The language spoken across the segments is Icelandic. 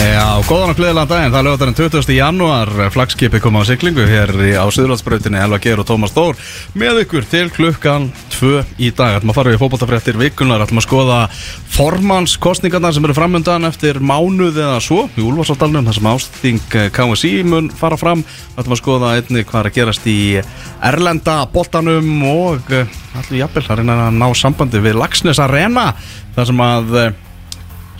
Já, góðan og gleðilega daginn, það er lögatarinn 20. janúar. Flagskipi kom á siglingu hér á Suðurlandsbrautinni. Elva Geir og Tómas Þór með ykkur til klukkan 2 í dag. Ætlum að fara við fótboltafréttir vikunar Ætlum að skoða formannskostningarnar sem eru framöndan eftir mánuð eða svo í Úlfarsaldalunum, þar sem ásting eh, KSI mun fara fram. Ætlum að skoða einnig hvað er að gerast í Erlenda boltanum og eh, ætlum jafnvel að reyna að ná sambandi við Lagsnes Arena þar sem að eh,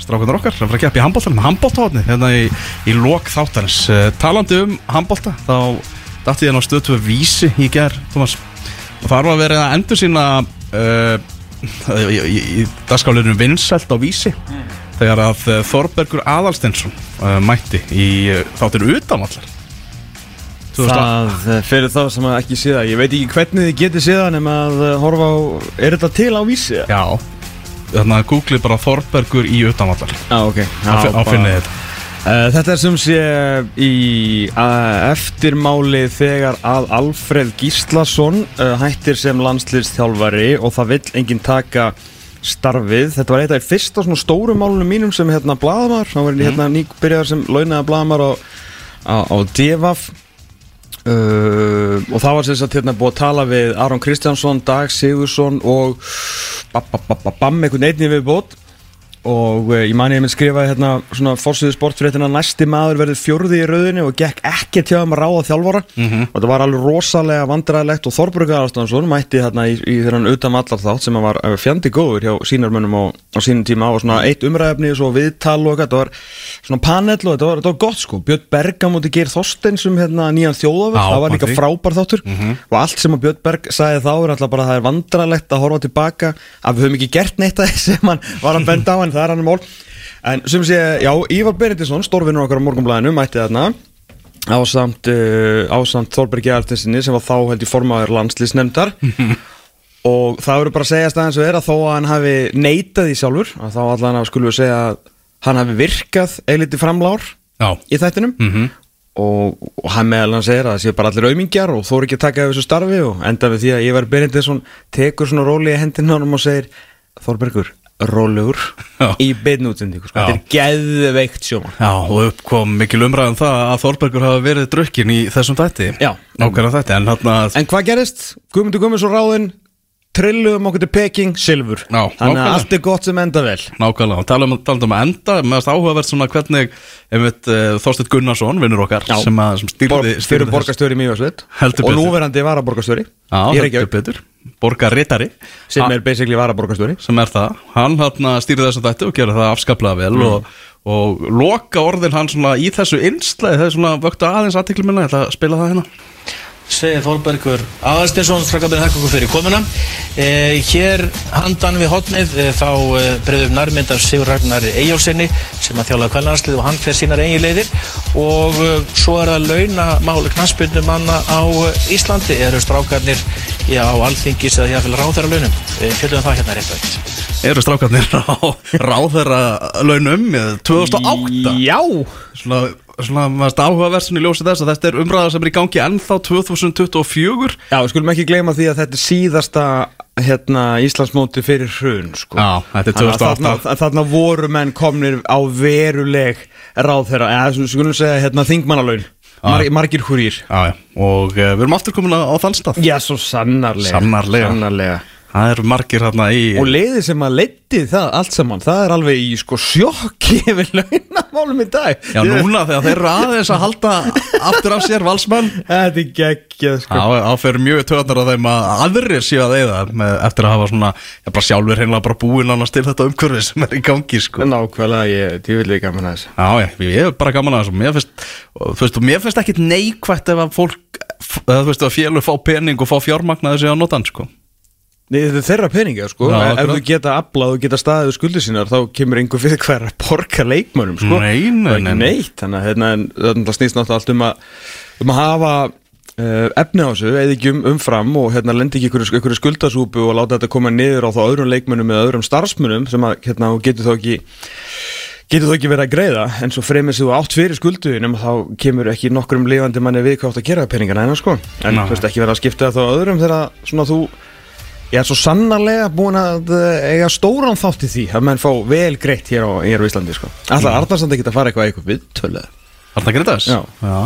strákunar okkar að fara að keppa í handbóltanum handbóltáðni hérna í, í lok þáttarins. Uh, talandi um handbólta þá dætti ég ná stöðtöfu vísi í ger Thomas og þar var verið að endur sína uh, í, í, í dagskálinu vinsælt á vísi þegar að uh, Þorbergur Aðalstensson uh, mætti í þáttinu utanvallar Það eh, fyrir þá sem að ekki sé það Ég veit ekki hvernig þið getið séð það nema að eh, horfa á Er þetta til á vísi? Já, þannig að googlið bara Þorbergur í utanvallar. Já, ok. Á, á finnið þetta Uh, þetta er sem sé í uh, eftirmáli þegar að Alfred Gíslason uh, hættir sem landslýrstjálfari og það vill enginn taka starfið. Þetta var eitt af fyrsta svona stóru málunum mínum sem hérna bladamar, þá var hérna nýg byrjaðar sem launaða bladamar á, á, á Devaf Uh, og það var sagt hérna búið að tala við Aron Kristjánsson, Dag Sigursson og bam, einhvern einnig við bót og uh, ég mani ég með skrifaði hérna svona fórsýðu sportfréttina næsti maður verður fjórði í rauðinni og gekk ekki til að ráða þjálfara. Og það var alveg rosalega vandræðilegt og Aðarstofnsson mætti hérna í, í þeirran utan allar þátt sem að var uh, fjandi góður hjá sínarmönnum á, á sínum tíma og svona eitt umræfni og svo viðtal og þetta var svona panel og þetta var, þetta var gott sko. Björn Berga múti Geir Þorsteinsum hérna nýjan þjóðafell, Já, það var líka frábær þáttur. Og allt sem að Björn Berg sagði þá er alltaf bara að það er vandrarlegt að horfa tilbaka að við höfum ekki gert neitt að þess sem hann var að benda á en það er hann mál en sem sé, já, Ívar Benediktsson stórvinnur okkar á morgunblæðinu, mætti þarna ásamt, uh, ásamt Þorbergi Artinsinni sem var þá held í formaður landslýsnefndar og það verður bara að segja staðins og er að þó að hann hafi neitað í sjálfur að þá allan að skulum við segja að hann hafi virkað eiliti framlár Já, í þættinum. Mhm. og, og hann meðal hann segir að það séu bara allir aumingjar og þó er ekki að taka af þessu starfi og enda við því að Ívar Benediktsson tekur svona róli í hendina honum og segir Þorbergur, rólegur Já. í beinni útsendingu sko. Já. þetta er geðveikt sjóman Já, og upp kom mikil umræðum það að Þorbergur hafa verið drukkin í þessum þætti Já. Nákvæmlega þætti, en að En hvað gerist? Guðmundur Guðmundsson ráðinn trilluðum okkur til Peking, silfur Já, Þannig að allt er gott sem enda vel Nákvæmlega, og tala um, tala um að enda með að áhugavert svona hvernig einmitt, uh, Þorsteinn Gunnarsson, vinnur okkar Já. sem, að, sem Bor, stýrði, Fyrir Mývarsveit Heldur Og núverandi varaborgarstjóri Já, Í heldur Reykjavík betur Borgarritari Sem er basically varaborgarstjóri. sem er það, hann hann stýrði þess að þetta og gera það afskaplega vel Mm. og, og loka orðin hann svona í þessu einslæði, það er svona vöktu aðeins aðtekli minna, ég ætla að spila það hérna segir Þorbergur byrja þakka okkur fyrir komuna. Eh, hér handan við hotnið eh, þá eh, breyðum nærmynd af Sigur Ragnar Eyjálsinni sem að þjála kvælanarslið og hann fer sínar eigin leiðir. Og eh, svo er það launamáli knastbyrnum manna á Íslandi. Eru strákarnir já, á alþingis eða jáfnvel ráðherra launum eh, fjöldum það hérna rétt og eitt eru strákarnir á ráðherra launum með 2008 Já. Svona, svona svona í ljósi þess að þetta er umræða sem er í gangi ennþá 2024 Já, við skulum ekki gleyma því að þetta er síðasta hérna, Íslandsmóti fyrir hrun sko. Já, þetta er Þannig að 2008. Þarna, þarna voru menn komnir á veruleg ráð þeirra eða við skulum segja hérna, þingmannalaun Mar, margir húrýr og uh, við erum aftur komin á, á þann stað Já, svo sannarlega Sannarlega. sannarlega. Það eru margir hérna í Og leiði sem að leiti það allt saman Það er alveg í sko sjokki Yfir launamálum í dag. Já, núna þegar þeir eru aðeins að halda aftur af sér valsmenn. Þetta er geggjað sko. Já, áfer mjög töðnar á þeim að aðrir séu að eyða með, eftir að hafa svona, já bara sjálfur hreinlega bara búin annars til þetta umhverfi sem er í gangi sko. Nákvæmlega, ég tífilega gaman að þessu. Já, já, ég er bara gaman að þessu. Mér finnst, ekkit neikvætt ef að fólk, þú veist, að félur fá pening og fá fjármagnaði sig á notan, sko Nei, þetta er þeirra peninga sko. Já, Ef þú geta aflað og geta staðið skuldir sínar þá kemur einhver fyrir hver að borga leikmönnum sko. Nei, nei, Það nei. neitt. Þannig að hérna, þetta snýst náttúrulega allt um að um að hafa uh, efni á þessu eða ekki um, umfram og hérna lendi ekki ykkur, ykkur skuldasúpu og láta þetta koma niður á þá öðrum leikmönnum eða öðrum starfsmönnum sem að hérna þú getur þá ekki getur þó ekki verið að greiða. En svo fremur sem þú átt fyrir skulduðinum þá kemur ekki nokkrum lifandi manni við hvað átt að gera peningana hennar sko. En Ná. þú veist ekki verið að skipta þá öðrum þegar svona þú Ég er svo sannarlega búin að eh, eiga stóran þátt í því að menn fá vel greitt hér á, hér á Íslandi sko. Alltaf Arnarsson ekki að fara eitthvað eitthvað viðtölu Arna Grindaðs? Já.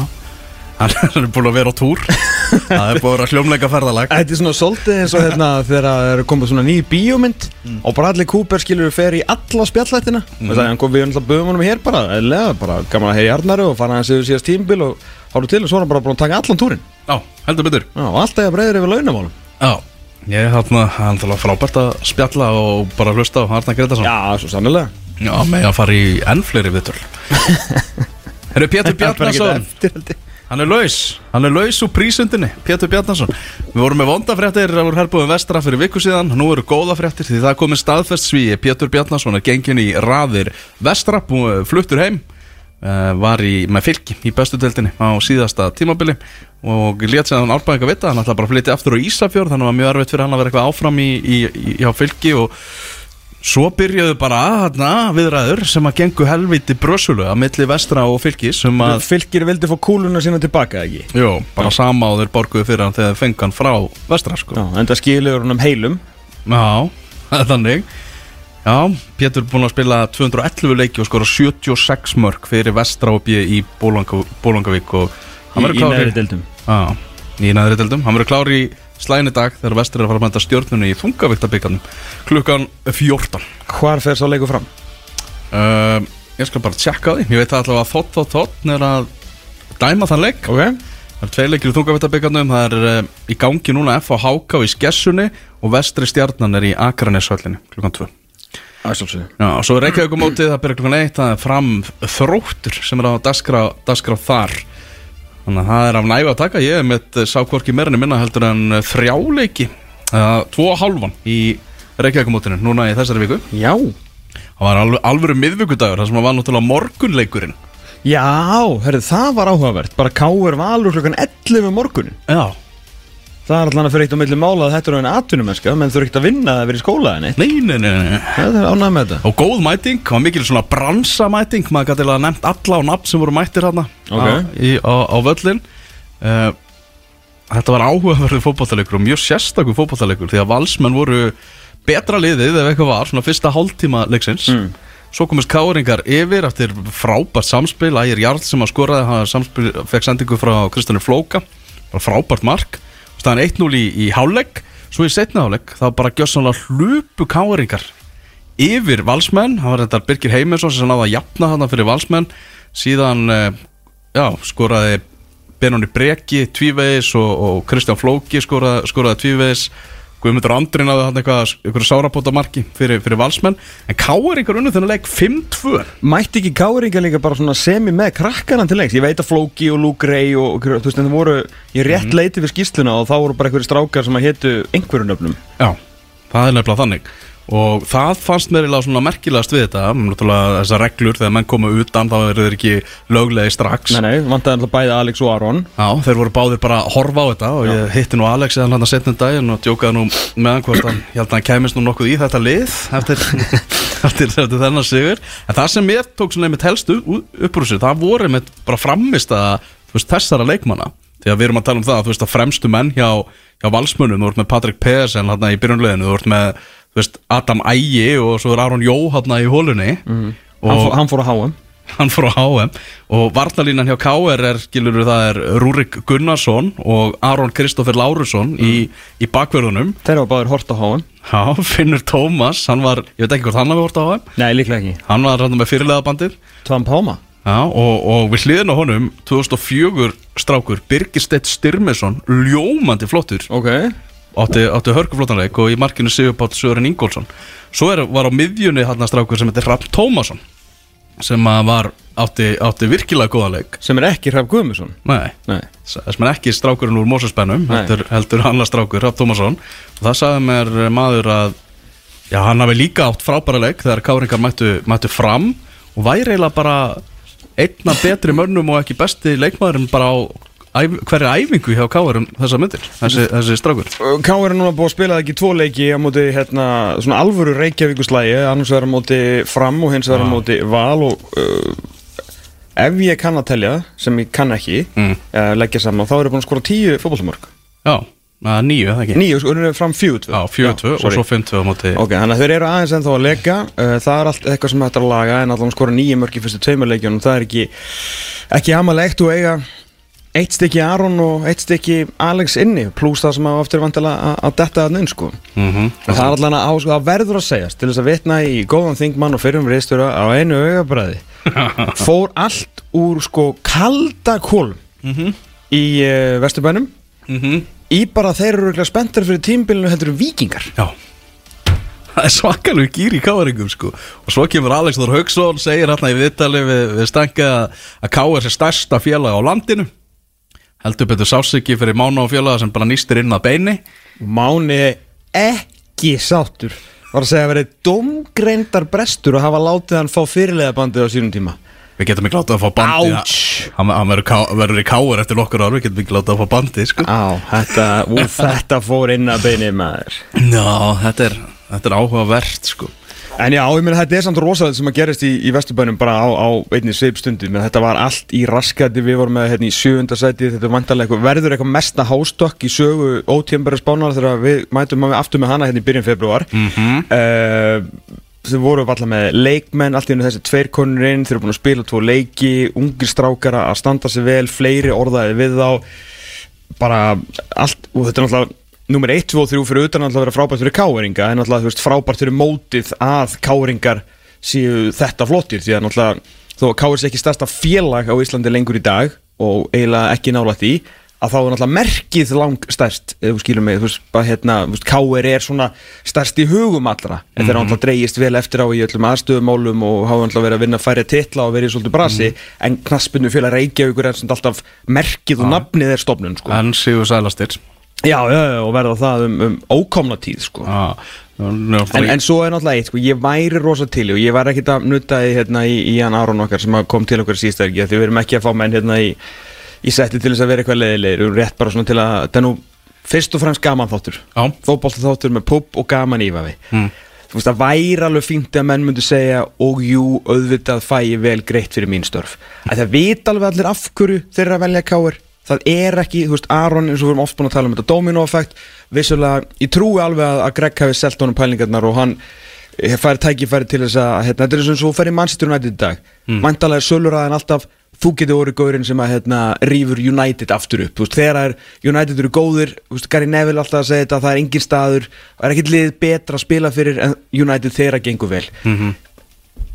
Hann er búin að vera á túr. Það er búin að vera hljómleika ferðalag. Þetta er svona svolítið eins og hérna þegar það er komið svona ný bíómynd og Bradley Cooper skilur fer í alla spjallættina mm. og það er hann kom við náttúrulega böðum honum hér bara eða bara gaman að heyja í Arnari og fara hans yfir síðast tímbil og hóru til og svo er hann bara búin að taka allan túrin Já, heldur betur. Já, og alltaf ég breyður yfir launamálum. Já, ég er þarna, hann er frábært að spjalla og bara hlusta á Arna Grindaðsson Já, svo sannilega Já, með að fara í enn fleiri viðtöl. Herru Pétur Bjarnason. Hann er laus, hann er laus úr prísundinni Pétur Bjarnason. Við vorum með vondafréttir úr herbúðum vestra fyrir viku síðan. Nú eru góða fréttir því það komið staðfest svíi. Pétur Bjarnason er gengin í raðir vestra Fluttur heim Var í, með fylki í bestu deildinni á síðasta tímabili Og létt sér hann árbæðinga vita Hann ætlaði bara að flytja aftur á Ísafjörð Þannig var mjög erfitt fyrir hann að vera eitthvað áfram í, í, í, fylki og Svo byrjuðu bara hana, viðræður sem að gengu helviti brösulu að milli vestra og fylgis sem að, Fylgir vildi fá kúluna sína tilbaka ekki? Jú, bara sama og þeir borguðu fyrir hann þegar þeir fengu hann frá vestra sko. Já, en það skilur hann um heilum. Já, það þannig Já, Pétur er búinn að spila 211 leiki og skora 76 mörg fyrir vestra og bíu í Bólanga, Bólangavík og hann í, verður í klár neðri dildum Já, í næðri deildum. Hann verður klár í slæðin í dag þegar vestra er að fara að mænta stjórnunni í þungavíktabíkarnum klukkan 14 Hvar fer sá leiku fram? Uh, ég skal bara tjekka því. Ég veit allavega að þótt, þótt, þótt er að dæma þann leik. Ok. Það er tvei leikir í þungavittabíkarnum Það er uh, í gangi núna F á Háká í Skessunni og vestri stjarnan er í Akraneshöllinni klukkan 2 Æsálsöðu Já, og svo er Reykjavík mótið, það byrja klukkan 1 það er fram þróttur sem er á dagskrá, dagskrá þar. Þannig að það er af nægu að taka. Ég er með sákvorki meirinni minna heldur en uh, þrjáleiki uh, Tvo og hálfan í Reykjavík mótinu núna í þessari viku. Já. Það var alveg, alvöru miðvikudagur Það sem var náttúrulega morgunleikurinn. Já, herrið, það var áhugavert. Bara K.R. Valur klukkan 11 um morgunin Já Það er alltaf fyrir eitt á milli mála að þetta er einn atvinnumennska menn þú eru ekkert að vinna að vera í skóla en eitt Nei, nei, nei, nei. Það er ánægð með þetta. Og góð mæting, það var mikil svona bransamæting Maður gæti alveg nefnt alla á nafn sem voru mættir hérna Ok. á, á, á völlin uh, Þetta var áhugaverður fótballtalegur og mjög sérstakur fótballtalegur Því að valsmenn voru betra liðið ef eitthvað var Svona fyrsta hálftíma leiksins. Mm. Svo komist káringar yfir eftir frábært samspil. Ægir Jarl sem að skoraði hann samspil, fekk sendingu frá Kristján Flóka. Frábært mark staðan 1-0 í, í hálflegg svo í setna hálflegg þá bara gjössanlega hlupu káringar yfir valsmenn, hann var þetta Birgir Heimisson sem náða að jafna hann fyrir valsmenn. Síðan eh, já, skoraði Benóni Breki tvívegis og, og Kristján Flóki skoraði, skoraði tvívegis Guðmundur Andri náði hann eitthvað einhverju sárapóta marki fyrir, fyrir valsmenn. En káringar unnu þennan leik 5-2 Mætti ekki K.R. líka bara semi með krakkana til leiks? Ég veit að Flóki og Luke Ray og, og þú veist en það voru í rétt leiti við skýsluna og þá voru bara einhverju strákar sem að hétu einhverju nöfnum. Já, það er nefnilega þannig og það fannst mér eiginlega svona merkilegast við þetta náttúrulega þessar reglur þegar menn koma utan þá eru þeir ekki löglegi strax. Nei, nei, vantaði alltaf bæði Alex og Aron. Já, þeir voru báðir bara að horfa á þetta og ég hitti nú Alex eða hann að setna daginn og djókaði nú meðan hvort hann ég held að hann kæmist nú nokkuð í þetta lið eftir, eftir, eftir þennan sigur. En það sem mér tók svona einmitt helstu upp úr þessu, það voru einmitt bara framist að veist, þessara leikmanna. Því að við erum að tala um það að, þú veist, að fremstu menn hjá, hjá valsmönnum, þú ert með Patrik Pedersen hérna í byrjunleginu, þú ert með veist, Adam Ægi og svo er Aron Jó hérna í hólunni hann, og fór, hann fór að háa hann fór á HM og varnalínan hjá KR er, skilur það er Rúrik Gunnarsson og Aron Kristoffer Lárusson í, í bakverðunum Þeir hafa báðir hort á háa Já, Finnur Tómas, hann var, ég veit ekki hvort hann hafi vort á HM Nei, líklega ekki. Hann var hann með fyrirlega bandir Tvam Páma Já, og, og við hliðin á honum 2004 strákur Birgir Steitt Styrmesson, ljómandi flottur. Ok átti, átti hörkuflótanleik og í markinu Sigurbátt Sören Ingólfsson. Svo er, var á miðjunni hann strákur sem heitir Rapp Tómasson sem að var átti, átti virkilega góðan leik. Sem er ekki Hraf Guðmusson Nei, Nei. Þess með ekki strákurinn úr Mósusbennum Nei. heldur, heldur annar strákur, Rapp Tómasson. Og það sagði mér maður að já, hann hafi líka átt frábæra leik þegar káringar mættu, mættu fram og væri eiginlega bara einna betri mönnum og ekki besti leikmaðurinn bara á æf, hverja æfingu hjá kárinum þessa myndir, þessi, þessi strákur K.R. er núna búið að spila ekki tvo leiki á móti hérna, svona alvöru Reykjavíkuslægi annars verður á móti fram og hins verður á Já. móti val og uh, ef ég kann að telja sem ég kann ekki mm. uh, leggja saman þá er ég búin að skora tíu fótballmörk Já, nýju, það ekki Nýju, sko, fram fjögur tvö Já, fjögur tvö og svo tvö á móti Ok, þannig að þeir eru aðeins ennþá að leika uh, Það er allt eitthvað sem hægt er að laga En allan skora nýju mörg í fyrstu tveimur leikjunum Það er ekki, ekki amalegt og eiga Eitt stykki Aron og eitt stykki Alex inni Plús það sem á aftur vantilega að, að detta að nynn sko. Mhm. Það er allan að, sko, það verður að segjast Til þess að vitna í góðan þingmann og fyrrum reistura Á einu augabræði. Fór allt úr sko kalda kólum Í uh, Vesturbænum. Mhm. Í bara þeir eru örugglega spenntir fyrir tímbilinu heldur vikingar Já. Það er svakalegu gýr í káaringum sko. Og svo kemur Alex Þór Haugsson Segir hérna í viðtali við, við stanga Að káar sé stærsta félag á landinu Heldur betur sásiki fyrir mána og félaga Sem bara nýstir inn að beini. Máni ekki sáttur. Var að segja að verið domgreindar brestur og hafa látið hann fá fyrirlega bandið á sínum tíma. Við getum ekki látað að fá bandi Ouch. Hann, hann verður, í káar eftir nokkur ár Við getum ekki látað að fá bandi sko. Á, þetta, ú, þetta fór inn að beini maður. Já, þetta er, þetta er áhugavert sko En já, ég meina þetta er samt rosalega sem að gerist í, í Vesturbænum bara á, á einni sveip stundu menn þetta var allt í raskati, við vorum með hérna í sjöunda sæti, þetta er vantarlega eitthvað verður eitthvað mesta hástökk í sögu ótíðanbæra spánar þegar við mætum aftur með hana hérna í byrjun februar mm Mhm. þau voru alltaf með leikmenn, allt í hennu þessi tveir konur inn, þeir eru búin að spila tvo leiki ungir strákara að standa sig vel fleiri orðaði við þá. Bara allt, og þetta er náttúrulega Númer 1, 2 og 3 fyrir utan alltaf að vera frábært fyrir káeringa en alltaf veist frábært fyrir mótið að káeringar séu þetta flottir því að náttúrulega þó að káir sé ekki stærsta félag á Íslandi lengur í dag og eiginlega ekki nála því að þá er náttúrulega merkið lang stærst ef þú skilur mig, þú veist, bara hérna káir er svona stærst í hugum allra en þeir náttúrulega dreigist vel eftir á í öllum aðstöðumálum og hafa náttúrulega verið að vinna færi titla og verið í svolítið brasi en knaspinu félag Reykjavíkur er alltaf merkið og nafnið er stofnun sko. Já, já, já, og verða það um, um ókomna tíð sko. Já, en, en svo er náttúrulega eitt, sko, ég væri rosa til og ég var ekkit að nutta í, hérna, í, í hann Aron okkar sem kom til okkur síðast ekki því við erum ekki að fá menn hérna í, í setti til þess að vera eitthvað leiðilegir við erum rétt bara svona til að, það er nú fyrst og fremst gaman þáttur, Já. fótbolta þáttur með pubb og gaman ífavi Mm. þú veist, það væri alveg fínt að menn myndu segja og jú, auðvitað fæ ég vel greitt fyrir mín störf að það vita alveg allir af hverju þeir eru að velja káir það er ekki, þú veist, Aron eins og við erum oft búin að tala um þetta domino-effekt vissulega, ég trúi alveg að, að Greg hafi selt honum pælingarnar og hann eh, fær tækifæri til þess að hérna, þetta er eins og þú fer í Manchester United í dag mm. mæntalega er söluraðan alltaf þú getur orðið góðurinn sem að hérna, rýfur United aftur upp, veist, þegar er United eru góðir, þú veist, Gary Neville alltaf að segja þetta það er engin staður, það er ekkit lið betra að spila fyrir en United þeirra gengur vel Mhm.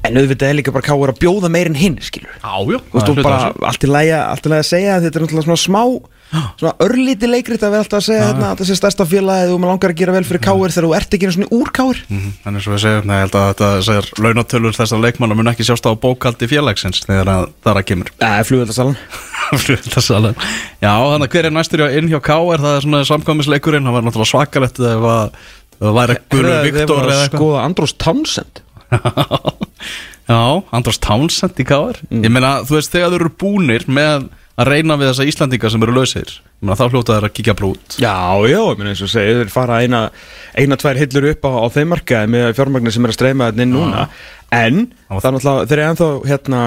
En auðvitað er líka bara káur að bjóða meir en hinn, skilur já Þú veist, og bara allt í lagi að segja að þetta er náttúrulega svona smá svona örlíti leikrit að vera alltaf að segja hérna, að þetta sé stærsta félagið og maður langar að gera vel fyrir káir þegar þú ert ekki svona úr káir Þannig svo við segjum, ég held að þetta segir launatölur þessar leikmanna mun ekki sjást á bókaldi félagsins þegar að það að kemur. Nei, flugöldasalan Flugveldasalan. Já, þannig að hver er K.R. það er það ef að það væri Guðlur Viktor eða eitthvað. Skoða Andrós Townsend Já, András Townsend í K.R. Mm. Ég meina, þú veist, þegar þú eru búnir með að reyna við þessa Íslandinga sem eru lausir meina, þá hljóta þær að kíkja brút Já, já, ég meina eins og segja, þeir fara eina, eina tvær hillur upp á, á þeim markaði með fjármagnir sem er að streyma þetta inn núna en það er náttúrulega, þeir eru ennþá hérna,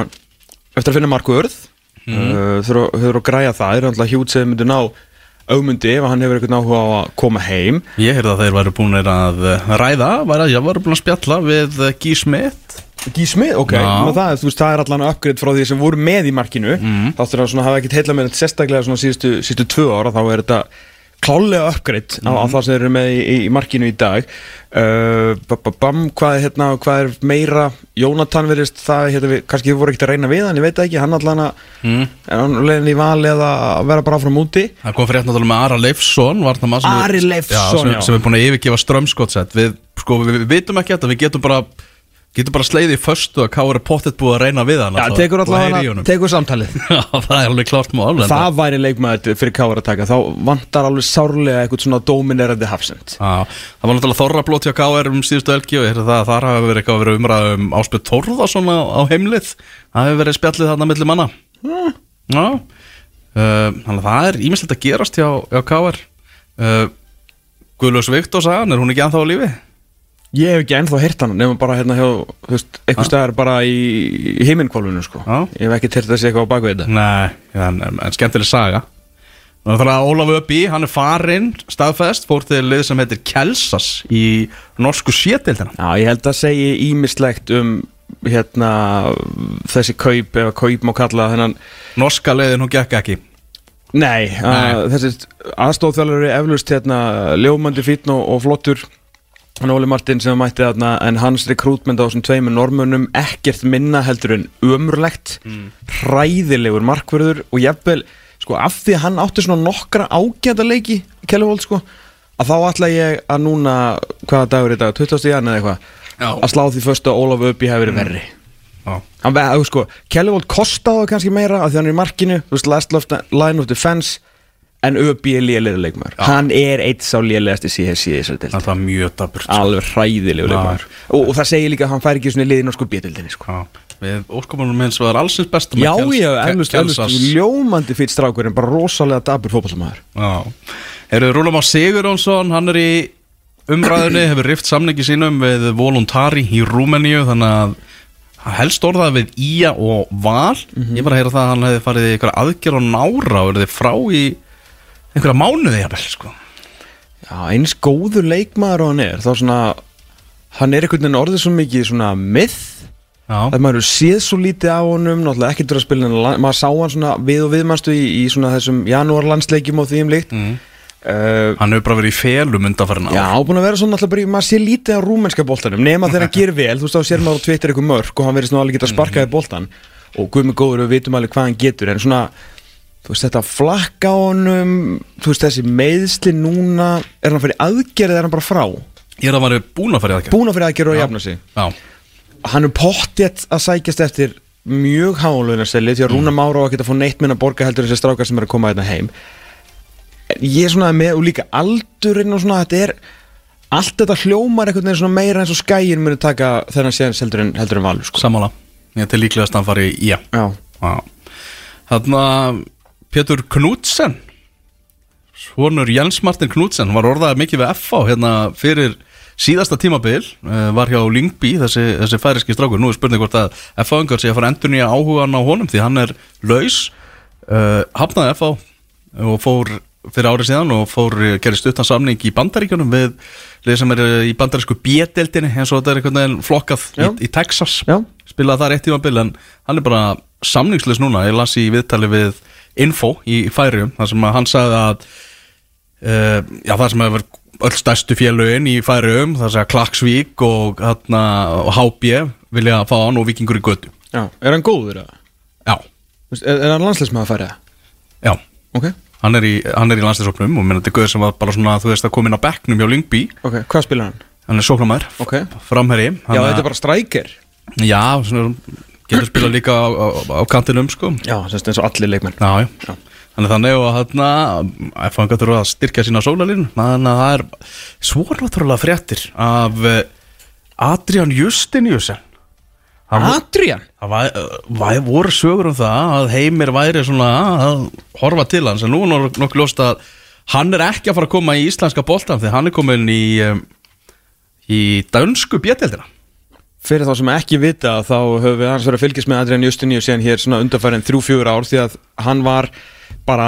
eftir að finna Marku Örð mm. uh, eru að græja það, þeir eru náttúrulega hjút sem myndir ná augmundi ef hann hefur eitthvað áhuga á að koma heim Ég heyrði að þeir væri búinir að eh, ræða væri að ég var búin að spjalla við eh, Guy Smith Gísmið, ok, Já. Ná, það, þú veist, það er allan uppgrið frá því sem voru með í markinu mm. þá þurfa að hafa ekkert heila með þetta sérstaklega síðustu, síðustu tvö ára, þá er þetta klálega uppgrið á, á það sem þeir eru með í, í markinu í dag. Uh, ba- ba- bam, hvað er, hérna, hvað er meira? Jónatan verðist það, hérna, við, kannski við voru ekkert að reyna við hann, ég veit ekki, hann allan að mm. leiðin í vali eða að vera bara áfram úti? Það kom fyrir náttúrulega með Ara Leifsson Ari Leifsson, já, sem, já. sem er búin að yfirgefa strömskottsett við, sko, við, við vitum ekki þetta, við getum bara getum bara sleiði í föstu að Káur er pottet búið að reyna við hann Já, tekur allavega, tekur samtalið. Já, það er alveg klart mál en Það væri leikmaður fyrir káar að taka. Þá vantar alveg sárlega eitthvað svona dominerandi hafsend. Já, það var náttúrulega þorra blót hjá Káur um síðustu elgi og ég heyrði það að þar hafi verið eitthvað að vera umræð um Áspjöld Þórðarsson á, á heimlið. Það hefur verið spjallið þarna milli manna. Já. Uh, Þannig að það er ímislegt að gerast hjá, hjá Káur uh, Guðlaus Viktor sagan, er hún ekki anþá á lífi? Ég hef ekki ennþá heyrt hann Nefnum bara hérna hjá þú veist, Eitthvað stæðar bara í, heiminkvalvinu sko. Já. Ég hef ekki heyrt þessi eitthvað á bakvið þetta. Nei, en, en skemmtileg saga. Þannig að Ólaf Öbbi, hann er farinn staðfest, fór til lið sem heitir Kelsas í norsku sétildina Já, ég held að segja ímislegt um hérna þessi kaup, eða kaup má kalla þennan Norska liðin, hún gekk ekki. Nei, að, þessi aðstóðþjálfur er eflust hérna ljómandi fítn og, og flottur hann Óli Martin sem mætti þarna en hans rekrútment á þessum tveimur normunum ekkert minna heldur en ömurlegt hræðilegur markverður og jafnvel, sko, af því að hann átti svona nokkra ágæta leiki Kellevold, sko, að þá ætla ég að núna, hvaða dagur er dag 20. jan eða eitthvað, að slá því fyrstu að Ólaf Öbbi hefur verið verri. Já, hann, ve- þú sko, Kellevold kostaði kannski meira af því hann er í markinu, þú veist, last line of defense en Öbbi er lélega leikmaður. Hann er eitt sá lélegasti deild. Það var mjög daburt alveg hræðilegu Já. leikmaður. Og, og það segir líka að hann fær ekki svona liðin á sko bjöldinni sko. Við óskomunum eins var allsins best já, já, eflust, ljómandi fyrir strákur en bara rosalega dabur fótballsamaður Já, eru Rúlam á Sigurjónsson hann er í umræðinni hefur rift samningi sínum við Voluntari í Rúmeníu þannig að helst orðað við Ía og Val. Ég var að heyra það að hann hefði farið í aðgerð og nára og verið frá í einhverja mánuði jafnvel sko. já, eins góður leikmaður og hann er þá svona, hann er einhvern veginn orðið svo mikið svona Já, Það maður hefur séð svo lítið á honum Náttúrulega ekki að spila en maður sá hann svona við og viðmannstu í, í svona þessum janúarlandsleikjum og því um líkt. Mm. uh, hann hefur bara verið í felum undanfærin Já, búin að vera svona alltaf bara, í- maður sé lítið á rúmenska boltanum nema þegar hann gerir vel, þú veist þá sér maður á Twitter eitthvað mörk og hann verið svona alveg geta sparkaði boltan og guð mig góður og við vitum alveg hvað hann getur en svona, þú veist þetta flakka á honum, þú veist þessi meðsli núna, er hann fyrir aðgerið eða er hann bara frá? Ég er að maður búin að í aðgerð. Búin að fyrir aðgerið og jafna sig. Já, hann er pottjett að sækjast eftir mjög hálunarselli því að Rúna Mára á að geta fá neitt minna borga heldur þessi strákar sem er að koma hérna heim. Ég er svona með og líka aldurinn og svona þetta er allt þetta hljómar einhvern veginn svona meira eins og skæin muni taka þennan séðans heldur en, heldur en valur sko. sammála. Ég til líklegast að hann fari í Ía Já, Þannig að Pétur Knudsen Svonur Jens Martin Knudsen var orðað mikið við FH hérna fyrir síðasta tímabil uh, var hjá Lingby, þessi, þessi færiski strákur. Nú er spurning hvort að FH-ungar sé að fara endur nýja áhugan á honum því hann er laus uh, hafnaði FH og fór fyrir árið síðan og fór uh, gerði stuttan samning í bandaríkjunum við lið sem er í bandarísku B-deldinni eins og þetta er einhvern veginn flokkað í, í Texas. Já. spilaði þar eitt tímabil en hann er bara samningslis núna, ég las í viðtali við Info í Færium þar sem að hann sagði að uh, já, það sem hefur öll stærstu félögin í Færium þar sem að Klaksvík og, þarna, og HB vilja fá hann og Vikingur í götu já, er hann góður? eða? já, Er, er hann landsleismæða að færa það? já Ok, hann er í, í landsleisopnum og þetta er gauður sem var bara svona þú veist að koma inn á bekknum hjá Lyngby ok, hvað spilar hann? hann er sóknarmæður, Ok, framherri já þetta er bara strækir já, svona, getur spilað líka á, á, á kantinum sko. Já, semst eins og allir leikmenn. Já, já. Þannig þannig og hérna að fanga þurfa að styrkja sína sólalín þannig að það er svo náttúrulega fréttir af eh, Adrian Justiniusen Adrian? það væ- væ- voru sögur um það að heimir væri svona að horfa til hans. En nú er nokkuð ljóst að hann er ekki að fara að koma í íslenska boltan því hann er komin í um, í dönsku bjöteldina Fyrir þá sem ekki vita þá höfum við hans verið að fylgjast með Adrian Justiníu síðan hér svona undarfærin þrjú-fjögur ár því að hann var bara,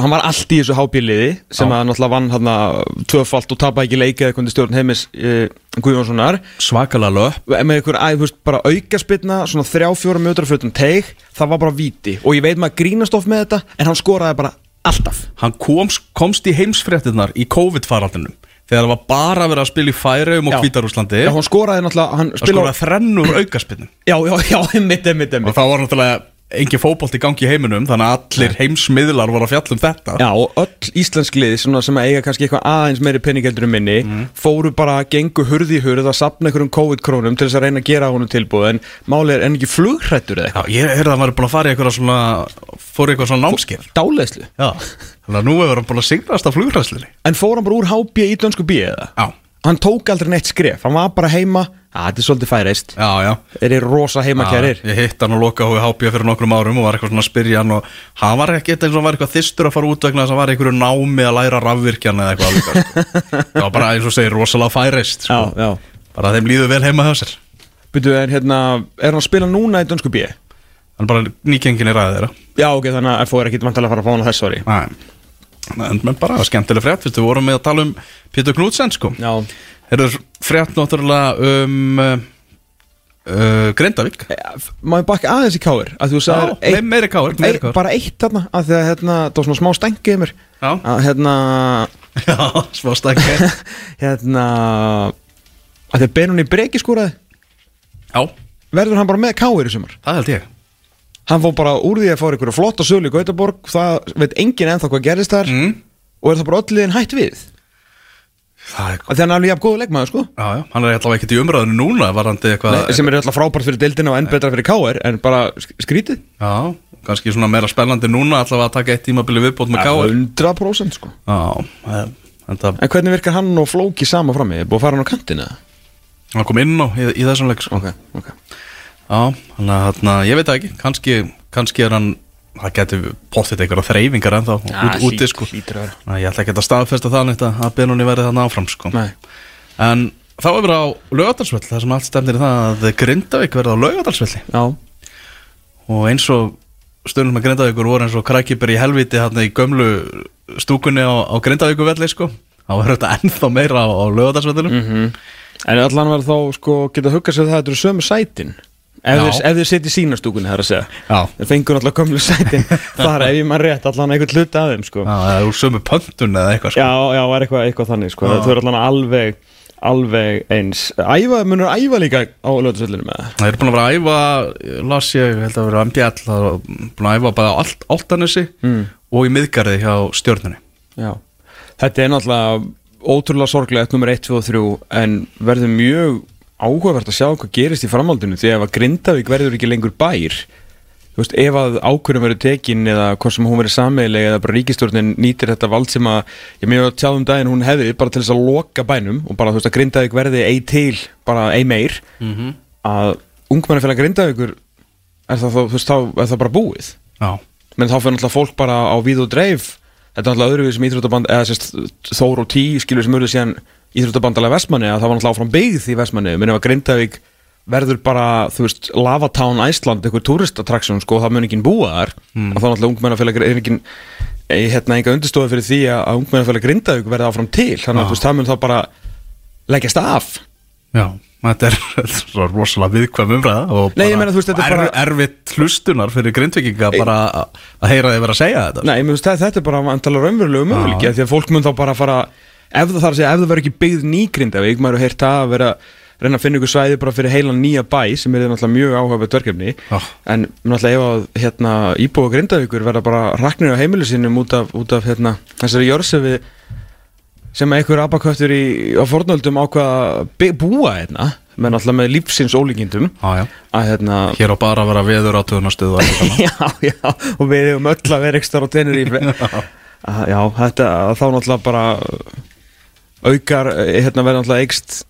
hann var allt í þessu hábíliði sem Já. að náttúrulega vann hann tvöfalt og tapaði ekki leikið eða kundi stjórn heimis e, Guðjónssonar. Svakalega löp með einhver, veist, bara aukaspilna svona þrjá-fjóra mjötur fyrir um teig það var bara víti. Og ég veit maður grínast of með þetta en hann skoraði bara alltaf. Hann komst, komst í heimsfréttinnar í COVID-faraldinum þegar það var bara verið að spila í Færaum og Já. Hvítarúslandi Já, hann skoraði náttúrulega, hann að skora þrennur aukaspinnum Já, já, já, einmitt, einmitt, einmitt. Og það var náttúrulega engin fótbolt í gangi í heiminum þannig að allir heimsmiðlar voru að fjalla um þetta. Já, og öll íslensk lið sem eiga kannski eitthvað aðeins meiri penningeldur um minni fóru bara að gengu hurði í hurð að sapna einhverjum COVID-krónum til þess að reyna að gera honum tilbúð en máli er enn ekki flugrættur eða Já, ég heyrði að hann var búin að fara í eitthvað svona fór í eitthvað svona námskeið. Eitthvað Dáleðslu Já, þannig að nú hefur hann búin að signast af flugræslinni En fór hann bara úr HB í dönsku B eða? Já, Hann tók aldrei neitt skref, hann var bara heima að þetta er svolítið færeist já, já Er þið rosa heimakærir? Já, Ég hitt hann og loka hói hápja fyrir nokkrum árum og var eitthvað svona að spyrja hann og hann var ekki eins og hann var eitthvað þystur að fara út vegna þess að hann var í einhverju námi að læra rafvirkjan eða eitthvað alveg sko. Það var bara eins og segir rosalega færist sko. Já, já bara þeim líður vel heima hjá sér Byrju, en hérna, er hann að spila núna í dönsku B? hann er bara nýkengin í ræði þeirra Já, ok, þannig að FO er ekkit vantilega að fara að fá hann á þess ári. En, bara skemmtileg frétt, við vorum með að tala um Pétur Knudsen sko. Þeir eru frétt náttúrulega um uh, uh, Grindavík. Má ég bakka aðeins í káir að þú káir. bara eitt þarna að því að hérna, það var svona smá stengið mér. Já, að hérna já, smá stakki hérna að að Benunni Breki skúraði Já, verður hann bara með káir í sumar? Það held ég hann fór bara úr því að fá einhverja flotta sölu í Gautaborg það veit enginn ennþá hvað gerist þar. Mm. og er það bara ölliðin hætt við? Er að hann er alveg jafn góðu leikmaður sko. Já, já, hann er allavega ekkert í umræðinu núna eitthvað Nei, sem er alltaf frábært fyrir deildina og enn betra fyrir KR en bara sk- skrítið. Já, kannski svona meira spennandi núna allavega að taka eitt tímabili viðbót með káir 100% sko. Já, en það En hvernig virkar hann og Flóki sama frammi? Búið að fara hann á kantinu? hann kom inn á í, í þessum leik sko. Ok, ok. Já, þannig að ég veit það ekki kannski, kannski er hann það getur pottit einhverja þreyfingar ennþá út, úti sko. Þannig að Ég ætla ekki að staðfesta það neitt að Benóni verði þarna áfram sko. Nei. En þá er við á laugadalsvöll þar sem allt stemnir í það að Grindavík verði á laugadalsvölli Já. Og eins og stundum með Grindavíkur voru eins og krækibur í helviti hérna í gömlu stúkunni á, á Grindavíkuvelli sko. Þá verður þetta ennþá meira á, á laugadalsvöllinu mm En allan verður þá sko geta huggað sér það að þetta eru sömu sætin Ef Já. þeir, ef þeir setja í sína stúkunni, það er að segja. Þeir fengur alltaf gömlu sætin. Þar ef ég maður rétt, allan einhvern hluta af þeim sko. Já, það er úr sömu pöntun eða eitthvað sko. Já, já, er eitthvað, eitthvað þannig sko. Já. Þau eru allan alveg, alveg eins. Æfa, munur æfa líka á lögðsvöllinu með það? Það er búin að vera að æfa, las ég, held að vera MBL, það er búin að æfa bara allt, Altanesi mm. og í miðgarði hjá stjórnunni. Já, þetta er náttúrulega ótrúlega sorglegt nummer 1, 2 og 3 en verður mjög áhugavert að sjá hvað gerist í framhaldinu því ef að Grindavík verður ekki lengur bær. Þú veist, ef að ákvörðum verður tekin eða hvort sem hún verður sameileg eða bara ríkistjórnin nýtir þetta vald sem að ég mjög að tjáðum daginn hún hefði bara til þess að loka bænum og bara þú veist að Grindavík verði ei til, bara ei meir. Mm -hmm. að ungmennafélag Grindavíkur er það, þú veist, þá er það bara búið. Já, menn þá fyrir náttúrulega fólk bara á víð og dreif. Þetta er náttúrulega öðruvið sem íþróttaband eða sérst Þór og Tí skilur sem urðu síðan íþróttabandalega Vestmanni að það var náttúrulega áfram byggð í Vestmanni menn ef að Grindavík verður bara þú veist, Lavatown Æsland eitthvað turistatraksjón sko, það mun ekki búa þar. Mm. og þá náttúrulega ungmennafélag er ekki hérna enga undirstofa fyrir því að að ungmennafélag Grindavík verði áfram til. Þannig að veist, það mun þá bara leggjast af. Já, þetta er, þetta er rosalega viðkvæm umræða og Nei, meina, veist, er bara- erfitt hlustunar fyrir grindvikinga bara að- að heyra þið vera að segja þetta. Nei, mér finnst það- þetta er bara vantalega raunverulegu möguleiki af því að fólk mun þá bara fara ef það þarf að segja, ef það verður ekki byggð ný Grindavík maður hefur heyrt að vera reyna að finna ykkur svæði bara fyrir heilan nýja bæ sem er náttúrulega mjög áhugaverð verkefni. Já. en náttúrulega ef að hérna, íbúa Grindavíkur verða bara raknir á heimilu sinum út af, út af hérna, þessari jörsefi sem einhver abaköftur á fornöldum ákvað að búa hérna með náttúrulega með lífsins ólíkindum. Já, að hérna hér á bara að vera veður átöðunastuð og eitthvað já, já, og við hefum öll að vera ekki starf á tenir Ah, já, þetta, þá náttúrulega bara aukar, eh, hérna verður náttúrulega eikst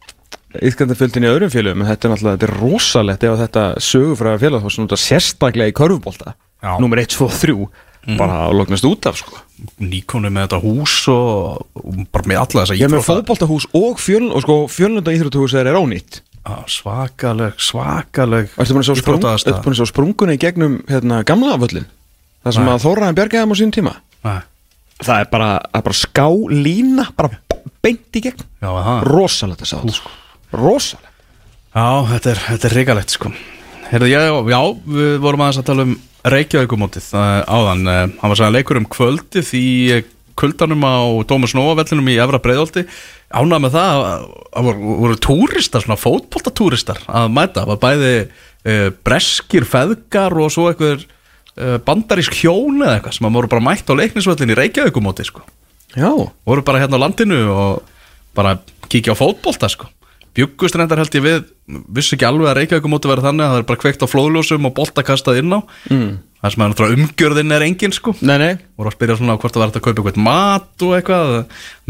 ytkandafjöldin í öðrum félögum en þetta er náttúrulega, þetta er rosalegt ef að þetta sögufræða félag þá náttúrulega sérstaklega í körfubólta Já. nummer 1, 2 og 3 bara lognast út af sko. Nýkonu með þetta hús og, og bara með alla þessa ég er með íþrótta- fótboltahús og fjöln og sko fjölnunda íþróttahús er ónýtt. Já, Svakaleg, svakaleg að íþróttaaðstaða. ertu búin að sjá sprungunni í gegnum hérna, gamla völlin það sem Nei. að Þóraðin bjargaði þeim á sín tíma? Nei, það er bara, er bara ská lína bara beint í gegn. Rosalegt að sjá þetta sko. Rosalegt. Já, þetta er, þetta er reikalegt sko. Heyrðu, já, já, við vorum aðeins að tala um Reykjavíkumótið uh, áðan. Uh, hann var sæðan leikur um kvöldið í uh, kuldanum á Dómus Nóavellinum í Efra Breiðolti ánað með það að voru, voru túristar, svona fótboltatúristar að mæta, það var bæði uh, breskir feðgar og svo eitthvað uh, bandarísk hjón eða eitthvað sem að voru bara mætt á leiknisvöllin í Reykjavíkumótið sko já, voru bara hérna á landinu og bara kíkja á fótbolta sko. Bjuggust reyndar held ég við vissi ekki alveg að Reykjavík móti verið þannig að það er bara kveikt á flóðljósum og bolta kastað inn á. Mm. það sem er náttúrulega umgjörðin er engin sko. Nei nei. Voru að spyrja svona hvort það var að kaupa eitthvað mat og eitthvað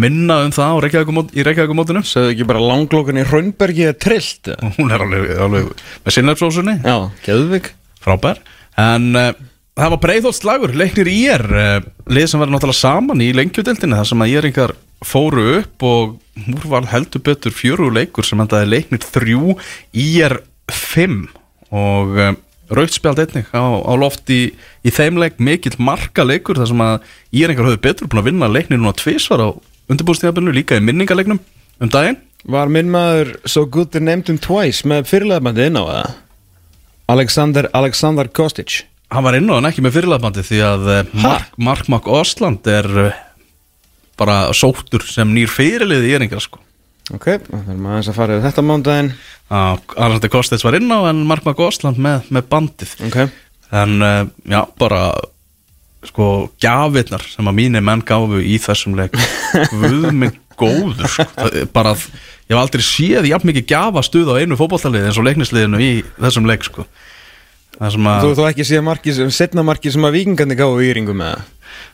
minna um það Reykjavík móti, í Reykjavík mótinu sagðu ekki bara langlókan í Hraunbergi er trillt? Hún er alveg, alveg með geðvik frábær. En uh, það var breiðholt slagur leiknir í er uh, lið sem var náttúrulega saman í lengjudeldinni þar sem að ég er einhver fóru upp og múr var heldur betur fjöru leikur sem endaði leiknir þrjú í er fimm. Og uh, rautspjald einnig á, á loft í, í þeim leik mikill marka leikur þar sem að Íringar höfðu betur búin að vinna leikni núna tvisvar á undirbúrstíðabunnu líka í minningaleiknum um daginn. Var minn maður so good they named him twice með fyrirleðbandi inn á það? Alexander Kostic Hann var inn á hann ekki með fyrirlafbandi því að eh, Mark, Mark Mark Osland er eh, bara sóttur sem nýr fyrirlið í Íringar sko. Ok, það er maður að fara yfir þetta mándaginn Alexander Kostic var inn á en Mark Mark Osland með, með bandið. Ok. En uh, já, bara sko, gjafirnar sem að mínir menn gáfu í þessum leik. Guð mig góður sko. Bara, að- ég hef aldrei séð jafn mikið gjafa stuð á einu fótballtalið eins og leiknisliðinu í þessum leik sko. Það sem að Þú þú ekki séð marki, setna marki sem að vikingandi gáðu í ringum með það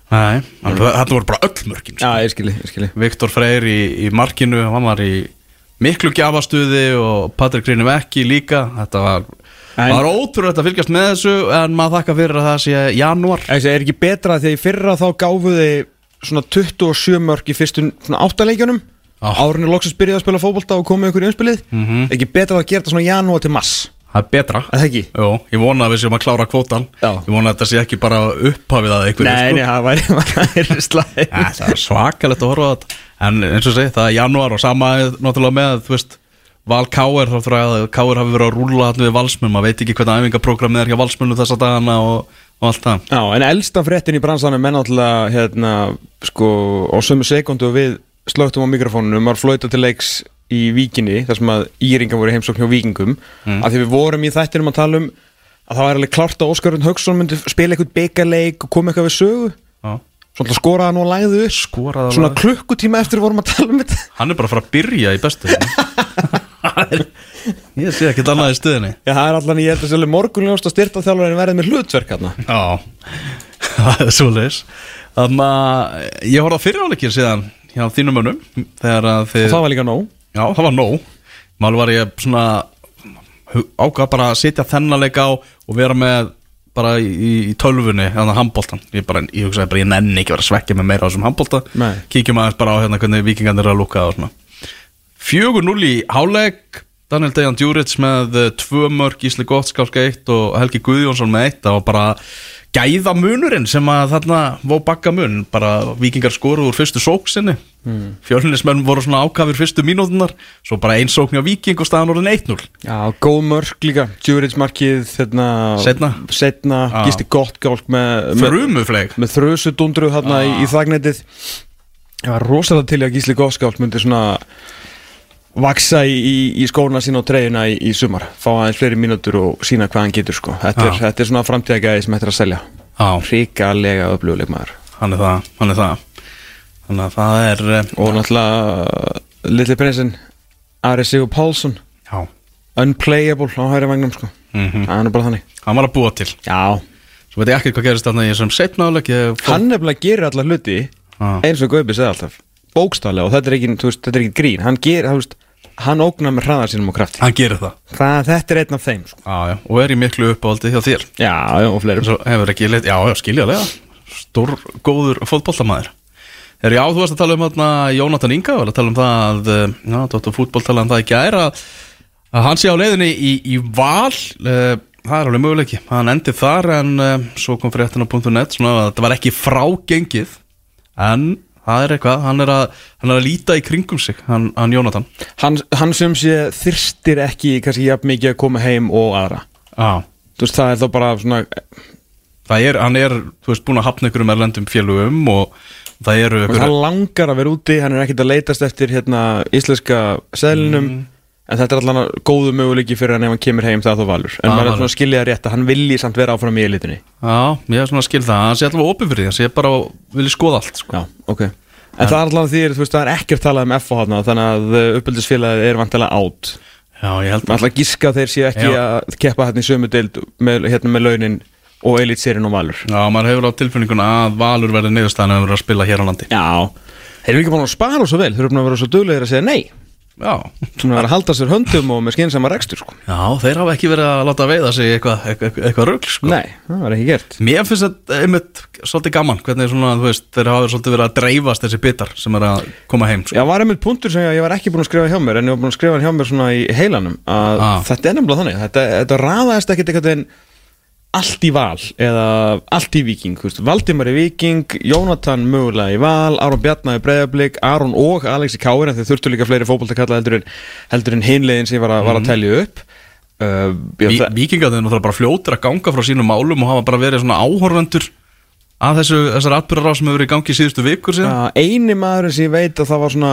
Nei, mm. þetta voru bara öll mörkin sko. Já, ég skilji, ég skilji Viktor Freyr í, í markinu hann var í miklu gjafastuði og Patrik Grini Vekki líka þetta var, En- var ótrúlega að fylgjast með þessu en maður þakka fyrir að það sé janúar Það er ekki betra því að í fyrra þá gáfu þið svona 27 mörg í fyrstu svona áttaleikjunum Já. Árinu loksins byrjaði að spila fótbolta og komið ykkur í umspilið Mhm. Ekki betra að gera þetta svona janúar til mass það er betra. Það ekki? Jó, ég vona að við séum að klára kvótan Já. ég vona að þetta sé ekki bara upphafið að einhverju Nei, nei, sko. það væri það er svakalegt að horfa á þetta. En eins og segi, það er janúar og sama er náttúrulega með, þú veist Val Káir, þá þurfa að Káir hafi verið að rúla hann við valsmenn, maður veit ekki hvernig æfingaprogrammið er hjá valsmennu þessa dagana og, og allt það. Já, en elsta fréttin í bransanum menn alltaf hérna, sko, í Víkinni þar sem að Íringar voru heimsókn hjá Víkingum mm. að því við vorum í þættinum að tala um að það var alveg klárt að Óskarun Hauksson myndi spila eitthvað byggarleik og koma eitthvað við sögu. Já. svona og læði upp. Skoraði og svona lagði. klukkutíma eftir vorum að tala um þetta. Hann er bara að fara að byrja í bestu Ég sé ekkert annað í stuðinni Já, það er allan ég held að sérlega morgunljóst að styrta þjálfarinn verði með hlutverk hérna Já, það er svo leis Þannig að ég horfði á fyriráleikir síðan hjá þínum mönnum þegar að þið og Já, það var nóg. Mál var ég svona ákvað bara að setja þennan leik á og vera með bara í, í tölvunni hérna handbóltan ég, bara, ég hugsaði bara, ég nenni ekki að vera að svekja mig meira á þessum handbólta kíkjum aðeins bara á hérna hvernig vikingarnir eru að lúka og svona. 4-0 í háleik Daniel Dejan Djuric með eh, tvö mörg Ísli Gottskálska eitt og Helgi Guðjónsson með eitt. Það var bara gæða munurinn sem að þarna vó bakka mun. Bara vikingar skoruð úr fyrstu sóksinni mm. fjölunismenn voru svona ákafir fyrstu mínútunar svo bara einn sókn á viking og staðan orðin 1-0 Já, góð mörk líka. Djuric markið hérna, Seinna. Setna, Já. gisti gott gálk með, með, frumufleg með þrösu dundru hérna í, í þagnetið Ég var rosalega til að Gísli Góðskált myndi svona vaksa í, í, í skóna sína og treyjuna í, í sumar. Fá aðeins fleiri mínútur og sína hvað hann getur sko. þetta, er, þetta er svona framtíðagæði sem er að selja. Ríkalega öfluguleik maður hann er það, hann er það. Þannig að það er eh, og náttúrulega litli prinsinn Ari Sigur Pálsson. Já, unplayable á hæri vagnum sko. mhm. það er bara þannig. Hann var að búa til. Já, svo veit ég ekki hvað gerist þarna í þessum setnáleik ég fór- hann nefnilega gerir alla hluti Já. eins og Gaubi segði alltaf. Bókstálega og þetta er ekki, veist, þetta er ekki grín. Hann, ger, þú veist, hann ógnar með hraðar sínum og krafti. Hann gerir það. Það, þetta er einn af þeim sko. já, já, og er í miklu uppáhaldi hjá þér. Já, já, og fleiri já, já, skiljalega Stór, góður fótboltamæður Er já, þú varst að tala um þarna Jónatan Inga, að tala um það að eh, Já, Dóttur fútboll tala um það ekki gæra að, að hann sé á leiðinni í, í val. Uh, Það er alveg möguleiki. Hann endi þar en uh, svo kom fréttina.net að þetta var ekki frágengið En það er eitthvað Hann er að, hann er að líta í kringum sig Hann, hann Jónatan. Hann, hann sem sé þyrstir ekki kannski jafn mikið að koma heim og aðra. Þú veist, það er þá bara svona Það er, hann er, þú veist, búin að hafna ykkur um erlendum félugum og það eru ykkur hann langar að vera úti, hann er ekkert að leitast eftir hérna íslenska seðlinum. Mm. En þetta er allan að góðu möguleiki fyrir hann ef hann kemur heim það þá valur. En maður er svona að skilja það rétt að hann vilji samt vera áfram í elitinni Já, ég er svona að skil það, hann sé allavega opið fyrir því, hann sé bara að vilja skoða allt sko. Já, ok. En það er allavega því, þú veist, það er ekkert talað um FH hana þannig að uppbyldisfélagið er vantilega átt Já, ég held að gíska að þeir séu ekki Já. að keppa hérna í sömu deild með, hérna með launin og elitserien og valur. Já, maður hefur á tilfinninguna að Valur verði niðurstaðan að vera að spila hér á landi. Já. Þeir eru ekki búin að spara svo vel, þeir eru búin að vera svo duglegir að segja nei Svona að vera að halda sér höndum og með skynsama rekstur sko. Já þeir hafa ekki verið að láta veiða sig eitthvað eitthva, eitthva rugl sko. Nei, það var ekki gert Mér finnst þetta einmitt svolítið gaman hvernig svona, veist, þeir hafa svolítið verið að dreifast þessi bitar sem er að koma heim sko. Já, var einmitt punktur sem ég, var ekki búin að skrifa hjá mér en ég var búin að skrifa hjá mér svona í heilanum að Ah. þetta er nefnilega þannig þetta, þetta raðaðist ekkert einhvern veginn allt í val eða allt í viking þú veist, Valdimar í viking, Jónatan mögulega í val, Aron Bjarnar í breyðablík Aron og Alexi Káir en þeir þurftu líka fleiri fótboltakalla heldur en, heldur en hinlegin sem var að, var að telja upp. Uh, já, Ví- það- Víkingarnir náttúrulega bara fljótir að ganga frá sínum málum og hafa bara verið svona áhorfendur að þessu, þessar atbyrðarráð sem hefur verið í gangi í síðustu vikur síðan. Já, eini maðurinn sem ég veit að það var svona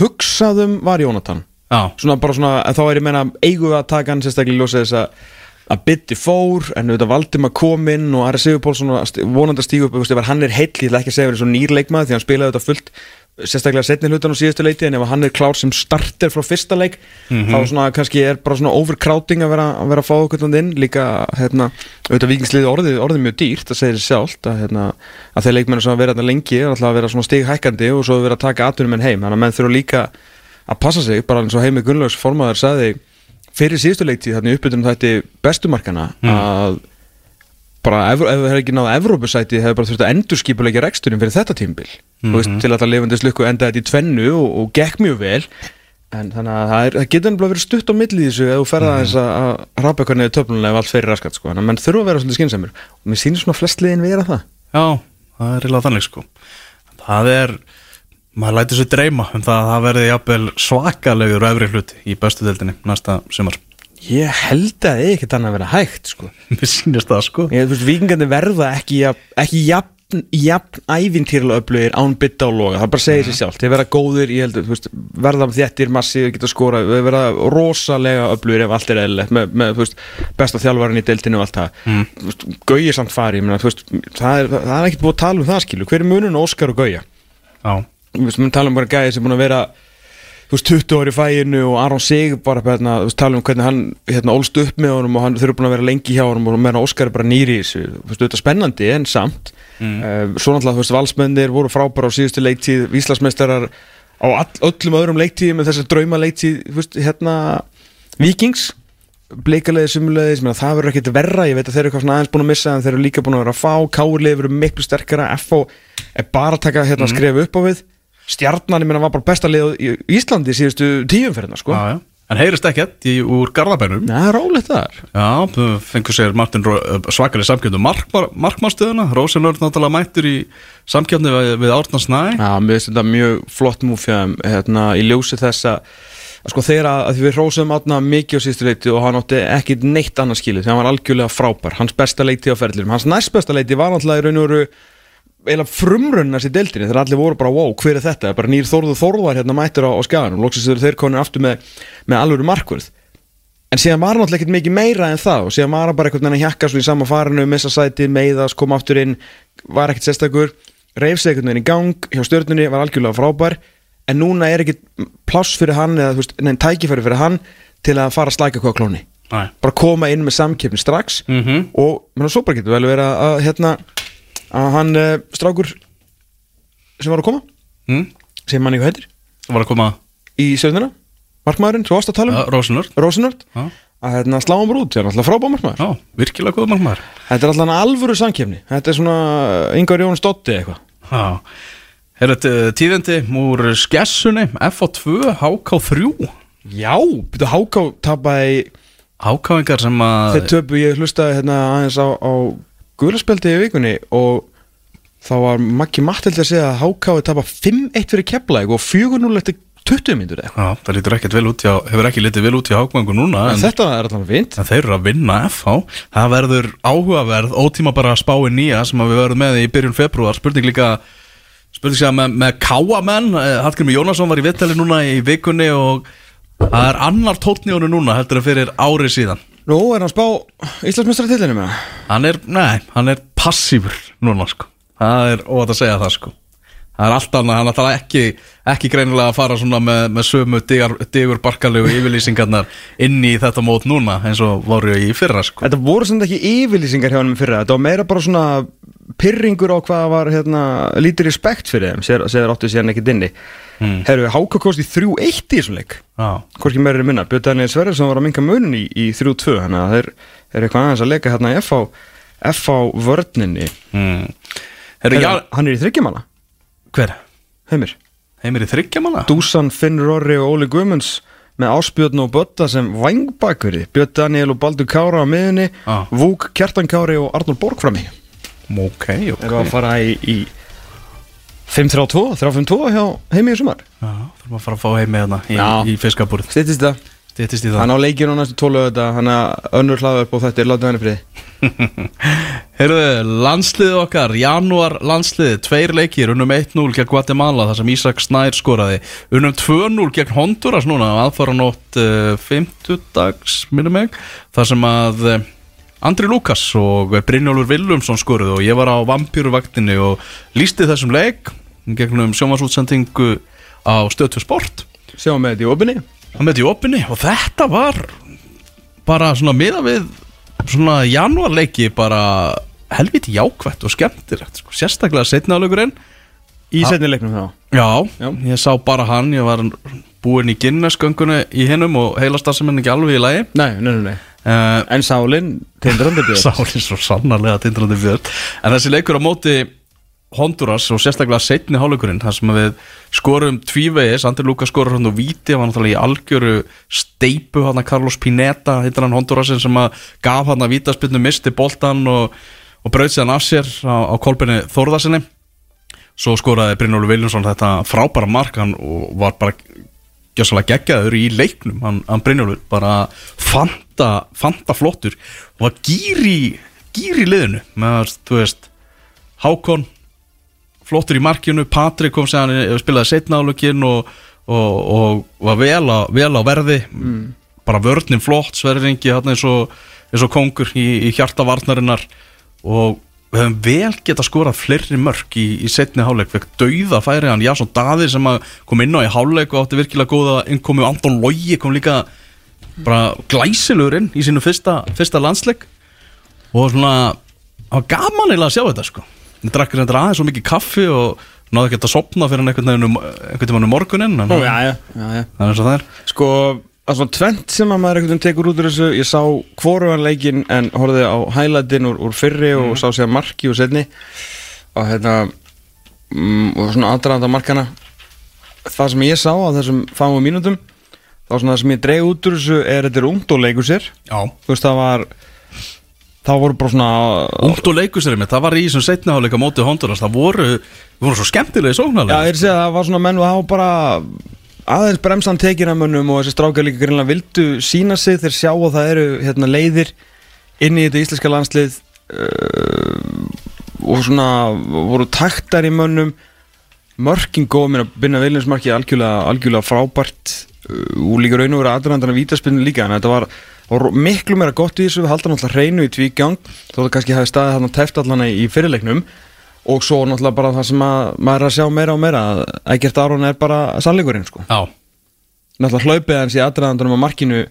hugsaðum var Jónatan. Já, svona bara svona, en þá er ég meina eigum við að taka hann sérstaklega í ljósið þess að að bytti fór, en auðvitað Valdimar kom inn og Ari Sigurpólsson vonandi að stígu upp, ef hann er heill, ég ætla ekki að segja verið svo nýr leikmaður því hann spilaði þetta fullt sérstaklega setni hlutan á síðustu leiti en ef hann er klár sem starter frá fyrsta leik þá svona kannski er bara svona overcrowding að vera að, vera að fá okkur inn. Líka hérna, auðvitað vikingsliði orðið, orðið mjög dýrt það segir sjálft að, hérna, að þeir leikmenn sem hafa verið þarna lengi er alltaf að vera svona stig hækkandi og svo vera að taka atvinnum en heim. Þannig að menn þurfa líka að passa sig bara eins og heimi Gunnlaugs formaður sagði fyrir síðustu leiktíð þannig uppbytunum þetta bestumarkana að bara ef, það hefði ekki náða Evrópusæti hefði bara þurft að endurskipulegja reksturinn fyrir þetta tímbil mm veist, til að það lifandi slukku enda þetta í tvennu og, og gekk mjög vel. En þannig að það, er, það getur nefnilega verið stutt á milli þessu ef þú ferða aðeins að, að rapa eitthvað neður töflulega ef allt fyrir raskat sko. þannig að menn þurfa að vera svolítið skynnsamur og mér sýnir svona flest liðin vera það. Já, það er reyna þannig sko. Það er, maður lætur sér dreyma um það að það verði jafnvel svakalegur öfri hluti í bestu deildinni næsta sumar. Ég held að það er ekkert annað að vera hægt sko. Mér sýnist það sko. Vikingandi verða ekki jafn, ekki jafn, jafn ævintýrlega öflugir án bytta og loga, það bara segir sér sjálf þeir verða góðir, ég held að, verða þéttir massi, geta skora, þeir verða rosalega öflugir ef allt er eðlilegt með, með veist, besta þjálfarinn í deildinu og allt það. Mm. Gauja samt fari, þú veist, það er, það er ekkert búið að tala um það skilu, hver er munun á Óskar og Gauja? Já, Þú veist, við tala um bara gæði sem búin að vera þú veist, 20 ári í fæinu og Aron Sig bara hérna, þú veist, tala um hvernig hann hérna, ólst upp með honum og hann þurfa búin að vera lengi hjá honum og meðan Óskar er bara nýri í þessu. Þú veist, þetta er spennandi en samt. Mm. svo náttúrulega, þú veist, valsmennir voru frábæra á síðustu leiktíð, víslasmeistarar á all, öllum öðrum leiktíð með þessar drauma leiktíð, þú veist, hérna Vikings bleikalegið, sumulegið, það verður ekkert verra ég veit að þeir eru eitthvað aðeins búin að missa en þeir eru líka búin að vera að fá, káurlið verður miklu sterkara FO er bara að taka hérna að skrifa upp á við stjarnan, ég meina, var bara besta lið í Íslandi síðustu tíum fyrir hérna, sko. Já, já. En heyrist ekkert í, úr Garðabænum? Nei, rólegt þar. Já, þau fengur sér Martin svakalig samkjöndum markmannstöðuna Rósenlörð náttúrulega mættur í samkjöndni við, við Árna Snæ. Já, mér finnst þetta mjög flott múfjum hérna, í ljósi þess að að sko þegar að, að við rósum átna mikið á síðustu leiti og hann átti ekki neitt annað skilið þegar hann var algjörlega frábær, hans besta leiti á ferðlirum hans næst besta leiti var náttúrulega í raun og veru eiginlega frumrönnast í deildinni þegar allir voru bara wow, hver er þetta, bara nýr Þórður Þórðar hérna mættur á, á skaganum, loksist þeir þeir konir aftur með, með alvöru markvörð. En síðan var náttúrulega ekkert mikið meira en það og síðan var hann bara einhvern veginn að hjakka svo í sama farinu, missa sæti, meiðas, koma aftur inn var ekkert sérstakur, reyf sig einhvern veginn í gang hjá stjórnunni, var algjörlega frábær. En núna er ekkert pláss fyrir hann eða veist, neinn tækifæri fyrir hann til að fara að slæka hvað klóni bara koma inn með samkeppni strax Mhm. og menn, svo bara getur vel verið að hérna að hann uh, strákur sem var að koma hm? sem hann eitthvað heitir var að koma í stjórnuna markmaðurinn, svo varst að tala um Rósenlörð Rosenörd Já, að hérna slá hann bara út, það er alltaf frábá markmaður. Já, virkilega góð markmaður. Þetta er alltaf alvöru samkeppni. Þetta er svona Ingar Jón Stotti eitthvað. Já. Er þetta tíðindi úr skessunni FH2, HK3 já, byrju Háká tapaði Hákáingar sem að þeir töpu, ég hlustaði hérna aðeins á, á guðlarspeldi í vikunni og þá var Maggi Mattildi að segja að Háká er tapað 5-1 fyrir Keflæk og 4-0 eftir 20 minnur eða Já, það lítur ekkert vel út hjá, hefur ekki litið vel út hjá Hákvæðingu núna en en, þetta er alltaf fint en þeir eru að vinna FH Það verður áhugaverð, ótíma bara spái nýja sem að við verðum með í byrjun februar Spurning líka, spurning sér með, með káamenn Hallgrimur Jónasson var í vittali núna í vikunni og það er annar tótni honum núna heldur en fyrir ári síðan Nú er hann spá Íslandsmestara tillinu með það Hann er, nei, hann er passífur núna sko. Það er óvægt að segja það sko Það er allt annað, hann ætlar ekki, ekki greinilega að fara svona með, með sömu digur, barkalegu yfirlýsingarnar inn í þetta mót núna eins og voru í fyrra sko. Þetta voru samt ekki yfirlýsingar hjá hann með fyrra. Þetta var meira bara svona pyrringur á hvað var hérna, lítið respekt fyrir þeim sér áttu síðan ekkert inni. Mm. Herru, Háka kosti 3-1 í þessum leik. Já, Hvorki meira er minna, Björn Daniel Sverjarsson var að minka munin í, í 3-2 Þannig að þeir eru eitthvað aðeins að leika hérna í FH, FH vörninni. Mm. Herru, já, Hann er í þryggjamanna, hver? heimir. Heimir í þryggjamanna? Dúsan, Finn Rorri og Óli Guðmunds með Ásbjörn og Bötta sem vangbakveri Björn Daniel og Baldur Kára á miðunni Ah. Vúk, Kjartan Kári og Arnór Borg frammi Ok, ok. Erum við að fara í, í 5-3-2, 3-5-2 hjá heimi í sumar? Já, þurfum að fara að fá heimi hérna í, Já. í fiskabúrið Stýttist það. Stýttist í það. Hann á leikinu næstu tólu þetta Hann er önnur hlaðverk og þetta er látið henni friði Heyrðu, landsliðið okkar, janúar landsliðið, tveir leikir, unnum 1-0 gegn Guatemala þar sem Ísak Snær skoraði. Unnum 2-0 gegn Honduras núna aðfara nótt uh, 50 dags, minnum mig, þar sem að uh, Andri Lukas og Brynjólfur Willumsson skoruðu og ég var á vampýruvaktinni og lísti þessum leik gegnum sjómasútsendingu á stöðtu sport. Sjáum með þetta í opinni. Hann með þetta í opinni og þetta var bara svona miða við svona janúarleiki bara helviti jákvætt og skemmtilegt sko. sérstaklega setnaðalögurinn Í setni leiknum þá já, Já. ég sá bara hann ég var búinn í Guinness-göngunni í hinnum og heilast það sem er ekki alveg í lagi. Nei, nei, nei, nei. Uh, En Sálin, tindrandi björn. Sálinn svo sannarlega tindrandi björn. En þessi leikur á móti Honduras og sérstaklega setni hálfleikurinn þar sem við skorum tvívegis. Andri Lukas skorur hann og víti hann var náttúrulega í algjöru steipu hann að Carlos Pineta hittar hann Hondurasin sem að gaf hann að vítaspinnu misti boltan og, og brauð sér hann af sér á, á kolbinni Þórðarsinni svo skoraði Brynjólu Viljánsson þetta frábæra mark. Hann og var bara gjössalega geggjaður í leiknum. Hann, hann Brynjólfur bara fanta, fanta flottur. Og var gýri gýri liðinu með, þú veist, Hákon flottur í markinu, Patrik kom sér hann spilaði setna álökin og, og, og var vel á, vel á verði. Bara vörnin flott sverringi eins og, eins og kongur í, í hjarta varnarinnar. Og við höfum vel geta skorað fleiri mörk í, í setni hálfleik. Fekk dauða færi hann Jason Davíð sem að kom inn á í hálfleik og átti virkilega góða innkomi og Anton Logi kom líka bara glæsilegur inn í sínu fyrsta, fyrsta landsleik. Og svona það var gaman eiginlega að sjá þetta sko drakk reyndar aðeins svo mikið kaffi og náði ekki að sopna fyrir einhvern veginn um, einhvern veginn um morgunin en Ó, já, já, já, já. Það er eins og það er. Sko, það svona tvent sem að maður einhvern veginn tekur út úr þessu. Ég sá hvorugan leikin en horfði á highlightin úr, úr fyrri og sá sér marki úr setni og hérna mm, og svona aðdraðanda markana Það sem ég sá á þessum fáum mínútum þá svona það sem ég dreig út úr þessu er þetta er ungt og leikur sér. Já. Þú veist það var þá voru bara svona Ungt og leikuseri mitt, það var í þessum setni hálfleika móti Honduras, það voru, voru svo skemmtilegi Já, sóknarlega ég er að segja að það var svona menn og hafa bara aðeins bremsan tekin að mönnum og þessi strákar líka greinlega vildu sína sig þeir sjá að það eru hérna, leiðir inn í þetta íslenska landslið uh, og svona voru taktar í mönnum. Mörkin góð mér að binna Viljánsmarki algjörlega, algjörlega frábært uh, og líka raun og vera aðrandana vítaspinnu líka en þetta var, var miklu meira gott í þessu við halda náttúrulega hreinu í tvígang þó það kannski hafi staðið þarna teft allana í fyrirleiknum. Og svo náttúrulega bara það sem að maður er að sjá meira og meira að Ægert Aron er bara sannleikurinn sko. Náttúrulega hlaupið hans í aðdraðandunum á markinu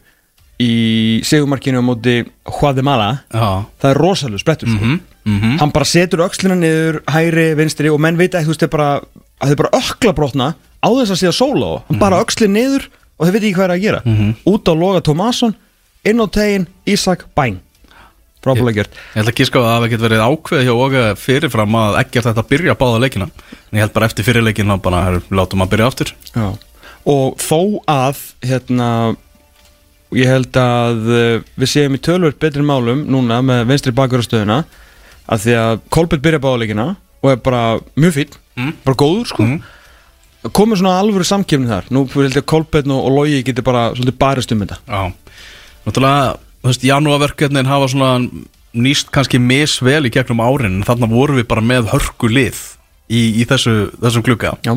í segumarkinu á móti já. það er rosalega sprettur sko. Mhm, mhm. hann bara setur öxlina niður hægri, vinstri og menn veit ekki þú veist, bara, að þeir bara ökla brotna á þess að sé að sóla á hann bara öxlin niður og þeir veit ekki hvað er að gera. Út á Loga Tómasson inn á tegin, Ísak, bæn. Frábúlega gert Ég held að gíska að það ekkert verið ákveð hjá Óga fyrirfram að ekkert þetta byrja báða leikina. En ég held bara eftir fyrirleikina bara her, látum að byrja aftur. Já. og þó að hérna ég held að uh, við séum í tölvöld betri málum núna með vinstri bakurastöðuna að því að Kolbjörn byrja báðuleikina og er bara mjög fín Mm. bara góður sko. Mm. komið svona alvöru samkefni þar. Nú held ég að Kolbjörn og, Logi geti bara svolítið barist um þetta. Já, náttúrulega, þú veist, janúarverkefnin hafa svona nýst kannski misvel í gegnum árin en þarna vorum við bara með hörkulið í, í þessu, þessum klukka Já.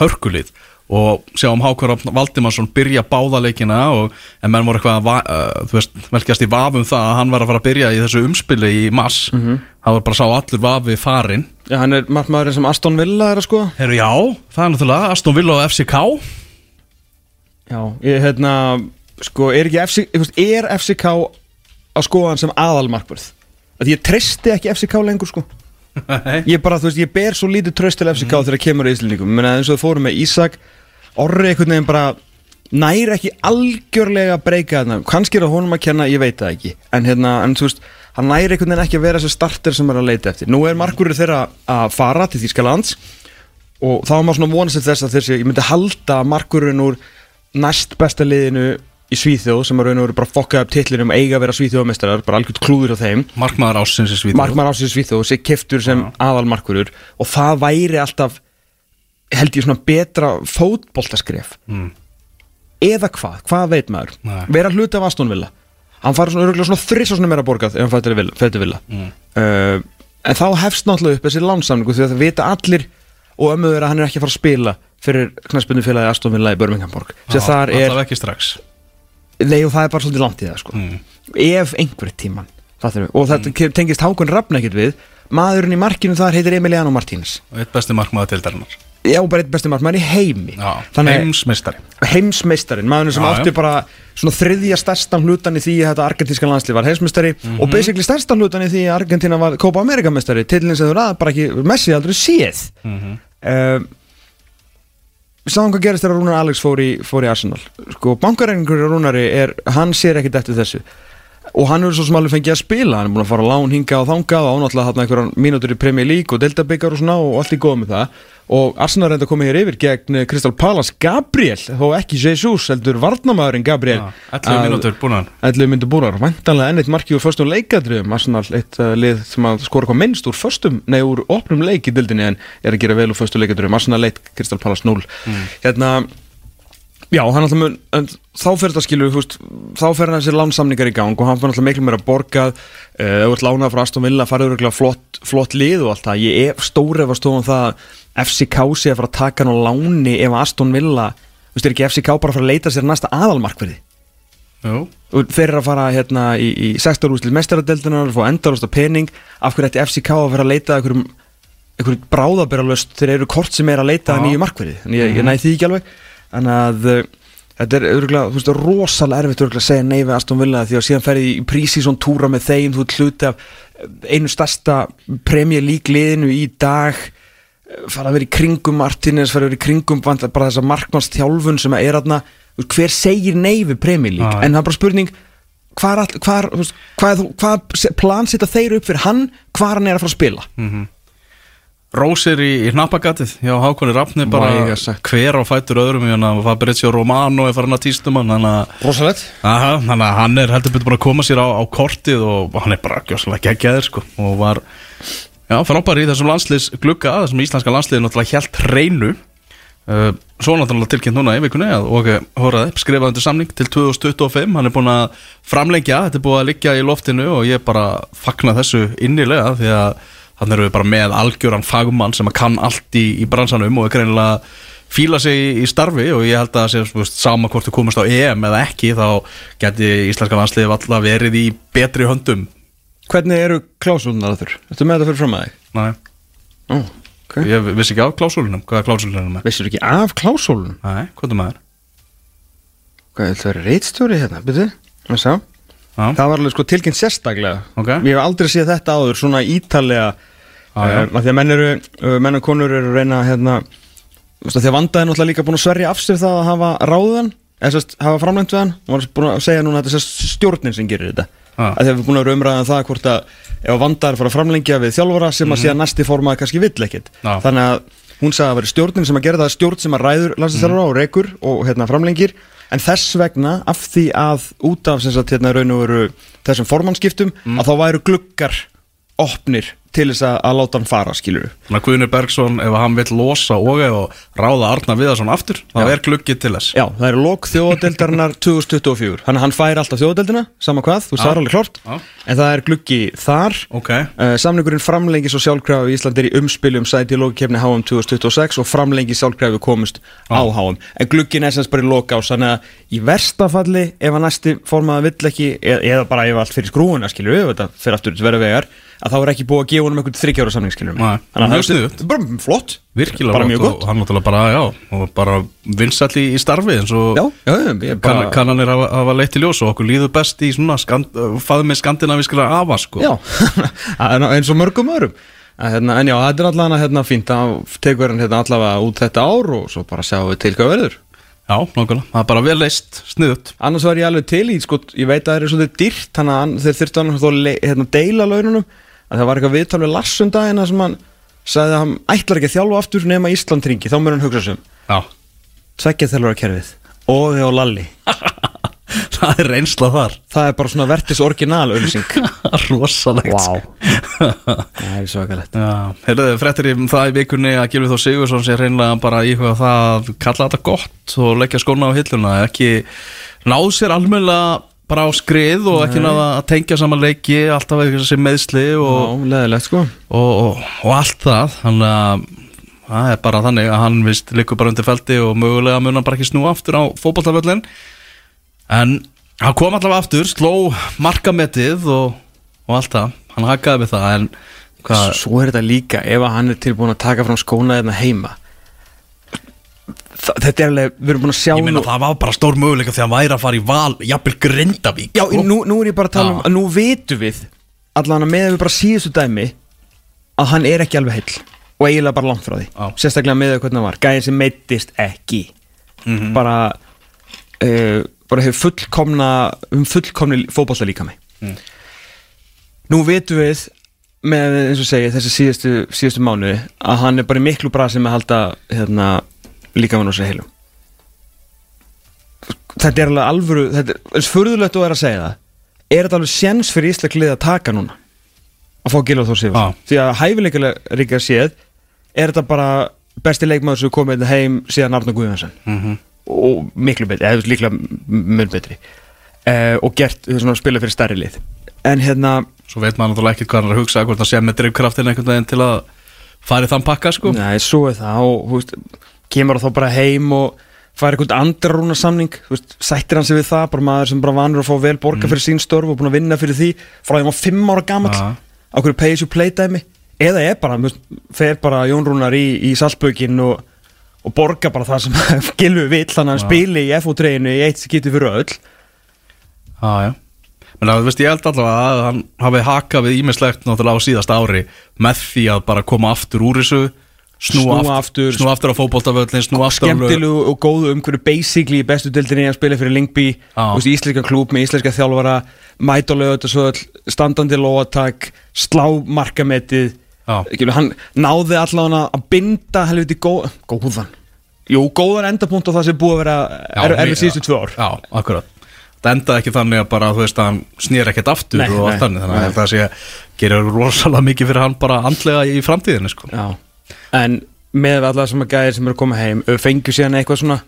hörkulið. Og sjáum Hákvar Valdimarsson byrja báðaleikina og en menn voru eitthvað að va- uh, þú veist, velkjast í vafum það að hann var að fara að byrja í þessu umspili í mass Mhm. það var bara sá allur vafi farin Já, hann er markmaðurinn sem Aston Villa er að skoða. Heru, Já, það er náttúrulega Aston Villa og FCK Já, ég hérna sko, er ekki FC, ég veist, er FCK að skoða hann sem aðalmarkvörð? Að ég treysti ekki FCK lengur sko. Ég bara, þú veist, ég ber svo lítið tröst til FCK þegar kemur í Íslendingum. Menn eins og það fórum með Ísak Orri einhvern veginn bara næri ekki algjörlega að breyka þarna. Kannski er það honum að kenna, ég veit það ekki. En hérna, en þú veist, hann næri einhvern veginn ekki að vera þessi starter sem er að leita eftir. Nú er markvörður þeirra að fara til Þýskalands og þá var maður svona vonast til þess að þessi, ég myndi halda markurinn úr næst besta liðinu í Svíþjóð sem að raun og veru bara fokkað upp titlinum eiga að vera Svíþjóðamestrar, bara algjört klúður á þeim. Markmaður ásins í Svíþjóð. Markmann ásins Svíþjóð, sé keftur sem aðalmarkurur og það væri alltaf held ég svona betra fótboltaskref. Mm. eða hvað, hvað veit maður? Nei. vera hluti af Aston Villa. Hann fara svona, örugglega svona þriss og svona meira borgað ef hann fættir Villa, Villa. Mm. Uh, en þá hefst náttúrulega upp þessi lánsamningu því að það vita allir og ömmuður að hann er ekki að fara að spila fyrir knæspunni félagi Aston Villa í Birminghamborg sem þar er, Alltaf ekki strax nei og það er bara svolítið langt í það sko. Mm. ef einhver tíman og þetta tengist Hákon Rafn ekkert við maðurinn í markinu þar heitir Emiliano Martínez Og eitt besti markmaður tildarinnar já, bara einn besti markmaður í heimi Já, Þannig- heimsmeistari heimsmeistarinn, maðurinn sem Já, átti já. bara svona þriðja stærstan hlutan í því að þetta argentíska landslið var heimsmeistari Mhm. og basically stærstan hlutan í því að Argentína var Copa America meistari, tillin sem þú ræða bara ekki Messi aldrei séð Mhm. uh, Við sáum hvað gerist þegar Rúnar Alex fór í, fór í Arsenal. Sko, bankaræningur Rúnari er, hann sér ekkert eftir þessu. Og hann hefur svo sem alveg fengið að spila. Hann er búin að fara lán hinga og þangað og ánáttúrulega hann einhverjan mínútur í Premier League og Delta-byggar og svona og allt í góð með það og Arsenal reynda að koma hér yfir gegn eh, Crystal Palace. Gabriel, þó ekki Jesus heldur varnamæðurinn Gabriel. Já, 11 mínútur búin hann 11 myndu búrar, vantanlega enn eitt marki úr förstum leikadröfum, Arsenal eitt uh, lið sem að skora hvað minnst úr förstum nei úr opnum leik í dildinni en er að gera vel úr förstum leikadröfum, Arsenal leitt Crystal Palace 0 hérna já, hann alltaf mun, en þá fyrir þetta skilur veist, þá fyrir þessi lánsamningar í gang og hann fyrir alltaf miklu meira borgað. Uh, ef þú ert lánað frá Aston Villa, farið öruglega flott, flott lið og allt það, ég er stóri ef að stofum það að FCK sé að fara að taka hann á láni ef að Aston Villa, þú veist, er ekki FCK bara að fara að leita sér næsta aðalmarkverði? Jú, og þeir eru að fara hérna í, í 16 úrslið mestaradeldunar fá endarast á pening. Af hverju ætti FCK að vera að leita að einhverjum, einhverjum bráðabyrralöst þeir eru kort sem er að leita Já. að nýju markverði? Þannig ég, ég næði því ekki alveg þannig að uh, þetta er örgulega, þú veist, rosalega erfitt örgulega að segja nei við Aston Villa því að síðan ferði í prísísson túra með þeim þú hluti af eh, einu stærsta Premier League liðinu í dag. Eh, fara að vera í kringum Martínez, fara að vera í kringum vant- bara þessa markmannstjálfun sem er aðna hver segir nei við Premier League? Já, já. en það er bara spurning hvað, hvað plan setja þeir upp fyrir hann hvar hann er að fara að spila Rósir í, í hnappagatið Já, Hákonni Rafni bara hver á fætur öðrum Þannig að Fabrizio Romano er farin að týstum hann Aha, þannig að hann er heldur betur búin að koma sér á, á kortið og hann er bara geggjaður sko og var já, frábær í þessum landsliðs glugga þessum íslenska landsliði náttúrulega helt reynu uh, svo náttúrulega tilkynnt núna í vikunni að og hóraði skrifaði undir samning til 2025 hann er búin að framlengja, þetta er búin að liggja í loftinu og ég bara fagna þessu innilega því að hann eru við bara með algjöran fagmann sem kann allt í, í bransanum og er greinilega fíla sig í, starfi og ég held að það veist, sama hvort þú komast á EM eða ekki þá geti íslenska landsliði valla verið í betri höndum hvernig eru klásulunar þurr? Þetta með þetta fyrir fram að þig? Næ, Ó, ok ég vissi ekki á klásúlunum hvað er klásúlunum með Vissir ekki af klásólunum? Næ, hvað er maður? Hvað er það reitstjóri hérna, byrju? Það sá Já, Það var alveg sko tilkynnt sérstaklega Ok. Ég hef aldrei séð þetta áður svona ítalega Já, já. uh, Því að menn eru, uh, menn og konur eru að reyna hérna að Því að vandaði náttúrulega líka búin að sverja af sér það að hafa ráðan eða sérst hafa framlengt við hann og var búin að segja núna að þetta er stjórnin sem gerir þetta að því að við erum búin að vera umræðan það hvort að ef vandaði fara að framlengja við þjálfara sem að síðan næsti formaði kannski vill ekkit Mhm. Já. þannig að hún sagði að vera stjórnin sem að gera það stjórn sem að ræður landsinsþjálfara og rekur og hérna framlengir en þess vegna af því að út af sagt hérna veru þessum formannskiptum Mhm. að þá væru gluggar opnir til þess að, að láta hann fara skilur Þannig að Guðnir Bergson, ef hann vill losa og og ráða Arna Viðarsson aftur þá Já. er gluggið til þess. Já, það eru lok þjóðadeldarinnar 2024 Þannig að hann fær alltaf þjóðadeldina, sama hvað, þú Já. sagði alveg klart Já. En það er gluggi þar. Ok, uh, Samningurinn framlengi svo sjálfkrafi í Íslandi er í umspiljum sæti í lókikefni HM 2026 og framlengi sjálfkrafi komust á HM En er sem sagt bara í loka ás Þannig að í versta falli ef að næsti formaða vill ekki eða, eða bara ef allt fyrir skrúuna skilur við þetta fyrir aftur verða vegar að þá er ekki búið að gefa honum einhvern þryggjára samning Þannig að það er bara flott. Virkilega Bara mjög gott. og hann náttúrulega bara, já, og bara vinsall í, starfi eins og kann, bara kannanir hafa, hafa leitt í ljós og okkur líður best í svona skand, faðmið skandinavískra afa sko. Eins og mörgum öðrum. En, hérna, en já, þetta er allavega hérna fínt að tekur hann hérna allavega út þetta ár og svo bara sjáum við til hvað verður. Já, nákvæmlega, það er bara vel leist, sniðut Annars var ég alveg til í, sko, ég veit að það er svolítið dýrt þannig að þeir þurftu þá le- hérna, deila laununum að það var eitthvað viðtal við Larsundagina sem hann sagði að hann ætlar ekki að þjálfa aftur nema Ísland ringi, þá mörg hann hugsa sem Já, Tveggja þjálfara kerfið og hjá Lalli. Það er reynsla þar. Það er bara svona vertis orginal auðlýsing Rosalegt. Vá. Það er svakalegt. Heyrðu, fréttir í það í vikunni að Gilvi Þór Sigursson sé reynlega bara íhuga það að kalla þetta gott og leggja skóna á hilluna ekki náð sér almennilega bara á skrið og ekki náða að tengja saman leiki alltaf eitthvað sem meðsli og, Já, sko. og, og, og allt það. Þannig að það er bara þannig að hann vist likur bara undir feldi og mögulega mun hann bara ekki snú aftur á fótballtaföllin en hann kom allavega aftur sló markametið og, og allt það, hann hakaði við það en Svo er þetta líka ef hann er tilbúin að taka fram skóna hérna heima Þa, Þetta er alveg, við erum búin að sjá ég meina nú það var bara stór möguleika þegar hann væri að fara í val, jafnvel Grindavík Já, sko. nú, nú er ég bara að tala um að nú vitum við allan að með við bara síðustu dæmi að hann er ekki alveg heill og eiginlega bara langt frá því Já. sérstaklega með hvernig hann var, gæðin sem meittist ekki Mhm. bara uh, bara hefur fullkomna um fullkomni fótbolta líka mig Mm. nú vitum við með eins og segja þessi síðustu, síðustu mánuði að hann er bara miklu brasi með að halda hérna, líka á sér heilum þetta er alveg alvöru þetta er eins furðulegt og er að segja það er þetta alveg séns fyrir Ísland lið að taka núna? Að fá Gilvar Þór Sigur Já. því að hæfileika ríka séð er þetta bara besti leikmaður sem komið heim síðan Arna Guðvansson Mhm. og miklu betri, eða líklega mun betri. Uh, og gert spila fyrir stærri lið. En hérna, Svo veit maður náttúrulega ekkert hvað hann er að hugsa hvort hann sé með drifkraftin einhvern veginn til að fara í þann pakka sko. Nei, svo er það og kemur þá bara heim og fær eitthvað andrarúna samning veist, sættir hann sig við það, bara maður sem bara vanur að fá vel borga fyrir sín störf og búin að vinna fyrir því frá því að hann var fimm ára gamall. Ja. á hverju pay as you play dæmi? Eða er bara, veist, fer bara Jón Rúnar í, í Salzbökin og, og borga bara það sem Gilvi vill þannig að hann Ja. spili í FO-treinu í eitt skipti fyrir öll. Já, já. Men að, þú veist, ég held allavega að hann hafi hakað við ímislegt náttúrulega á síðast ári með því að bara koma aftur úr þessu snúa, Snúa aftur, snúa aftur á fótboltavöllin snúa aftur á skemmtilegu og góðu umhverju basically í bestu dildinni að spila fyrir Lingby íslenska klúb með íslenska þjálfara mætalegu þetta svo standandi lóatak, slá. Ekki, hann náði allavega að binda helviti góð, góðan. Jú, góðan endapunkt á það sem búið að vera Já, er, síðustu tvö ár. Já, akkurat. Það endaði ekki þannig að bara, þú veist, að hann snýr ekkert aftur Nei, og allt þannig Þannig að að það sé gerir rosalega mikið fyrir hann bara andlega í framtíðinu sko. Já. En með allar sem að gæðir sem eru að koma heim fengjum síðan eitthvað svona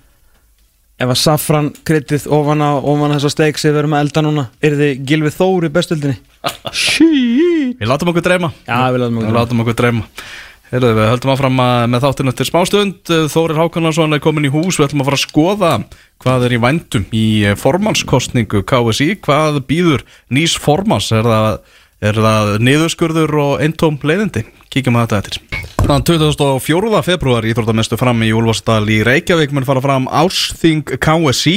ef að safran kryttið ofan á ofan á þessa steik sem við erum að elda núna er þið Gilvið Þór í bestildinni Shit! Við látum okkur dreyma. Já, við látum okkur Við látum okkur dreyma. Heyrðu, við höldum áfram að, með þáttinu eftir smástund. Þórir Hákonarsson er komin í hús. Við ætlum að fara að skoða hvað er í vændum í formannskostningu KSI Hvað býður nýs formans Er það, er það niðurskurður og eintóm leiðindi? Kíkjum að þetta eftir Þann 24. februar íþróttamestu fram í Úlfarsdal í Reykjavík mun fara fram Ársþing KSI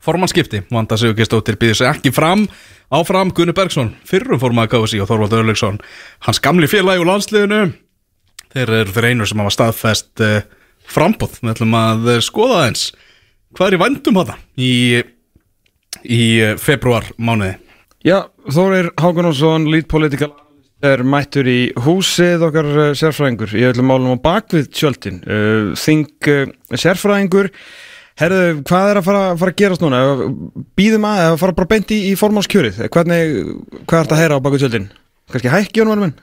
Formannskipti, Vanda Sigurgestóttir býður sig ekki fram Áfram Gunni Bergson, fyrrum formaði KSI og Þorvald Örleksson Hans gamli félagi úr landsliðinu Þeir eru þeir einu sem hafa staðfest uh, frambóð Við ætlum að eh, skoða eins Hvað er í vændum þetta í, í eh, februar mánuði? Já, Þórir Hákonarsson, lead political er mættur í húsið okkar uh, sérfræðingur Ég ætlum málum á bakvið tjöldin uh, Þing uh, sérfræðingur Herðu, hvað er að fara, fara að gerast núna? Býðum að, eða fara bara beint í, í formálskjörið Hvernig, hvað er þetta að heyra á bakvið tjöldin? Kannski hækki, Jón Valminn?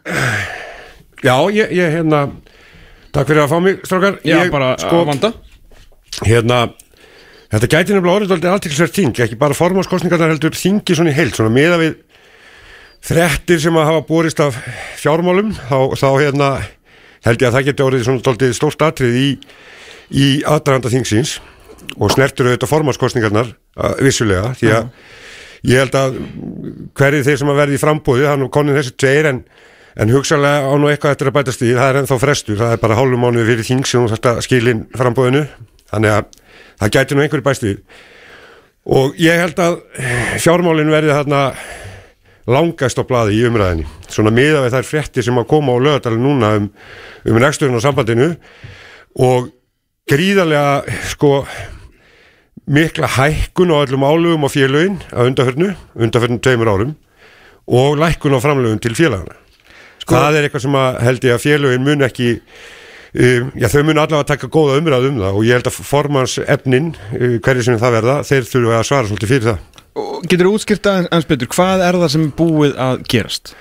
Já, ég, ég hérna Takk fyrir að fá mig, strákar ég, sko, vanda Hérna Þetta gæti nefnilega orðið aldrei alltilsverð þing ekki bara formánskostningarnar heldur þingi svona í heild svona meða við þrettir sem að hafa borist af fjármálum þá, þá hérna held ég að það geti orðið svona stórt atrið í, í aðdraganda þingsins og snertur auðvitað formánskostningarnar uh, vissulega því að ég held að hverju þeir sem að verði í það er nú konin þessi tveir en En hugsalega á nú eitthvað eftir að bætast í, það er ennþá frestur, það er bara hálfum mánuði fyrir þing sem að skilin frambóðinu, þannig að það gæti nú einhverju bæst við. Og ég held að fjármálinn verði þarna langast á blaði í umræðinni, svona miða við þær fréttir sem að koma á lögadalinn núna um, um reksturinn á sambandinu og gríðarlega sko mikla hækkun á öllum álugum og félögin að undarförnu, undarförnu tveimur árum og lækkun á framlögum til félagana. Sko, það er eitthvað sem að held ég að félögin mun ekki um, já, þau munu allavega taka góða umræð um það og ég held að formans efnin, uh, hverju sem það verða, þeir þurfa að svara svolítið fyrir það. Getur þú útskýrt aðeins betur, hvað er það sem er búið að gerast?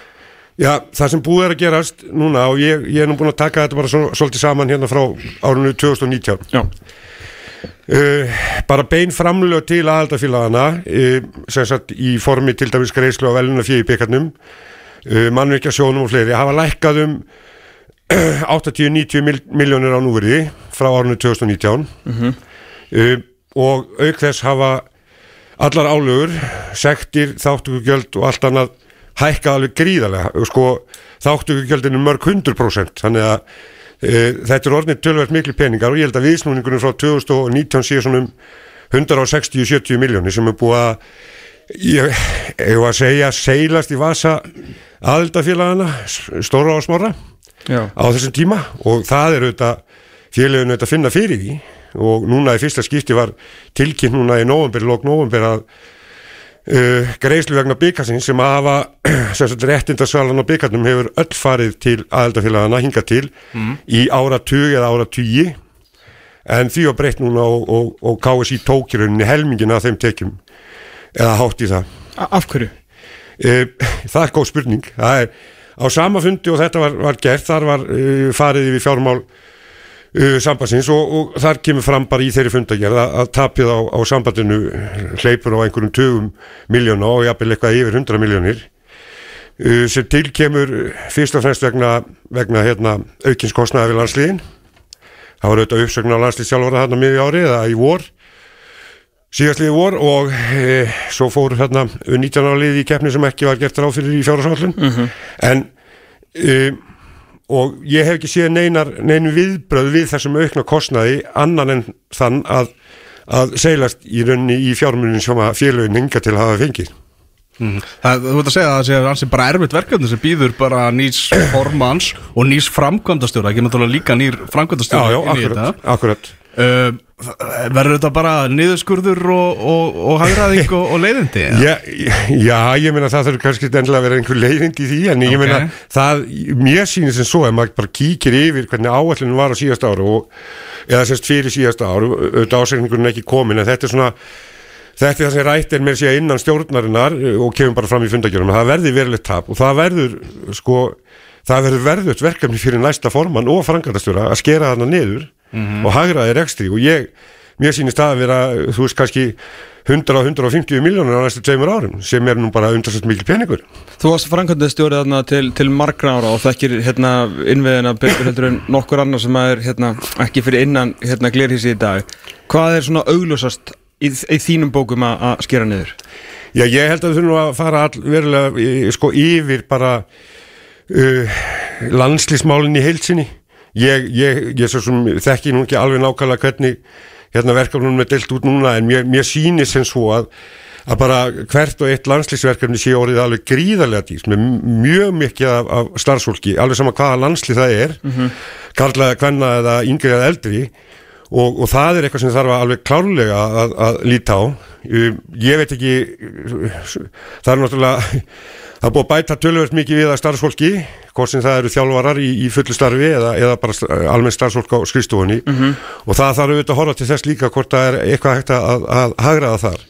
Já, það sem búið er að gerast núna og ég, ég er nú búin að taka þetta bara svo, svolítið saman hérna frá árunni 2019 Já, uh, bara bein framlög til aðaldafélagana uh, sem sagt í formi til dæmis greiðslu á veluna fyrir byggarnum uh, mannveikja sjónum og fleiri hafa lækkað um 80-90 mil, miljónir á núveri frá árunni 2019 uh, og auk þess hafa allar álögur, sektir, þáttökugjöld og allt annað hækkað alveg gríðarlega. Sko, þáttökugjöldin er mörg 100% þannig að e, þetta er orðnið tölvægt miklu peningar og ég held að viðsnúningunum frá 2019 sé svona um 160-70 miljónir sem er búið að ég hefur að segja seilast í vasa aðildafélagana stóra og smára já, á þessum tíma. Og það er auðvitað félaginu auðvitað að finna fyrir því og núna í fyrsta skipti var tilkynnt núna í november, lók november að uh, greiðslu vegna byggasins sem að hafa sem sagt réttindasalan á byggarnum hefur öll farið til aðeldafélagana hinga til í áratug eða áratugi. En því var breytt núna og, og, og KSI tók í rauninni helmingin af þeim tekjum. Eða hátt í það. A- af hverju? Uh, það er góð spurning. Það er á sama fundi og þetta var, var gert þar var uh, farið yfir fjármál uh, sambandsins og, og þar kemur fram bara í þeirri fundagerð að, tapið á, á sambandinu hleypur á einhverjum tugum miljóna og jafnvel eitthvað yfir 100 miljónir uh, sem til kemur fyrst og fremst vegna, vegna hérna, aukinskostnaði við landsliðin. Það var auðvitað uppsögn á landslið sjálfara þarna miði ári eða í vor síðastliði vor og e, svo fór hérna 19 álið í keppni sem ekki var gert ráð fyrir í fjárhásállun en e, og ég hef ekki séð neinar neinu viðbröð við þessum aukna kostnaði annan en þann að, að seilast í rauninni í fjármunin sem að félögin hinga til að hafa fengið Mhm. Það, þú veit að segja að það sé ansi bara erfitt verkefni sem býður bara nýs formans og nýs framkvæmdastjóra, ekki náttúrulega líka nýr Já, framkvæmdastjóra já, akkurat, akkurat. Uh, verður þetta bara niðurskurður og, og, og hagræðing og, og leiðindi? Já, já, ég meina það þurfi kannski endilega að vera einhver leiðind í því en ég Ok. meina það, mér sýnir sem svo að maður bara kíkir yfir hvernig áallinu var á síðasta áru og, eða semst fyrir síðasta áru auðvitað ásækningurinn er ekki komin en þetta er svona þetta er það sem rætt er með sér innan stjórnarinnar og kemur bara fram í fundagjörnum það verði verulegt tap og það verður sko, það verður verðut verkefni fyrir næsta formann og frangatastjóra að skera þarna niður og hagraði rekstri. Og ég, mér sýnist það að vera þú veist kannski 100-150 miljónur á næstu tveimur árum sem er nú bara undarsett mikil peningur. Þú varst framkvæmdið stjórið þarna til, til margra ára og þekkir hérna innviðina betur heldur en nokkur annar sem er hérna ekki fyrir innan hérna glirhísi í dag. Hvað er svona augljósast í, í þínum bókum að, skera niður? Já, ég held að við þurfum að fara all, verulega sko yfir bara uh, landslísmálinn í heilsinni ég, ég, ég svo sem þekki nú ekki alveg nákvæmlega hvernig hérna verkefnum er deilt út núna en mér, mér sýnir sem svo að að bara hvert og eitt landslýsverkefni sé orðið alveg gríðarlega dýrt með mjög mikið af, af starfsfólki alveg sama hvaða landslýð það er mm -hmm. karlaða, kvenna eða yngri eða eldri og, og það er eitthvað sem þarf að alveg klárlega að, að líta á ég veit ekki það er náttúrulega það er búið að bæta tölvöld mikið við að starfsfólki hvort sem það eru þjálfarar í, í fullu starfi eða, eða bara st- almenn starfsfólk á skrifstofunni. Og það þarf auðvitað að horfa til þess líka hvort það er eitthvað hægt að, að hagraða þar.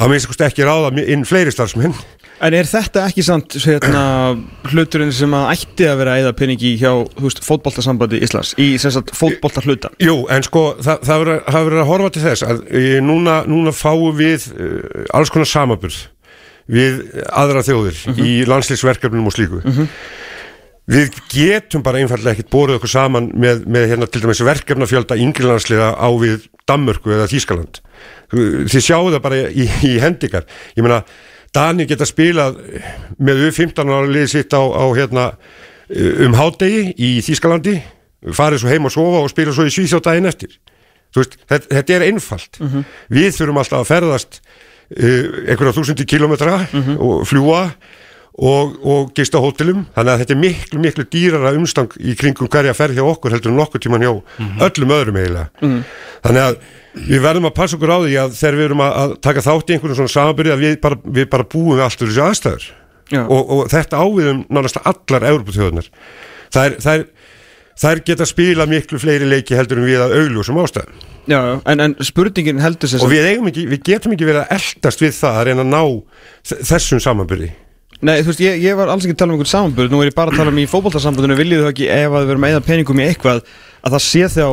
Að minnst ekki ráða inn fleiri starfsmenn. En er þetta ekki samt hérna, hluturinn sem að ætti að vera eða peningi hjá fótboltasambandi Íslands í fótbolta hlutan? Jú, en sko, það, það verður að horfa til þess að e, núna, núna fáum við e, alls konar samaburð við aðra þjóðir í landslýsverkefnum og slíku Við getum bara einfallega ekkert borðið okkur saman með, með hérna til dæmis verkefnafjölda yngrilandsliða á við Danmörku eða Þískaland. Þið sjáu það bara í, í hendikar. Ég meina, Dani geta spilað með U15 ára liðið sitt á, á hérna um hádegi í Þískalandi, farið svo heim og sofa og spila svo í Svíþjóð daginn eftir. Veist, þetta, þetta er einfalt. Við þurfum alltaf að ferðast uh, einhverja þúsundi kilometra og fljúa og, og gista hótelum. Þannig að þetta er miklu, miklu dýrara umstang í kringum hverja ferð hjá okkur heldur en nokkur tíman hjá öllum öðrum eiginlega. Þannig að við verðum að passa okkur á því að þegar við erum að, taka þátt í einhvern svona samanbyrði að við bara, við bara búum við allt úr þessu aðstæður og, og þetta áviðum nánast allar Európa-þjóðunar það er, það er þær geta spila miklu fleiri leiki heldur en við að augljósum ástæðum. Já, já, en, en spurningin heldur sér og við, ekki, við getum ekki verið að eldast við það að reyna að ná þessum samanbyrði Nei, þú veist, ég, ég var alls ekki að tala um einhvern samanburð Nú er ég bara að tala um í fótboltasambandinu Viljið þú ekki ef að við verum að eða peningum í eitthvað Að það sé þá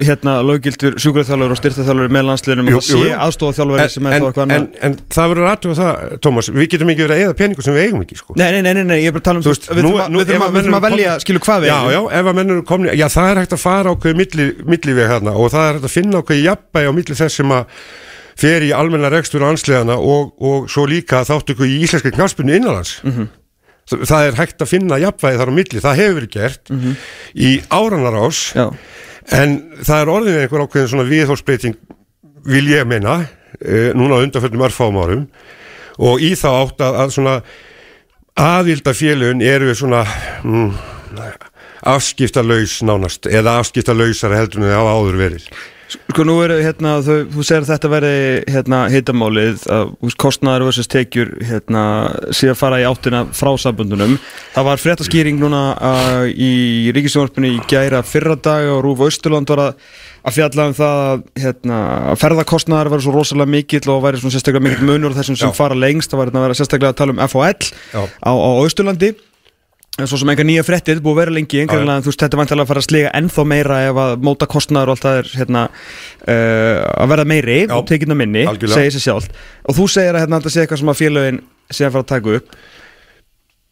hérna löggildur sjúkraþjálfur og styrtaþjálfur með landsliðnum og það sé aðstofaþjálfur sem er en, þá eitthvað en, annað en það verður aðtöfa það, Tómas við getum ekki verið að eða peningu sem við eigum ekki sko. Nei, nei, nei, nei, nei, ég er bara að tala um Þú veist, Við þurfum að- velja, skilu hvað við já, eigum. já, ef að menn eru komni já, það er hægt að fara ákveði milli, milliveg hérna og það er hægt að finna ákveði jafnbæði á milli þess sem að fer í almenna rekstur og anslegana og, og svo líka þáttu í íslenska knarspinu innanlands Mhm. það, það er hægt að finna jafnbæði þar á milli, það hefur verið gert í áranarás Mhm. Já, En það er orðin einhver ákveðin svona viðhólsbreyting vil ég meina uh, núna á undanfjöldum örfáum árum. Og í þá átt að, að svona aðvilda félögun eru svona mm, afskiptalaus nánast eða afskiptalausar heldur en það hafa áður verið sko nú er hérna þau, þú segir að þetta verði hérna hitamálið að kostnaður versus tekjur hérna síðan fara í áttina frá sambundunum það var fréttaskýring núna uh, í ríkisjónvarpinu í gæra fyrra dag og Rúf Austurland var að, að fjalla um það að hérna, að ferðakostnaður var svo rosalega mikill og væri svona sérstaklega mikill munur á þessum sem Já. fara lengst. Það var hérna að vera sérstaklega að tala um FHL á, á Austurlandi En svo sem enga nýja fréttir, þetta búið að vera lengi einhverjum en þú veist, þetta er vantilega að fara að sliga ennþá meira ef að móta kostnaður og allt það er hérna, uh, að verða meiri Já, og tekina minni, algjörlega. segir sér sjálf og þú segir að hérna, þetta sé eitthvað sem að félögin sé að fara að taka upp.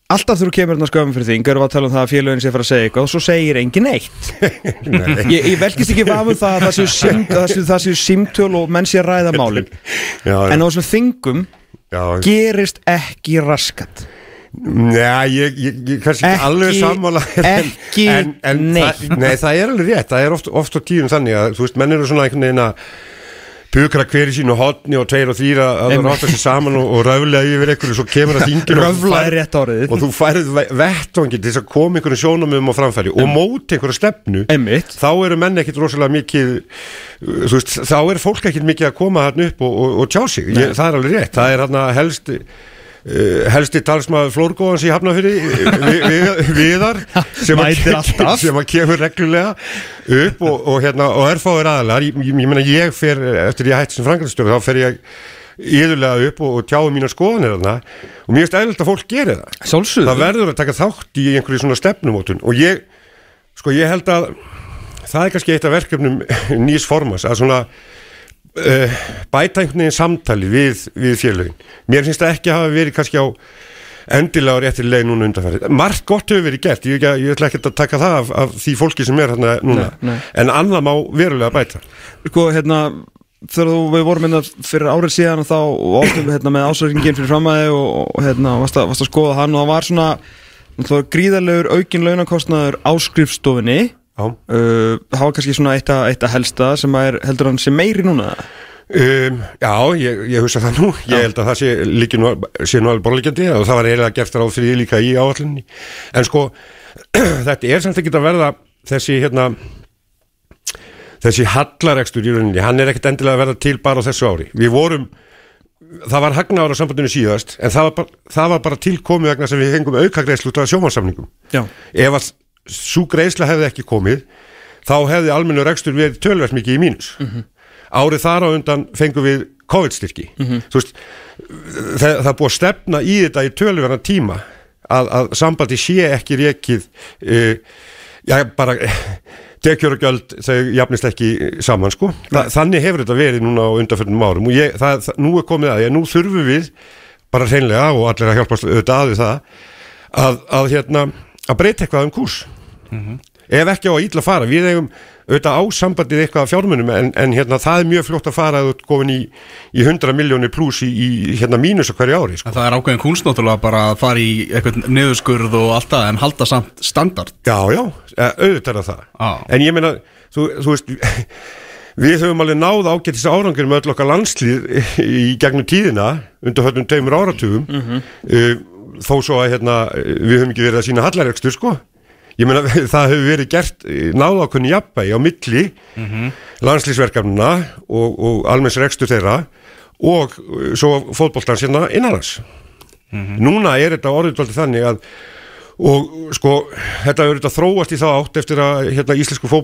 Alltaf þú kemur hérna sköfum fyrir þing erum við að tala um það að félögin sé að fara að segja eitthvað og svo segir engin eitt ég, ég velkist ekki vafum það að það séu, sim, það séu, það séu simtöl og menn sé að ræða málin. Já, en á þessum þingum já, gerist ekki raskat Nei, ég, ég, ég kannski ekki alveg sammála. Ekki en, en neitt. það, Nei, það er alveg rétt, það er oft, oft á tíðum þannig að, þú veist, menn eru svona einhvern veginn að pukra hver í sínu hotni og tveir og þrýra að það ráta sér saman og, og röflega yfir einhverju svo kemur að þinginu og og þú færið ve- vettvangi til þess að koma einhverju sjónamöðum á framfæri og móti einhverju stefnu Einmitt. þá eru menn ekkit rosalega mikið veist, þá er fólk ekkit mikið að koma hann upp og, og, og tjá sig. Ég, það er alveg rétt, það er hann helst Uh, helsti talsmaður Flórgóðans í Hafnafyrir vi, vi, viðar sem að, sem að kemur reglulega upp og, og, hérna, og erfáður aðalar ég, ég, ég meina ég fer, eftir ég hætti sem frangalstjóri þá fer ég yðurlega upp og, og tjáu mína skoðanir þarna. Og mér finnst eðlilt að fólk geri það. Sjálfsögðu. Það verður að taka þátt í einhverju svona stefnumótun. Og ég, sko ég held að það er kannski eitt af verkefnum nýs formas að svona uh, bæta einhvern veginn samtali við, við félögin. Mér finnst það ekki að hafa verið kannski á endilega á réttir leið núna undanfærið. Margt gott hefur verið gert, ég, ég ætla ekki að taka það af, af því fólki sem er hérna núna, Nei, nei. en annað má verulega bæta. Sko, hérna þegar þú, við vorum hérna fyrir árið síðan og þá áttum við hérna með ásverkingin fyrir framæði og, og hérna varst að, varst að skoða hann og það var svona náttúrulega gríðarlegur aukin launakostnaður á skrifstofinni. Uh, það var kannski svona eitt að, eitt að helsta sem er, heldur hann sem meiri núna? Um, já, ég, ég hugsa það nú. Ég held að það sé, nú, sé nú alveg borlegjandi og það var eiginlega gert ráð fyrir líka í áallinni en sko þetta er samt ekki að verða þessi hérna þessi hallarekstur í rauninni. Hann er ekkert endilega að verða til bara á þessu ári. Við vorum það var hagna ára sambandinu síðast en það var bara, það var bara tilkomið vegna sem við hengum auka greiðslu út af sjómansamningum Já. ef að svo greiðsla hefði ekki komið þá hefði almennu rekstur verið tölvært mikið í mínus. Árið þar á undan fengum við COVID-styrki. Þú veist það, það búið að stefna í þetta í tölverna tíma að, að sambandi sé ekki rekið uh, já bara tekjur og gjöld þau jafnist ekki saman sko. Þa, þannig hefur þetta verið núna á undanförnum árum og ég, það, það, nú er komið að ég, nú þurfum við bara hreinlega og allir að hjálpast auðvitað að við það að, að hérna að breyta eitthvað um kúrs ef ekki á að ítla fara, við eigum auðvitað á sambandið eitthvað af fjármunum en, en hérna það er mjög fljótt að fara að þú ert komin í, í 100 miljónir pluss í, í hérna mínus á hverju ári sko. En það er ákveðin kunstnáttúrulega bara að fara í eitthvað niðurskurð og allt það en halda samt standard. Já, já, eh, auðvitað er það Já. En ég meina, þú, þú veist Við höfum alveg náð ágættis árangur með öll okkar landslið í gegnum tíðina undir höfnum tveimur áratugum. Mm þó svo að hérna, við höfum ekki verið að sína hallarekstur sko ég meina það hefur verið gert eh, náð ákveðni jafnbægi á milli landslýsverkefnina og, og almenns rekstur þeirra og eh, svo fótboltans hérna innanlands. Núna er þetta orðið dálítið þannig að og sko, þetta hefur þetta þróast í þá átt eftir að hérna, íslensku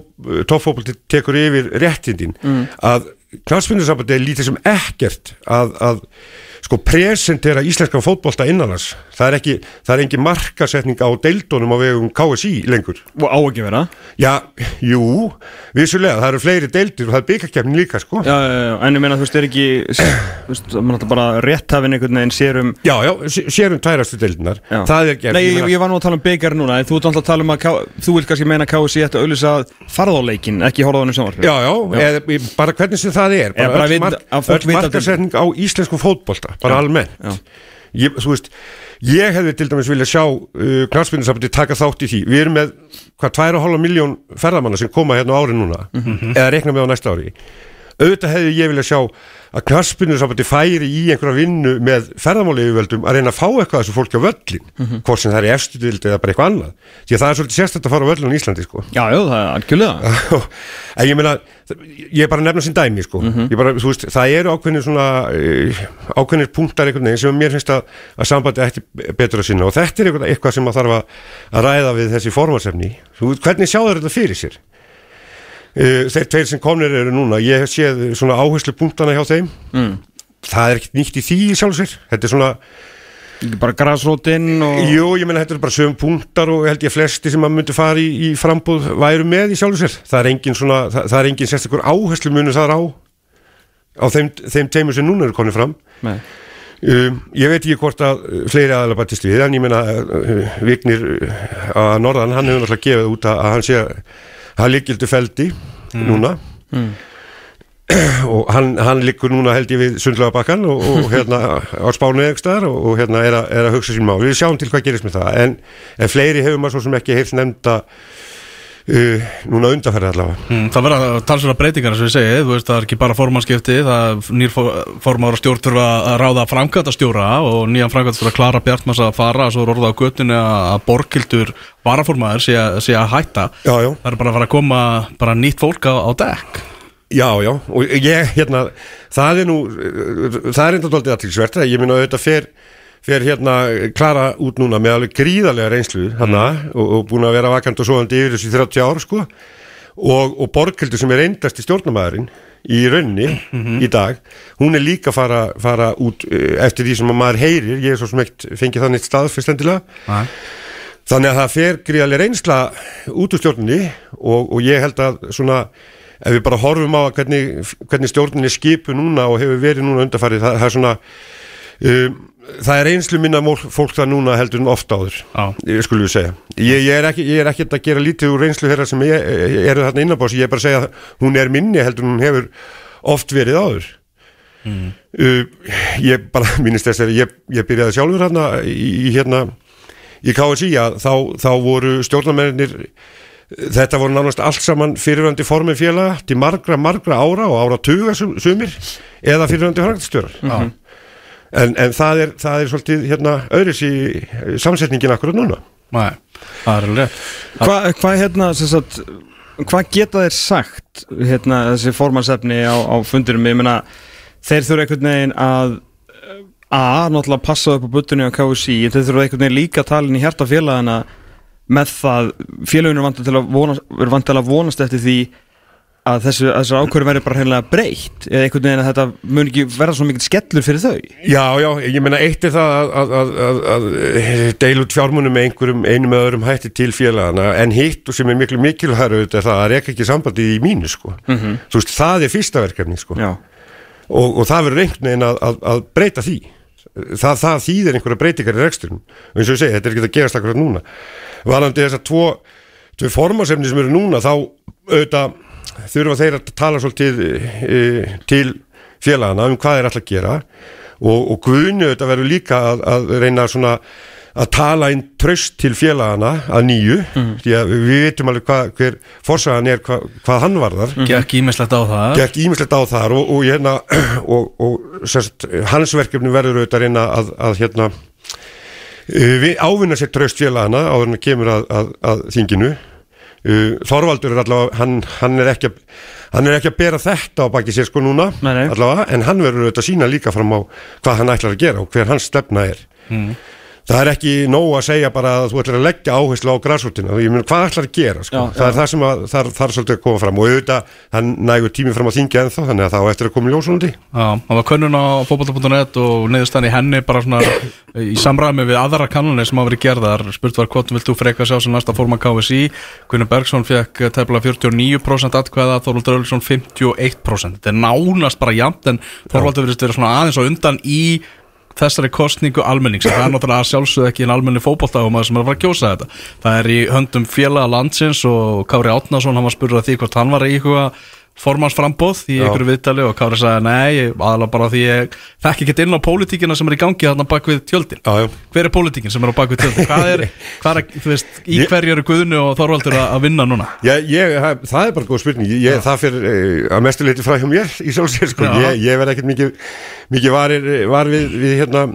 toppfókból tekur yfir réttindin. Mm. að knallsvinnarsambandi er lítið sem ekkert að, að sko presentera íslenskan fótbolta innanars það er ekki, það er ekki markasetning á deildunum á vegum KSI lengur. Og á ekki vera já, jú, vissulega, það eru fleiri deildir og það er byggakefnin líka sko. Já, já, já, en ég meina þú veist, er ekki þú veist, mann ætla bara rétthafinn einhvern veginn sérum já, já, sérum tærastu deildinar það er gerð Nei, ég, ég var nú að tala um byggjar núna, þú ert alltaf að tala um að þú vil kannski meina KSI ætti að auðvisa farðáleikin, ekki horfaðunum saman Já, já, eða, bara hvernig sem það er bara öll, mark, öll markasetning á íslensku fótbolta bara almennt. Ég, veist, ég hefði til dæmis vilja sjá uh, knallspinnarsambandi taka þátt í því. Við erum með hvað 2,5 miljón ferðamanna sem koma hérna á ári núna mm -hmm. eða rekna með á næsta ári auðvitað hefði ég vilja sjá að knallspinnarsambandi færi í einhverja vinnu með ferðamáli yfirvöldum að reyna að fá eitthvað þessu fólki á völlin mm -hmm. hvort sem það er eftirdild eða bara eitthvað annað því að það er svolítið sérstætt að fara á völlin í Íslandi sko. Já, já, það er algjörlega En ég meina, ég er bara að nefna sem dæmi sko. mm -hmm. bara, veist, það eru ákveðnir svona uh, ákveðnir punktar einhvern veginn sem mér finnst að, að sambandi ætti betur að sinna og þetta er eitthvað sem að þarf að, ræða við þessi formarsefni hvernig sjáður þetta fyrir sér uh, þeir tveir sem komnir eru núna ég hef séð svona áherslu punktana hjá þeim. Mm. það er ekkert nýtt í því sjálfsveir þetta er svona bara græsrótinn og... Jú, ég menna þetta er bara sögum punktar og held ég flesti sem að myndi fara í, í frambúð væru með í sjálfu sér. Það er engin svona, það, það er engin sérstakur áherslu munið þar á á þeim, þeim teimur sem núna eru konið fram. Um, ég veit ekki hvort að fleiri aðalega bætist við en ég menna uh, Vignir uh, að Norðan, hann hefur náttúrulega gefið út að, að hann sé að hann líkildu feldi mm. núna mm og hann, hann liggur núna held ég við sundlagabakkan og, og hérna á spánu eða staðar og, og hérna er, er að hugsa sín mál við sjáum til hvað gerist með það en, en fleiri hefur maður svo sem ekki heilt nefnda uh, núna undanferði allavega. Mm, Það verða talsverða breytingar sem við segið, þú veist það er ekki bara formannskipti það nýr formára stjórn þurfa að ráða framkvæmta stjóra og nýjan framkvæmta þurfa að klara Bjartmars að fara og svo er orðað á göttinu að borgildur varaformaður sé, sé að hætta. Já, já. það er bara að fara að koma bara nýtt fólk á, á dekk. Já, já, og ég, hérna, það er nú, það er enda doldið aðtilsvert, ég minna að þetta fer hérna klara út núna með alveg gríðarlega reynslu hana mm. og, og búin að vera vakant og svoðandi yfir þessu 30 ár, sko, og, og Borghildur sem er reyndast í stjórnumæðurinn í raunni mm -hmm. í dag, hún er líka fara, fara út eh, eftir því sem maður heyrir, ég er svo smegt fengið þannig staðfyrstendilega, ah. þannig að það fer gríðarlega reynsla út úr stjórnunni og, og ég held að svona ef við bara horfum á hvernig, hvernig stjórnin er skipu núna og hefur verið núna undarfarið, það, það er svona um, það er einslu minna fólk það núna heldur en ofta áður skulum við segja. Ég, ég er ekki ég er ekki að gera lítið úr einslu þeirra sem ég, eru þarna innanbás, ég er bara að segja að hún er minni heldur en hún hefur oft verið áður mm. uh, ég bara, mínist þess að ég, ég byrjaði sjálfur hérna í, hérna í KSI að þá, þá voru stjórnarmennir Þetta voru nánast allt saman fyrirvöndi formið félaga til margra, margra ára og ára tuga sumir eða fyrirvöndi frangtstjórar. Mm -hmm. En, en það, er, það er svolítið hérna, öðris í samsetningin akkurat núna. Nei, það er alveg. Hvað hva, hérna, sagt, hvað geta þeir sagt, hérna, þessi formansefni á, á fundurum? Ég meina, þeir þurfa einhvern veginn að A, náttúrulega passa upp á buttunni á KSI, þeir þurfa einhvern veginn líka inn í hjarta félagana með það félagunum er vant til að vonast eftir því að þessu, þessu ákvöru verður bara heimlega breytt eða einhvern veginn að þetta mun ekki verða svo mikið skellur fyrir þau Já, já, ég menna eitt er það að, að, að, að deil út fjármunum með einhverjum einum eða öðrum hætti til félagana en hitt og sem er miklu mikilvægur er það að reyka ekki sambandi í mínu sko. mm -hmm. þú veist, það er fyrsta verkefni sko. og, og það verður einhvern veginn að breyta því það, það þýðir einhverja breytingar í reksturinn og eins og ég segi, þetta er ekki að gerast akkurat núna Valandi þess að tvo, tvo þurfa þeir að tala svolítið e, til félagana um hvað þeir ætla að gera og, og Guðni auðvitað verður líka að, að reyna svona að tala inn tröst til félagana að nýju, mm. því að við veitum alveg hva, hver forsagan er, hva, hvað hann varðar. Mm. Gekk ímislegt á það. Gekk ímislegt á það og, og, hérna, og, og sérst, hans verkefni verður auðvitað að reyna að, að hérna við ávinna sér tröst félagana á að kemur að, að, að þinginu Þorvaldur er allavega hann, hann, er ekki, hann er ekki að bera þetta á baki sér sko núna nei, nei. allavega en hann verður auðvitað sína líka fram á hvað hann ætlar að gera og hver hans stefna er mm. Það er ekki nóg að segja bara að þú ætlar að leggja áherslu á græsrútina ég meina hvað ætlar að gera sko? Já, það já. er það sem að, það, það er svolítið að koma fram. Og auðvitað hann nægur tími fram að þingja ennþá þannig að það á eftir að koma í ljósundi Já, það var könnun á fótbolta.net og niðurstaðan í henni bara svona í samræmi við aðra kannanir sem hafa verið gerðar. Spurt var hvort vilt þú freka sjá sem næsta forman KSI Gunnar Bergson fekk tefla 49% atkvæða, Þorvaldur Ölsson 51% þetta nánast bara jafnt en Þorvaldur verið vera svona aðeins á undan í þessari kostningu almennings það er náttúrulega sjálfsögð ekki en almenni fótboltagum sem er að fara að kjósa þetta. Það er í höndum félaga landsins og Kári Átnason hann var spurður að því hvort hann var að íhuga formansframbóð í Já. einhverju viðtali og Kári sagði nei, ég- aðalega bara því ég þekki ekki inn á pólitíkina sem er í gangi þarna bak við tjöldin Já, já. hver er pólitíkin sem er á bak við tjöldin hvað er, hvað er þú veist, í Ég- hverju eru Guðni og Þorvaldur að vinna núna ég, ég, það, er bara góð spurning ég, það fyrir eh, að mestu leiti hjá mér í sjálfsér sko, Já. ég, ég verð ekkert mikið, mikið varir, var við, við hérna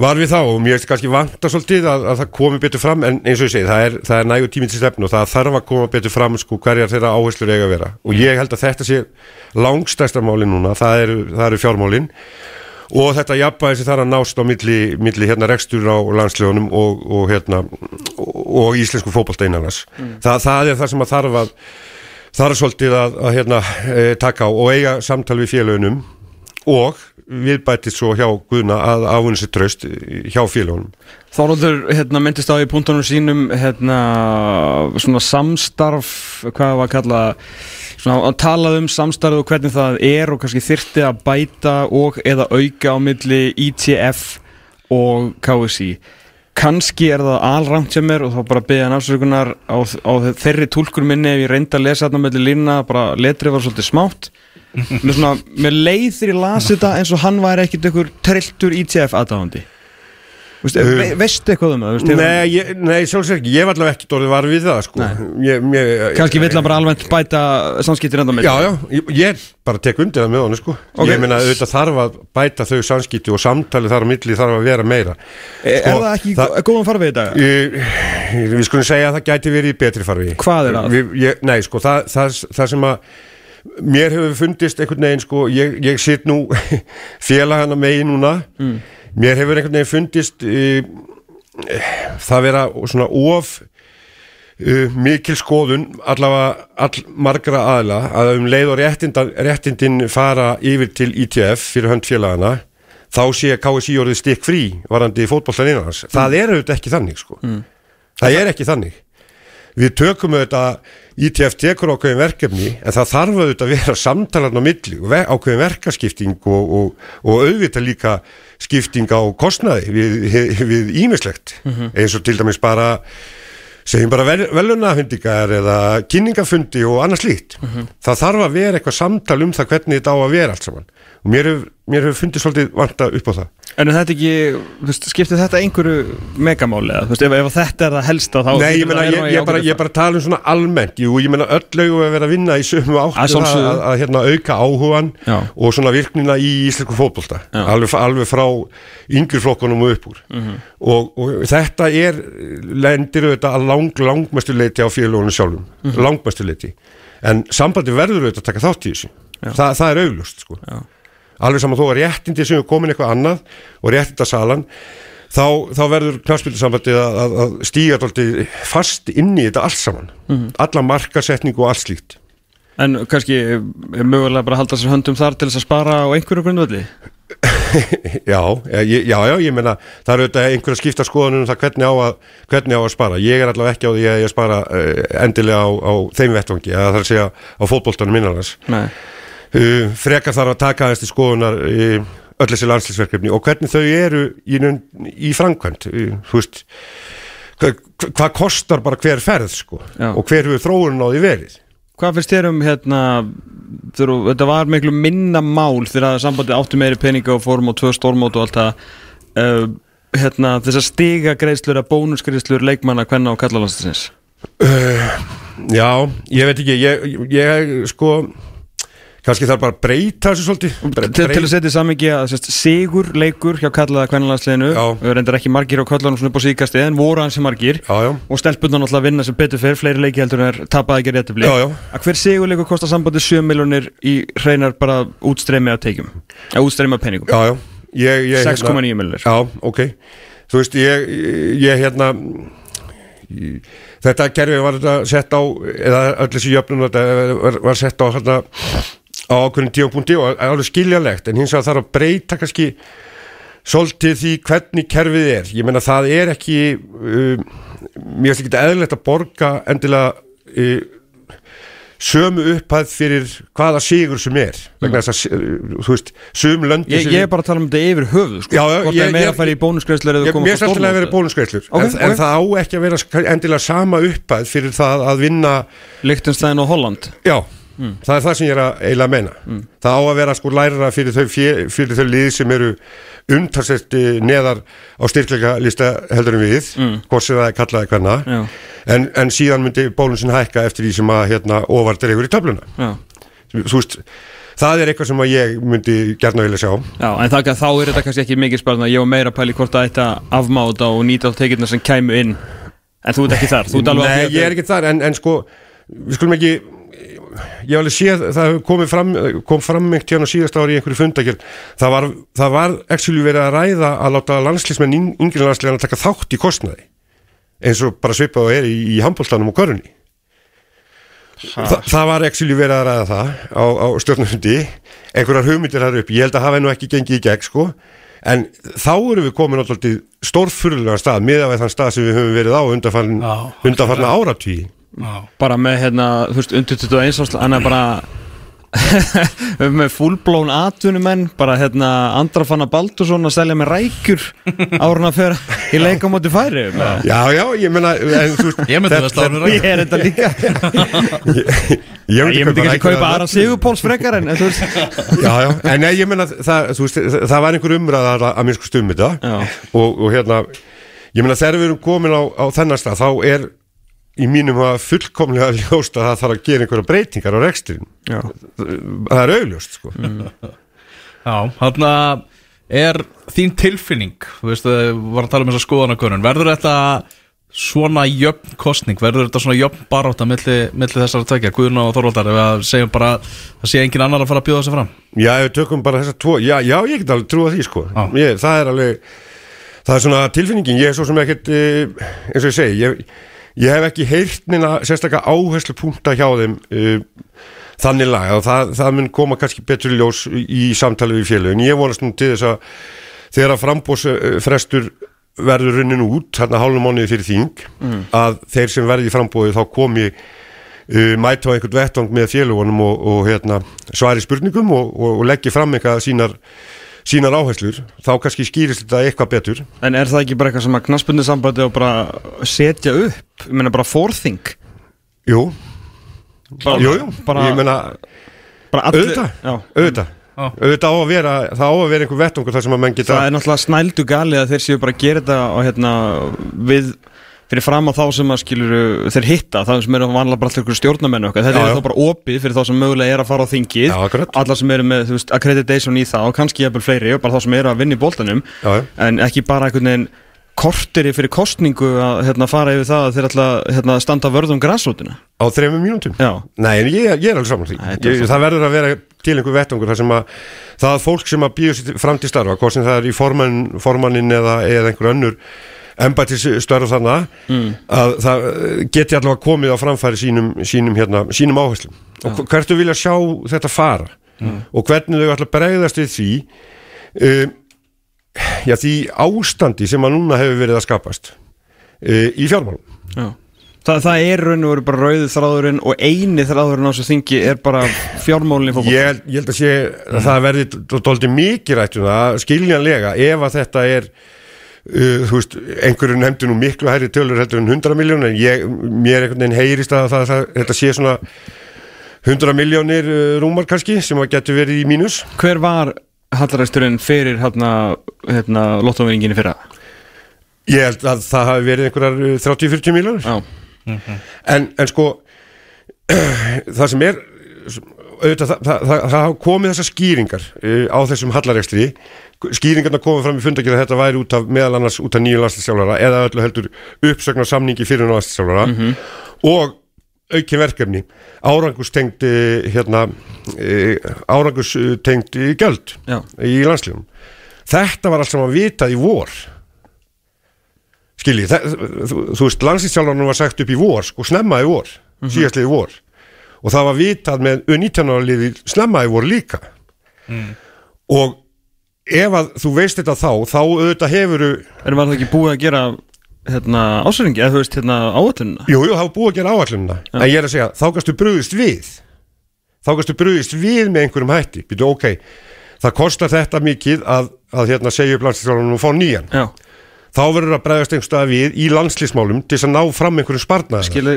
var við þá og mér er kannski vanta svolítið að, að það komi betur fram en eins og ég segi, það er, það er nægur tíminn til stefnu og það þarf að koma betur fram sko hverjar þeirra áherslur eiga að vera. Og ég held að þetta sé langstæsta máli núna, það eru, það eru fjármálin. Og þetta jafnvægi sem þarf að nást á milli, milli hérna rekstur á landslögunum og, og hérna og, íslensku fótbolta innanars Þa, það er það sem að þarf að þarf svolítið að, að hérna, e, taka á og eiga samtal við félögunum og viðbætið svo hjá Guðna að ávinna sér tröst hjá félögunum. Þorvaldur hérna, myndist á í punktunum sínum hérna, svona samstarf hvað var að kalla svona að tala um samstarf og hvernig það er og kannski þyrfti að bæta og eða auka á milli ITF og KSI kannski er það alrangt sem er og þá bara beða hann afsökunar á, á þeirri túlkur minni ef ég reyndi að lesa þarna mellir lína bara letrið var svolítið smátt. Með svona, með leið þegar ég las þetta eins og hann væri ekkit einhver trilltur ITF aðdáðandi Veistu, ve veistu eitthvað um það? Nei, ég, nei sjálfsög ekki, ég var allavega ekki dórið var við það sko. kannski vill hann bara almennt bæta samskiptir enda með Já, já, ég, ég bara tek undir það með honum sko. Ok. Ég meina auðvitað þarf að bæta þau samskipti og samtali þar á milli þarf að vera meira Er, Sko, er það ekki það- góðan farfið í dag? Ég, við skulum segja að það gæti verið í betri farfi Hvað er það? Við, ég, nei, sko, það, það, það sem að mér hefur fundist einhvern veginn, sko, ég, ég sitt nú félagana megi núna Mm. Mér hefur einhvern veginn fundist uh, það vera svona of uh, mikil skoðun allavega all margra aðla að um leið og réttindan, réttindin fara yfir til ITF fyrir hönd félagana þá sé KSI orðið stikk frí varandi innan hans. Það er auðvitað ekki þannig sko. Það er ekki þannig. Við tökum auðvitað, ITF tekur ákveðin verkefni en það þarf auðvitað að vera samtalarn á milli ákveðin verkaskipting og, og, og auðvitað líka skipting á kostnaði við, ímislegt eins og til dæmis bara segjum bara vel, velunafundingar eða kynningafundi og annað slíkt. Það þarf að vera eitthvað samtal um það hvernig þetta á að vera allt saman og mér hefur hefur fundið svolítið vanta upp á það En þetta ekki, veist, skiptir þetta einhverju megamáli eða, veist, ef, ef þetta er það helsta þá Nei, ég að ég, ég, bara, ég bara tala um svona almennt Jú, ég meina, öll lögum að vera að vinna í sömu áttu að, að, að hérna, auka áhugan Já. og svona virknina í íslensku fótbolta alveg, alveg frá yngri flokkunum og upp úr Mhm. og, og þetta er lendir auðvitað að lang, langmestu leiti á félagunum sjálfum Mhm. langmestu leiti en sambandi verður auðvitað að taka þátt í þessu Þa, það er auglust sko. Já. Alveg saman þó að réttindi sem er komin eitthvað annað og réttindasalan þá, þá verður knarspildasambandið að, að, að stíga dálítið fast inn í þetta allt saman. Mhm. alla markasetningu og allt slíkt. En kannski er mögulega bara halda sér höndum þar til þess að spara á einhverju grundvöldi já, ég, já, já, ég meina það eru auðvitað einhverja skipta skoðanum um það hvernig á, að, hvernig á að spara, ég er allavega ekki á því að ég spara uh, endilega á, á þeim vettvangi, það er að segja á fótboltanum innanars Nei uh, frekar þarf að taka til skoðunar uh, öll þessi landslýsverkefni og hvernig þau eru í, í framkvæmt uh, þú veist hvað, hvað kostar bara hver ferð sko, Já. og hver hefur þróunin á því verið? Hvað finnst þér um hérna þegar, þetta var miklu minna mál þegar sambandi átti meiri peninga og fórum á tvö stórmót og allt það. Uh, hérna, þessar stiga greiðslur að bónusgreiðslur leikmanna hvenna og kallalansins já, ég veit ekki ég, ég, ég sko kannski þarf bara að breyta þessu svolítið. Bre- til, til breyta- að setja samingi að sérst, sigur leikur hjá kallaða kvennalandsliðinu Já. reyndar ekki margir á kallanum svona upp á síkasti en voru hansi margir. Já, já, og stelpundan alltaf að vinna sem betur fyrir fleiri leiki heldur en er tapaði ekki réttibli Já, já. að hver sigurleikur kostar sambandi 7 miljonir í hreinar bara útstreymi af teikjum að útstreymi af peningum. Já, já. Ég, ég, 6,9 miljonir Já, ok. Þú veist, ég, ég hérna ég, þetta kerfi var þetta sett á eða öll þessi jöfnum þetta var, var sett á hérna á ákveðin tíumpunkti og alveg skiljanlegt en hins vegar þarf að breyta kannski svolítið því hvernig kerfið er. Ég menna það er ekki uh, mér finnst ekki eðlilegt að borga endilega uh, sömu upphæð fyrir hvaða sigur sem er vegna þess að, uh, þú veist, sum löndi Ég, ég er bara að tala um þetta yfir höfuð sko. Já, Hvort það er meira að fara í bónusgreðslu Ég, finnst alltaf að vera bónusgreislur Ok, en, en ok. það á ekki að vera endilega sama upphæð fyrir það að vinna Lichtenstein og Holland. Já, það er það sem ég er að eiginlega að meina Það á að vera sko lærara fyrir þau, fyrir þau lið sem eru umtalsett eh, neðar á styrkleika lista heldur en við hvort sem það er kallaði hverna en, en síðan myndi bónusin hækka eftir því sem að hérna ofar dregur í töfluna. Þú veist, það er eitthvað sem ég myndi gerna vilja sjá. Já en það, þá er þetta kannski ekki mikið spilna Ég var meira að pæli hvort að afmáta og nýta á tekirna sem kæmu inn. En þú ert ekki þar, Nei, ég er ekki þar en, en sko, við skulum ekki ég hef alveg séð, það komið fram kom fram tíðan á síðast ári í einhverju fundakjör það var, það var actually verið að ræða að láta landslýsmenn yngri landsliðan að taka þátt í kostnaði eins og bara svipað og er í, í handbóltanum og körunni. Þa, það var actually verið að ræða það á, á stjórnundi einhverjar hugmyndir þar upp, ég held að hafa nú ekki gengið í gegn sko. En þá erum við komin áttúrulega stórfurðulega stað miða við þann stað sem við höfum verið á undanfarn, Já, undanfarna áratví bara með hérna, þú veist, undir 21 árs hann er bara með fullblón atvinnumenn bara hérna Andrafanna Baldursson að selja með rækjur áruna fyrir í leika á móti færi ég Já, já, ég meina en, þú veist, Ég myndi að slá henni rækjur. er þetta líka. Ég, ég myndi ekki kaupa aðra Sigurpóls frekar en en þú veist. Já, já, en nei, ég meina það, var einhver umræða að, að minnst stum þetta. Og, og hérna, ég meina þegar við erum komin á, á þennan stað, þá er í mínum að fullkomlega ljóst að það þarf að gera einhverja breytingar á rekstrin Já. það er augljóst sko. Já, þarna er þín tilfinning. Þú veist, við varum að tala um þess að skoðanakonun Verður þetta svona jöfn kostning Verður þetta svona jöfn barátta milli, milli þessara tvekja, Guðun og Þorvaldar Ef að segjum bara, það sé engin annar að fara að bjóða sig fram? Já, við tökum bara þessar tvo Já, já, ég get alveg trúa því sko. Ég, Það er alveg Það er svona tilfinningin, ég er svo sem ekkert uh, eins og ég segi ég, ég hef ekki heyrt neina sérstaklega áherslu punkta hjá þeim uh, þannig lag. Og það, það mun koma kannski betur ljós í samtali við félögin. Ég vonast nú til þess að þegar að frambóðsfrestur verður runnin út, hérna hálfum mánuði fyrir þing að þeir sem verði í frambóði þá komi uh, mæta á einhvern vettvang með félugunum og, og hérna, svari spurningum og, og, og leggja fram eitthvað sínar, sínar áherslur, þá kannski skýrist þetta eitthvað betur. en er það ekki bara eitthvað sem að knaspunni sambandi og bara setja upp? Ég meina bara forþing Jú, bara, jú, jú, bara, ég meina bara allir, auðvitað, já, auðvitað, Já. auðvitað á að vera, það á að vera einhver vettvangur þar sem að menn geta, það er náttúrulega snældu galið að þeir séu bara að gera þetta og hérna við fyrir fram á þá sem að skilur þeir hitta, það sem eru vanlega bara alltaf ykkur stjórnamennu okkar, þetta Já, er já. þá bara opið fyrir þá sem mögulega er að fara á þingið Já, alla sem eru með veist, accreditation í það og kannski jafnvel fleiri og bara þá sem eru að vinna í já. en ekki bara einhvern veginn korteri fyrir kostningu að hérna, fara yfir það að þeir að hérna, standa vörðum græsrótina á þremum mínútum. Já, Nei, en ég, ég er alveg saman því. Ég, það verður að vera til einhver vettvangur þar sem að það fólk sem að býður fram til starfa, hvort sem það er í formann, formannin eða, eða einhver önnur embættis störf þarna að það eh, geti allavega komið á framfæri sínum, sínum, hérna, sínum áherslum. Og hvert þú vilja sjá þetta fara? Og hvernig þau ætla að bregðast við því uh, já, því ástandi sem að núna hefur verið að skapast uh, í fjármálum. Já. Þa, það er raun og veru bara rauði þráðurinn og eini þráðurinn á þessu þingi er bara fjármálinn í fólk ég, ég held að sé að það verði dóldi mikið rætt um það skiljanlega ef að þetta er uh, þú veist, einhverju nefndi nú miklu hærri tölur heldur en 100 miljónir en ég, mér einhvern veginn heyrist að það, það, þetta sé svona 100 miljónir uh, rúmar kannski sem að getur verið í mínus. Hver var hallaræsturinn fyrir hérna, hérna lottóvinninginu fyrra? ég held að það hafi verið einhverjar uh, 30-40 miljónir Já, en, en sko það sem er auðvitað, það, það, það, komið þessar skýringar uh, á þessum hallarekstri. Skýringarna komið fram í fundakið að þetta væri út af meðal annars út af nýju landslýsjálfara eða öllu heldur uppsögnar samningi fyrir landslýsjálfara og aukin verkefni árangustengt uh, hérna árangustengt uh, göld já, í landslýjum þetta var allt saman vitað í vor. Skilji, þú, þú veist landslýstjálfarnir var sagt upp í vor, sko, snemma í vor síðastliði vor og það var vitað með U19 liði snemma í vor líka. Og ef að þú veist þetta þá þá auðvitað hefuru En var það ekki búið að gera hérna, ásöringi, eða þú veist, hérna, áallunina? Jú, jú, það var búið að gera áallunina En ég er að segja, þá gastu brúðist við. Þá gastu brúðist við með einhverjum hætti. Býtu, ok, það kostar þetta mikið að, að hérna, segja upp landslýstjálfarnir og fá nýjan. Já, Þá verður að bregðast einhverstað við í landslýsmálum til að ná fram einhverjum skilu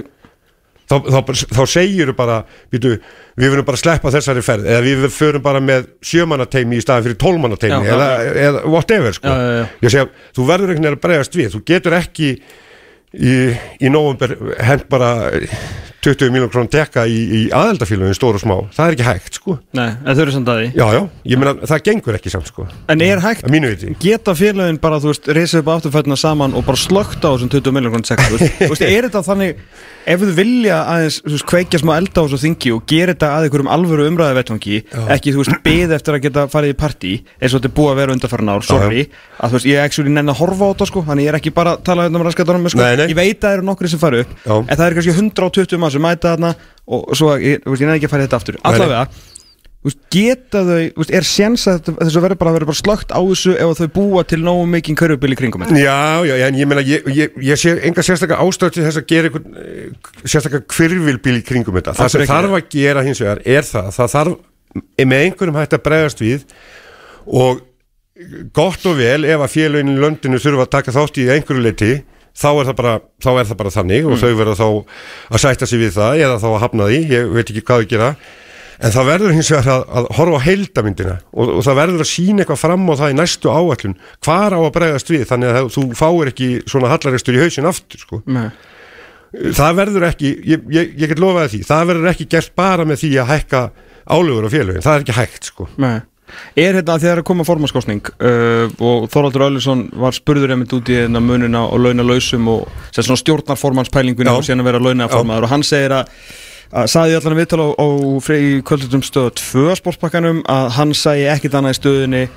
þá, þá, þá segir bara býtu, við verðum bara að sleppa þessari ferð eða við förum bara með sjömannateimi í staðin fyrir tólmannateimi Já, eða, eða whatever sko. Já, já, já. ég segja, þú verður einhvern veginn að bregðast við þú getur ekki í, í nóvumber hent bara 20 miljón krónum tekka í, í aðeldafélagin stór og smá, það er ekki hægt sko. Nei, en þau eru samt að því. Já, já, ég meina það gengur ekki samt sko. En er hægt, geta félagin bara, þú veist, reysið upp afturfættina saman og bara slögt á þessum 20 miljónar krónu sekk, þú veist, er þetta þannig ef þú vilja aðeins, þú veist, kveikja smá elda á þessu þingi og gera þetta að einhverjum alvöru umræði vettvangi, ekki, þú veist, beð eftir að geta farið í partí, eins og þetta er búið að vera undarfæran ár, sorry, að þú veist, ég actually nenni að horfa á þetta, sko, þannig ég er ekki bara að tala hérna um raskatunum, sko, ég veit að það eru nokkri sem Já. en það er kannski 120 mann sem mæta þarna og svo, ég, ég nenni ekki að fara þetta aftur, allavega veist, geta þau, veist, er séns að þessu verður bara, verður bara slögt á þessu ef þau búa til nógu mikið körfubil í kringum þetta? Já, já, en ég meina, ég, ég, ég sé enga sérstakka ástæð til þess að gera einhvern eh, sérstakka kvirvilbíl í kringum þetta. Það sem þarf að gera hins vegar er það, það þarf með einhverjum hægt að bregðast við og gott og vel ef að félagin í löndinu þurfa að taka þátt í einhverju leiti þá er það bara, þá er það bara þannig Mm. og þau verða þá að sætta sig við það eða þá að hafna því, ég veit ekki hvað að gera en það verður hins vegar að, að horfa á heildamyndina og, og það verður að sína eitthvað fram á það í næstu áallun hvar á að bregðast við þannig að þú fáir ekki svona hallaristur í hausin aftur sko. Það verður ekki, ég, ég, ég get lofaði því það verður ekki gert bara með því að hækka álögur á félögin, það er ekki hægt sko. Nei. Er hérna þegar að koma formanskostning uh, og Þorvaldur Öllisson var spurður einmitt út í hérna mununa og launa lausum og Já. og síðan að vera launaformaður og hann segir að, að saði allan að viðtala á, á frey kvöldutum stöðu 2 sportpakkanum að hann sæi ekkit annað í stöðunni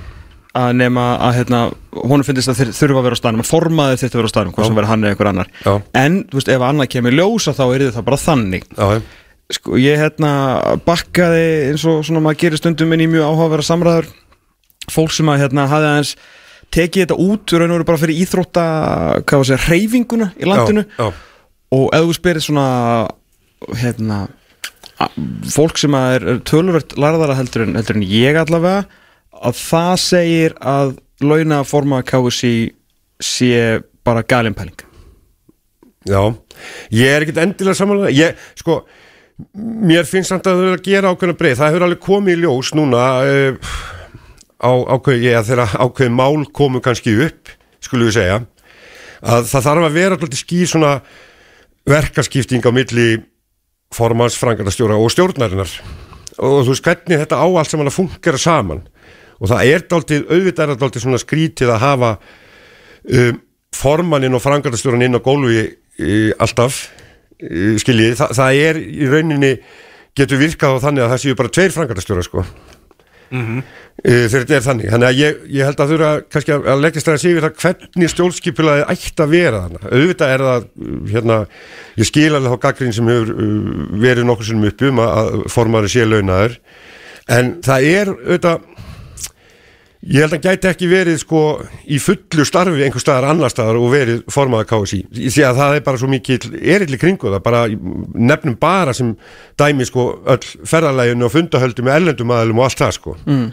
að nema að hérna, honum finnist að þurfa að vera á staðnum að formaður þetta vera á staðnum, hvað sem vera hann eða einhver annar. Já. en veist, ef annað kemur ljósa þá er það bara þannig. Já, Sko, ég hérna bakkaði eins og svona maður gerir stundum inn í mjög áhugaverða samræður. Fólk sem að hérna hafði aðeins tekið þetta út raun og veru bara fyrir íþrótta hvað var að segja, hreyfinguna í landinu. Já, já. og ef þú spyrir svona hérna fólk sem að er, er töluvert larðara heldur en, heldur en ég allavega að það segir að launa forma KSI sé bara galinpæling Já, ég er ekkert endilega samanlega, ég, sko, mér finnst samt að það er að gera ákveðna breið, það hefur alveg komið í ljós núna uh, á ákveð, ég, þegar ákveðin mál komu kannski upp, skulum við segja, að það þarf að vera alltaf skýr svona verkaskipting á milli formans, frangarnastjóra og stjórnarinnar. Og þú veist hvernig þetta á allt sem hann að fungera saman. Og það er dálítið, auðvitað er dálítið svona skrítið að hafa um, formaninn og frangatastjóran inn á gólfi uh, alltaf skiljið, Þa, það er í rauninni getur virkað á þannig að það séu bara tveir frangatastjóra sko. Uh, þegar þetta er þannig. Þannig að ég, ég held að þurfa kannski að, að leggja stæða sig við það hvernig stjórnskipulaði ætti að vera þannig auðvitað er það uh, hérna, ég skil alveg þá gaggrín sem hefur verið nokkur sinnum upp um að, að formari sé launaður. En það er auðvitað Ég held að gæti ekki verið sko í fullu starfi einhver staðar annar staðar og verið formaða KSI því að það er bara svo mikið erill í kringu það. Bara nefnum bara sem dæmi sko öll ferðarlæginu og fundahöldu með ellendum aðlum og allt það sko. Mm.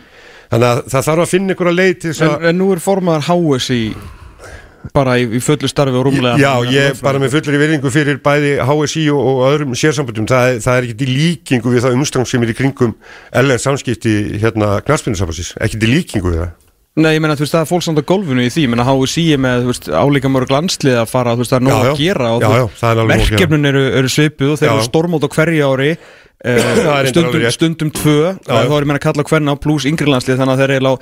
þannig að það þarf að finna einhverja leið til þess en, að en nú er formaðar HSI bara í, í fullu starfi og rúmlega. Já, ég bara með fullri virðingu fyrir bæði HSI og, og öðrum sérsambundum það, er- það er ekki í líkingu við það umstang sem er í kringum LR samskipti hérna knarspinnusambansis, ekki í líkingu við það. Nei, ég meina, þú veist, það er fólk samt á gólfinu í því. Ég meina, HSI er með, þú veist, álíka mörg landslið að fara, þú veist, það er nóg Já, að gera og Já, já, það er verkefnin eru, eru svipuð og þeir eru stórmót á hverju ári Reyndar stundum, stundum tvö þá er ég meina að kalla hverna á pluss yngri landslið þannig að þeir eru á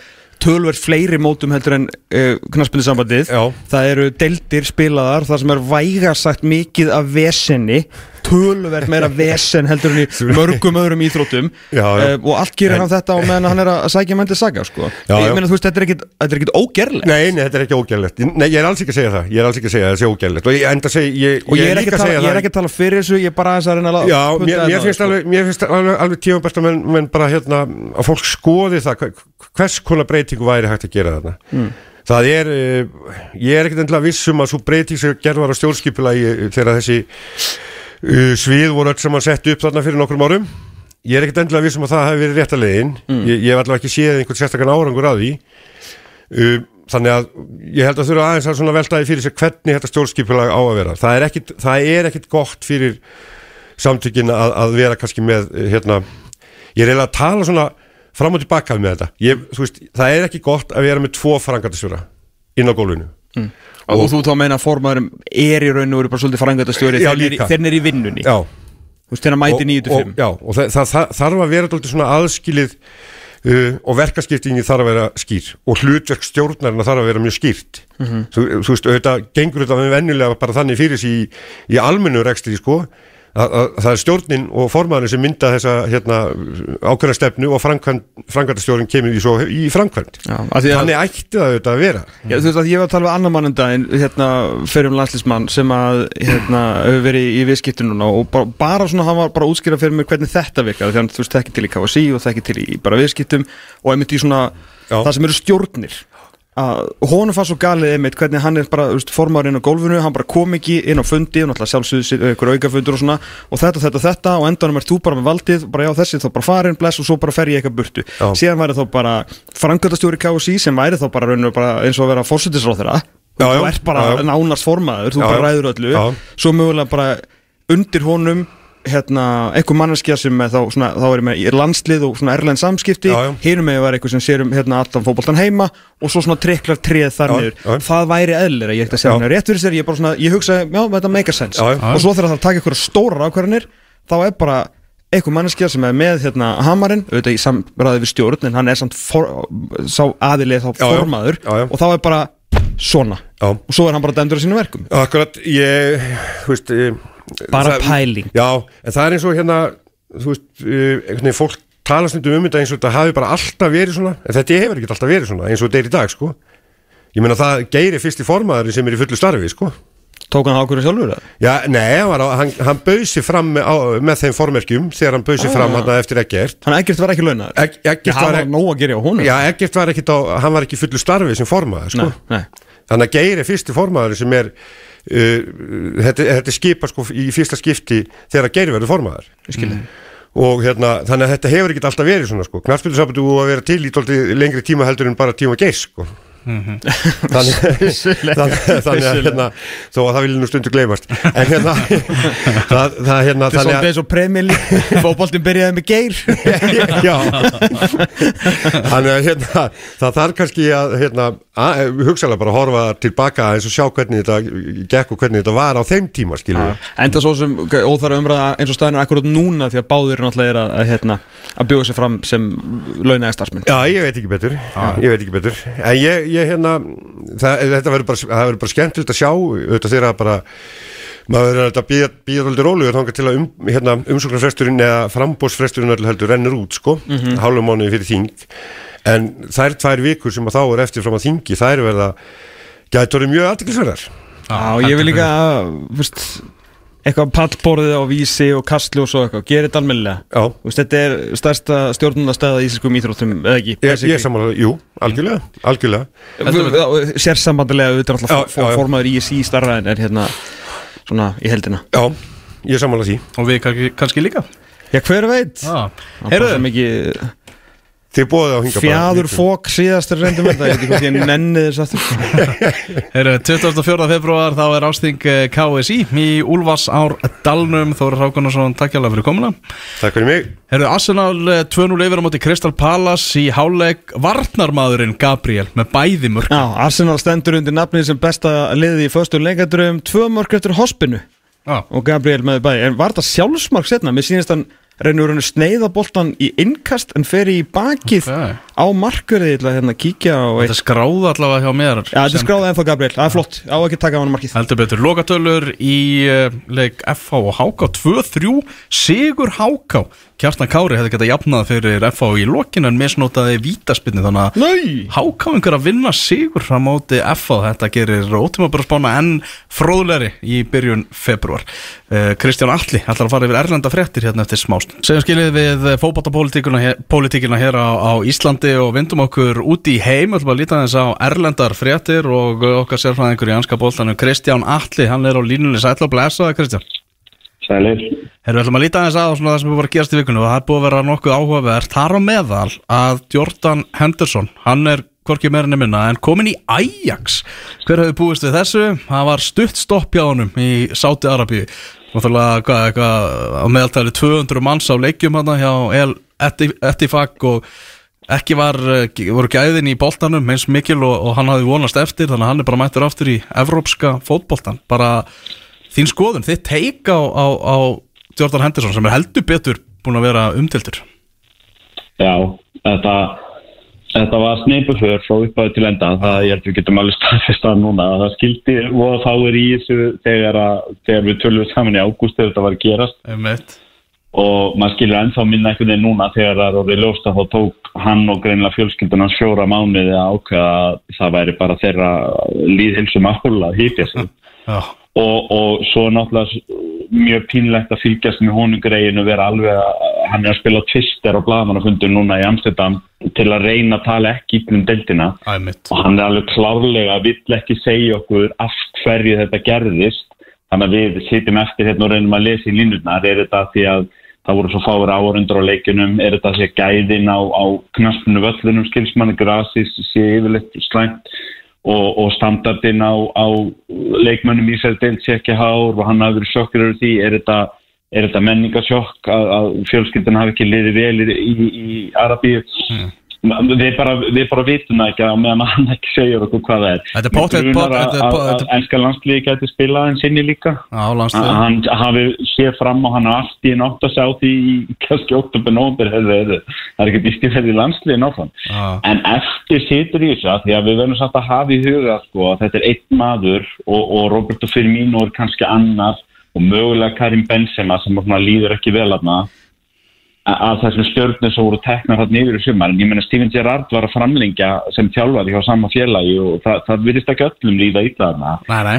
tölverð fleiri mótum heldur en uh, knaspinni sambandið Já. það eru deildir spilaðar það sem er vægasagt mikið af vesenni töluvert meira vesen heldur en í mörgum öðrum íþróttum Já, já. uh, og allt gerir hann þetta og meðan hann er að sækja menn til saga sko. Já, ég meina þú veist, þetta er ekkit, þetta er ekkit ógerlegt Nei, nei, þetta er ekki ógæðlegt Nei, ég er alls ekki að segja það Ég er alls ekki að segja að það sé ógæðlegt Og ég segja Ég, og ég er, ekki að tala, ég það- að tala fyrir þessu ég er bara að reyna að Já, mér, þetta mér finnst sko. alveg, mér finnst alveg, alveg tíma best að menn, menn bara hérna að fólk skoði það hver- hvers konar breytingu væri hægt að gera þarna Mm. það er uh, ég er ekkert endilega viss um að svo breyting sem gerð var á stjórnskipulagi uh, þegar þessi svið voru öll saman sett upp þarna fyrir nokkrum árum. Ég er ekkert endilega viss um að það hefði verið rétt að leiðin. Mm. ég, ég hef allavega ekki séð einhvern sérstakann árangur að því. Uh, þannig að ég held að þurfa aðeins að veltaði fyrir sér hvernig þetta stjórnskipulag á að vera. Það er ekkit, það er ekkit gott fyrir samtökin að, að vera kannski með eh, hérna, ég er eiginlega að tala svona fram og tilbaka með þetta. Ég, veist, það er ekki gott að vera með tvo frangatisjóra inn á gólfinu og þú þá meina að formaðurum er í raun og veru bara svolítið frangöndastjóri Já, þegar er í- vinnunni. Já, þú veist hann mæti 9 til og, 5 já, og það, það, það þarf að vera dálítið svona aðskilið uh, og verkaskiptingi þarf að vera skýr. Og hlutverk stjórnarina þarf að vera mjög skýrt. Þú, þú veist, auðvitað gengur þetta með venjulega bara þannig fyrir sig í, í almennu rekstri sko það er stjórnin og formaðurinn sem mynda þessa hérna, ákveðna stefnu og framkvæmdastjórnin kemur í, í framkvæmd. Að- þannig ætti það auðvitað að vera. Já, þú veist að ég var að tala við annar mann um daginn hérna, fyrir um landslísmann sem að hérna, hefur verið í viðskiptinu núna og bara, bara svona, hann var bara að útskýra fyrir mér hvernig þetta virkar, því hann þú veist þekki til í KSI og þekki til í bara viðskiptum og einmitt í svona, Já. það sem eru stjórnir honum fannst svo galið einmitt hvernig hann er bara, þú veist, formaður inn á gólfinu hann bara kom ekki inn á fundi og náttúrulega sjálfsögðu ykkur aukafundur og svona og þetta, þetta, þetta og endanum er þú bara með valdið bara já þessi þá bara farin, bless og svo bara fer ég eitthvað burtu Já. síðan væri þá bara framkvæmdastjóri KSI sem væri þá bara, bara eins og að vera Já, já. þú ert bara Já, já. nánast formaður þú bara ræður öllu svo mögulega bara undir honum hérna, einhver manneskja sem er þá, svona, þá er með landslið og erlend samskipti. Hinum með að vera eitthvað sem sér um hérna, allan fótboltan heima og svo svona triklar treð þar niður. það væri eðlera, ég ætti að segja hann rétt fyrir sér, ég, bara svona, ég hugsa, já, þetta make a sense. Já, já. og svo þegar það taka einhverja stórar ákvarðanir þá er bara einhver manneskja sem er með hérna hamarinn, auðvitað í samræði við stjórn en hann er samt for, sá aðilið þá formaður. Já. og þá er bara svona Já. og svo er hann bara dæmdur á sínum verkum Akkurat, ég, þú veist ég, Bara það- pæling. Já, en það er eins og hérna þú veist, uh, einhvern veginn fólk tala stundum um þetta eins og þetta hafi bara alltaf verið svona en þetta hefur ekki alltaf verið svona eins og þetta er í dag sko ég meina það geiri fyrst í formaður sem er í fullu starfi sko Tók hann ákvörðu sjálfur það? Já, nei, hann, var á- hann, hann bauð sér fram með, á, með þeim formerkjum þegar hann bauð sér fram Ah. hann eftir ekkert Hann ekkert var ekki launaður Já, ekkert hann var, var nóg að gera á honum já, ekkert var ekkert á hann var ekki í fullu starfi sem formaður sko Nei, nei. Þannig að Geir er fyrsti formaður sem er uh, þetta, þetta skipa sko í fyrsta skipti þegar Geir verður formaður. Skilji. og hérna, þannig að þetta hefur ekki alltaf verið svona sko, knarspilsabatu að vera til í lengri tíma heldur en bara tíma Geir sko. Þannig, þannig, þannig að hérna þó að það vilja nú stundu gleymast. En hérna það, það hérna Þetta er svolítið eins og premjali Fóboltin byrjaði með geir. Já. Þannig að hérna, það þarf kannski að hérna, að, hugsalega bara horfa tilbaka eins og sjá hvernig þetta gekk og hvernig þetta var á þeim tíma skiljum við. Enda svo sem óþara umræða eins og staðin er akkurat núna því að báðir náttúrulega er að, að, hérna, að bjóða sér fram sem launaði starfsmenn. Já, ég veit ekki betur. Ég veit ekki betur. En ég, ég hérna það, Þetta verður bara, það verður bara skemmtilegt að sjá. Auðvitað þegar að bara maður er að býða alltaf rólegur þangað til að um, hérna, umsóknarfresturinn eða frambósfresturinn öll heldur rennur út sko, mm -hmm. hálfum mánuði fyrir þing en þær tvær vikur sem að þá er eftir fram að þingi, þær verða orðið mjög aðtiklisverðar Já, ég vil líka fyrst, eitthvað pallborðið á vísi og kastli og svo eitthvað, gerir þetta almennilega. Þetta er stærsta stjórnunastæða í íslenskum íþróttum, eða ekki? ég, ég samanlega, jú, algjörlega algjörlega, Sérsambandilega auðvitað alltaf formaður í sí starra en er hérna svona í heldina. Já ég samanlega því. Og við kannski, kannski líka. Já, hver veit? ah. Er svo mikið Þið bóðið á hinga fjaður fók síðastur reyndum þetta, ég veit ekki hvort ég nenni þess aftur. Heyrðu, 24. februar þá er ásting eh, KSI í Úlfars ár Dalnum. Þóri Rákunarsson, takk hjá fyrir komuna. Takk fyrir mig. Herðu, Arsenal eh, 2-0 yfir á móti Crystal Palace í háleik Varnarmaðurinn Gabriel með bæði mörg Já, Arsenal stendur undir nafnið sem besta liði í föstu leikadröfum, tvö mörg eftir hospinu. Já, og Gabriel með bæði, en var þetta sjálfsmark setna, mér sýnist hann reynur hann sneiða boltan í innkast en fer í bakið Ok. á markverði Ég ætla að hérna kíkja á Þetta skráði allavega hjá mér Já, þetta skráðið ennþá Gabriel, það er flott, á ekki taka á hann markið. Heldur betur, lokatölur í uh, leik FH og HK 2-3 Sigur HK Kjartan Kári hefði getað jafnað fyrir FH í lokinu en misnotaði vítaspinni þannig að Nei! HK einhver að vinna sigur fram móti FH þetta gerir ótíma bara spána enn fróðlegri í byrjun februar uh, Kristján Alli ætlar að fara yfir erlenda fréttir hérna eftir smást Segjum skilið við hér, pólitíkina hér á, á Íslandi og vindum okkur út í heim. Ætlum að líta þess á erlendar fréttir og okkar sérfræðingur í anska bóltanum Kristján Alli, hann er á línunni. Sætla og blæsaði Kristján. Sælir. Herru, ætlum að líta aðeins að það sem er bara gerast í vikunum og það er búið að vera nokkuð áhugavert. Þar á meðal að Jordan Henderson hann er hvorki meirinni minna en komin í Ajax. Hver hefur búist við þessu? Það var stutt stopp hjá honum í Sáti Arabíu Náttúrulega, hvað, eitthvað á meðaltæli 200 manns á leikjum hann hjá Etifak og ekki var, eh, voru gæðin í boltanum eins mikil og, og hann hafði vonast eftir þannig að hann er bara mættur aftur í evrópska fótboltan bara þín skoðun, þitt teik á, á, á Jordan Henderson sem er heldur betur búin að vera umtiltur Já, þetta, þetta var sneipuför frá upphæðu til enda. Það ég held að við getum alveg staðfest að núna. Það skildi og þá er í þessu þegar, að, þegar við tölum saman í ágúst þegar þetta var að gerast Einmitt. og maður skilur ennþá minna einhvern veginn núna þegar það er orðið ljóst að þá tók hann og greinlega fjölskyldunan fjóra mánuði að ákveða að það væri bara þeirra líðhilsum áhuga að hýtja sig. Og, og svo náttúrulega mjög pínlegt að fylgjast með honum greiðinu vera alveg að hann er að spila tvister á blaðmannafundur núna í Amsterdam til að reyna að tala ekki um æmitt og hann er alveg klárlega vill ekki segja okkur af hverju þetta gerðist. Þannig að við sitjum eftir hérna og reynum að lesa í línutnar er þetta því að það voru svo fáur áhörundur á leikunum er þetta því að gæðin á, á knaspinu völlunum skilsmanni grasis sé yfirleitt slæmt og, og standardin á, á leikmönnum í sér deilt sé ekki hár og hann hafi verið sjokkur yfir því. Er þetta, þetta menningasjokk að, að fjölskyldan hafi ekki liðið vel í, í, í Arabíu við, bara, við bara vitum það ekki á meðan hann ekki segir okkur hvað það er Þetta er þetta er- ennska landsliði gæti spilað en sinni líka á að landslið hann hafi séð fram og hann hafi allt í einn átt að sjá því í kannski 8. nómber það er ekki býstifæði í landsliðin áfram Já. en eftir situr í þessu að því að við verðum samt að hafa í huga sko, að þetta er einn maður og, og Roberto Firmino er kannski annar og mögulega Karim Benzema sem líður ekki vel aðna að þessum stjórnum sem voru teknar hann yfir í sumar. En ég meina Steven Gerrard var að framlengja sem þjálfari hjá sama félagi og það, það virðist ekki öllum líða illa þarna.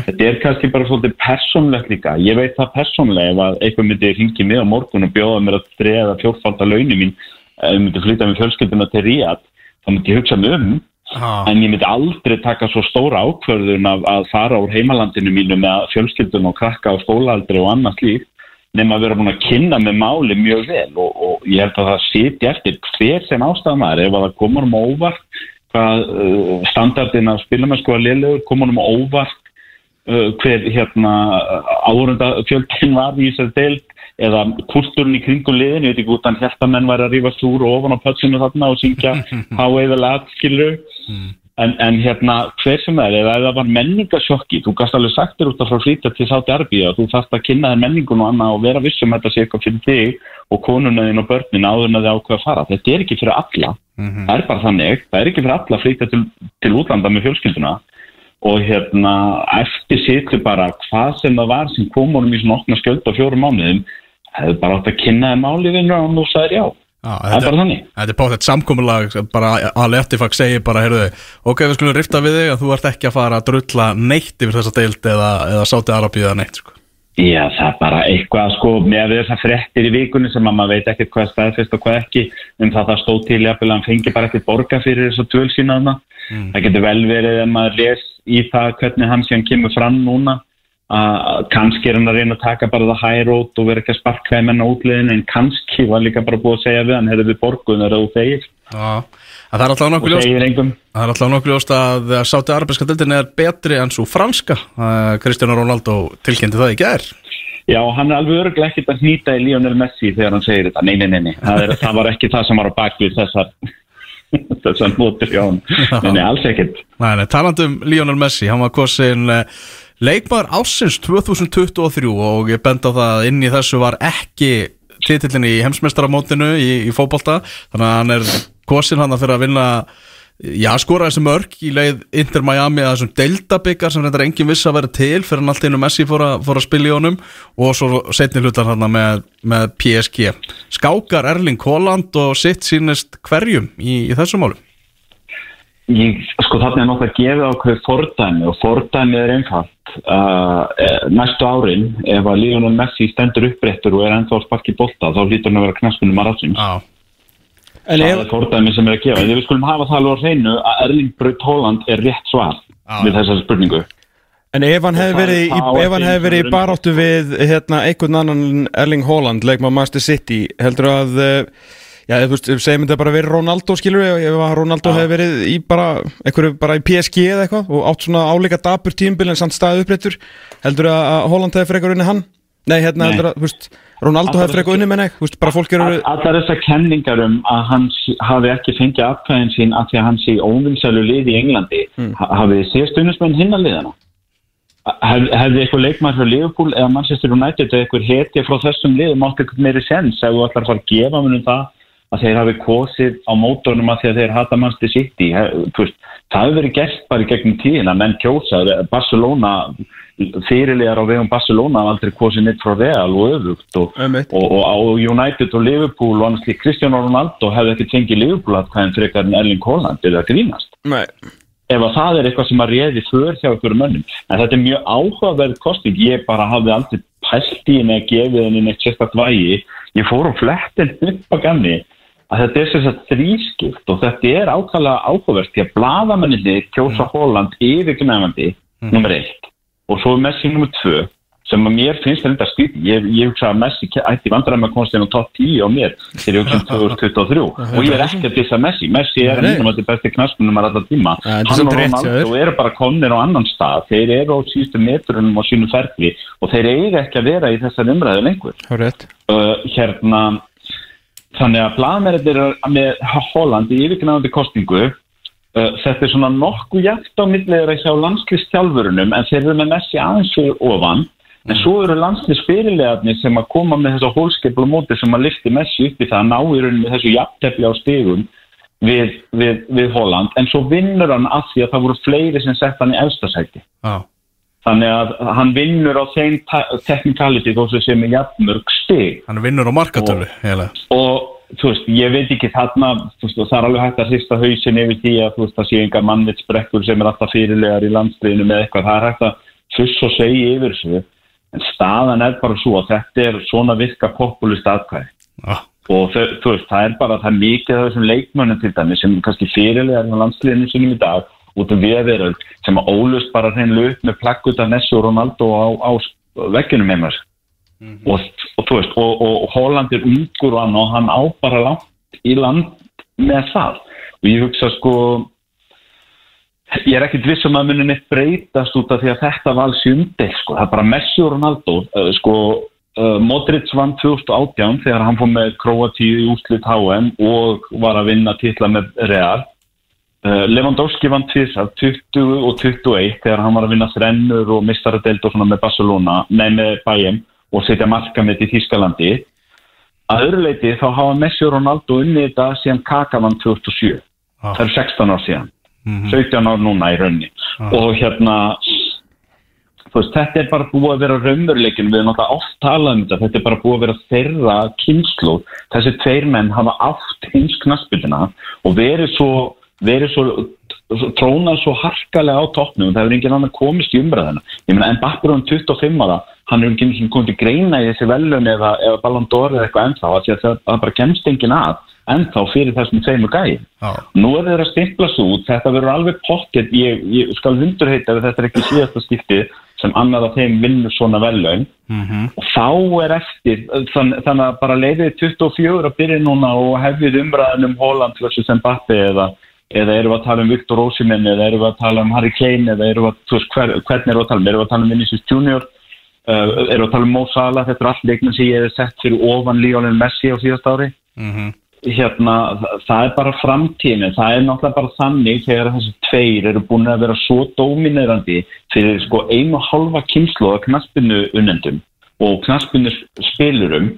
Þetta er kannski bara svolítið persónlegt líka. Ég veit það persónlega ef að eitthvað myndi ringi mig á morgun og bjóða mér að dreða fjórfaldar launin mín ef myndi flytja með fjölskylduna til Ríad þá myndi ég hugsa mig um. Já. en ég myndi aldrei taka svo stóra ákvörðun af að fara úr heimalandinu mínu með fjölskyldun og krakka á skólaaldri og annað slíkt nema að vera búin að kynna með máli mjög vel og, og ég held að það sitja eftir hver sem ástæðan er ef að það komur um óvart hvað uh, standardin af spilamennsku að liðlegur komur um óvart uh, hver hérna áhörunda fjöldin var í þessari deild eða kultúrin í kringum liðin, ég veit ekki út að menn væri að rífast úr og ofan á pötsinu þarna og syngja How Ever Lad, skilur en, en hérna, hver sem er eða það var menningasjokki, þú gast alveg sagt þér út af frá flýta til þá derbi að þú þarft að kynna þér menningun og annað og vera vissum þetta sé eitthvað fyrir þig og konuna þín og börnin áður en að þið ákveða að fara. Þetta er ekki fyrir alla, það er bara þannig. Það er ekki fyrir alla að flýta til, til útlanda með fjölskylduna. Og hérna eftir situr bara hvað sem það var sem kom honum í svona okna skjöld á fjórum mánuðum hefur bara átt að kynna þeim málifinu og nú sagðir já Já, það er bara þannig. Þetta er pottet samkomulag sem bara að Lettifak segir bara, heyrðu, ok, við skulum rifta við þig að þú ert ekki að fara að drulla neitt yfir þessa deild eða, eða sáti Arabíu eða neitt, sko. Já, það er bara eitthvað sko með þessar fréttir í vikunni sem að maður veit ekkert hvað er staðfest og hvað ekki um það það stóð til að hann fengi bara ekkert borga fyrir þessu tvöl sínaðna það getur vel verið ef maður les í það hvernig hann síðan kemur fram núna að kannski er hann að reyna að taka bara það high road og vera ekki að sparka þeim enn á útliðin en kannski var líka bara búið að segja við hann hefur við er alltaf og engum Það er alltaf nokkuð ljóst að sáti Arabíska deildin er betri en svo franska Kristján Rónaldó tilkynnti það í gær Já, hann er alveg örglega ekkert að hnýta í Lionel Messi þegar hann segir þetta. Nei, nei, nei, nei. Það, er, það var ekki það sem var á bakvið þessar, þessar mótur hjá hann. Nei, nei, alls ekkert. Nei, nei, talandi um Lionel Messi, hann var kosin uh, leikmaður ásins 2023 og ég benda á það að inn í þessu var ekki titillin í heimsmeistaramótinu í, í fótbolta þannig að hann er kosin hann fyrir að vinna Já, skora þessi mörg í leið Inter Miami að þessum Delta-byggar sem þetta er engin viss að vera til fyrir hann allt einu Messi fór að, fór að spila í honum og svo setni hlutar hann með, með PSG. Skákar Erling Haaland og sitt sínist hverjum í, í þessu málum? Ég, sko þarna er nokkuð að gefa ákveð fordæmi og fordæmi er einfalt uh, næstu árin ef að Lionel Messi stendur uppréttur og er ennþá sparkið bólta þá hlýtur hann að vera knaspunum að ráðsins. Já. En það er fordæmi sem er að gefa við skulum hafa það alveg á hreinu að Erling Braut Holland er rétt svar Já. við þessari spurningu en ef hann hefði verið, í, það á ef ekki hann hefði verið í baráttu við hérna, einhvern annan en Erling Haaland leikma Master City, heldur að uh, já, þú veist, segjum þetta bara verið Ronaldo skilur við, ef að Ronaldo hefði verið í bara, einhverju bara í PSG eða eitthvað og átt svona áleika dapur tímbil en samt staðið uppréttur, heldur að að Haaland hefði frekar unni hann? Nei, hérna Nei. heldur að, þú veist, Ronaldo Alltaf hefði frekar unni menn ekki, þú veist, bara fólk eru All- Allar þessar kenningar um að hann s- hafi ekki fengið atkvæðin sín af því að hann sé óvinnsælu lið í Englandi mm. hafið þið séð stundismenn hinna liðana Hef, hefði eitthvað leikmæður frá Liverpool eða Manchester United eða eitthvað hetja frá þessum liðum átt eitthvað meiri sens ef þú ætlar að fara að gefa munum það að þeir hafi kosið á mótornum að því að þeir hata He, þú veist, það hefur verið gert bara í gegnum tíðina menn kjósa, Barcelona fyrirlegar á vegum Barcelona hafa aldrei kosið neitt frá Real og öfugt og, Einmitt. og, og á United og Liverpool og annars lík Cristiano Ronaldo hefði ekki tengið Liverpool að hvaðin frekar en Erling Haaland eða grínast Nei, ef að það er eitthvað sem að réði för hjá ykkur mönnum. En þetta er mjög áhugaverð kosting. Ég bara hafði aldrei pælt í henni að gefa henni neitt sérstakt vægi. Ég fór á flettin upp að ganni að þetta er sem sagt þrískipt og þetta er ákvæmlega áhugaverð því að bladamenninni kjósa Holland yfirgnæfandi nummer eitt og svo Messi nummer tvö sem að mér finnst þetta skrítið. Ég, ég hugsa að Messi ætti vandræði með að á top 10 á mér þegar ég hugsa um 2023 og ég er ekki að dissa Messi. Messi er einum af því besti knaspunum að alltaf tíma. Ja, Hann og. Ronaldo eru bara komnir á annan stað. Þeir eru á síðustu metrunum á sínu ferli og þeir eiga ekki að vera í þessar umræðu lengur. Uh, hérna, þannig að blaðmennir með Holland í yfirgnæðandi kostingu uh, þetta er svona nokkuð jægt á milliður að sjá landslistjálfurunum en þeir eru með Messi aðeins fyrir ofan. En svo eru landslistfyrirlegarnir sem að koma með þessa hólskeplu móti sem að lifti Messi upp í það að ná í rauninni þessu jafntefli á stigum við, við, við Holland. En svo vinnur hann af því að það voru fleiri sem sett hann í efstasæti Já. Þannig að hann vinnur á þeim teknikaliti þó sem sem er jafnmörg stig Hann vinnur á markatölu, heila. og þú veist, ég veit ekki þarna, veist, það er alveg hægt að hrista hausin yfir því að veist, það sé engar mannvitsbrekkur sem er alltaf fyrirlegar í landsliðinu með eitthvað, það er hægt að fuss og segja yfir þessu, en staðan er bara svo að þetta er svona virka populist aðkvæði Já. og þau, þú veist, það er bara, það er mikið af þessum leikmönnum til dæmi sem kannski fyrirlegar í landsliðinu sinum í dag út um viðveröld sem að ólust bara hreinlega upp með plaggut af Messi og Ronaldo á, á veggjunum heimar og, og þú veist, og, og, og Holland er ungur og hann og hann á bara langt í land með það. Og ég hugsa sko ég er ekkit viss um að muni neitt breytast út af því að þetta var alls umdel sko, það er bara Messi og Ronaldo uh, sko, uh, Modric vann 2018 þegar hann fór með Kroatíu í úslit HM og var að vinna titla með Real Lewandowski vann tvisar 20 og 21 þegar hann var að vinna þrennur og mistaradeld og svona með Barcelona, nei með Bayern og setja markamett í Þískalandi að öðru leiti þá hafa Messi og Ronaldo unnið þetta síðan Kaka vann 2007 Ah. það eru 16 ár síðan. 17 ár núna í raunni og hérna veist, þetta er bara búið að vera raunveruleikin við erum náttúrulega oft talað um þetta. Þetta er bara búið að vera þeirra kynslu þessi tveir menn hafa átt hins knaspildina og verið svo verið svo, svo trónað svo harkalega á toppnum það hefur engin annar komist í umræðina ég meina en Bappur um 25 ára hann er ekki komið til greina í þessi velun eða, eða Ballon d'Or eða eitthvað ennþá af því að það, það bara kemst engin að ennþá fyrir þessum tveimur gæði Já. Nú er þeir að stimpla svo út, þetta verður alveg pocket, ég, ég skal hundurheita ef þetta er ekki síðasta skipti sem annar af þeim vinnur svona vellaun og þá er eftir, þann, þannig að bara leiðið 24 að byrja núna og hefðið umræðin um Holland versus Mbappe eða, eða eru við að tala um Viktor Osimhen eða eru við að tala um Harry Kane eða eru við að, þú veist, hver, hvernig eru við að tala um, eru við að tala um Vinicius Junior, uh, eru við að tala um Mo Salah, þetta er allt leikmenn sem ég hef sett fyrir ofan Lionel Messi á síðast ári. Hérna, það, það er bara framtíðin. Það er náttúrulega bara þannig þegar þessi tveir eru búin að vera svo dominerandi fyrir sko einu og halva kynslu af knaspinu unnendum og knaspinu spilurum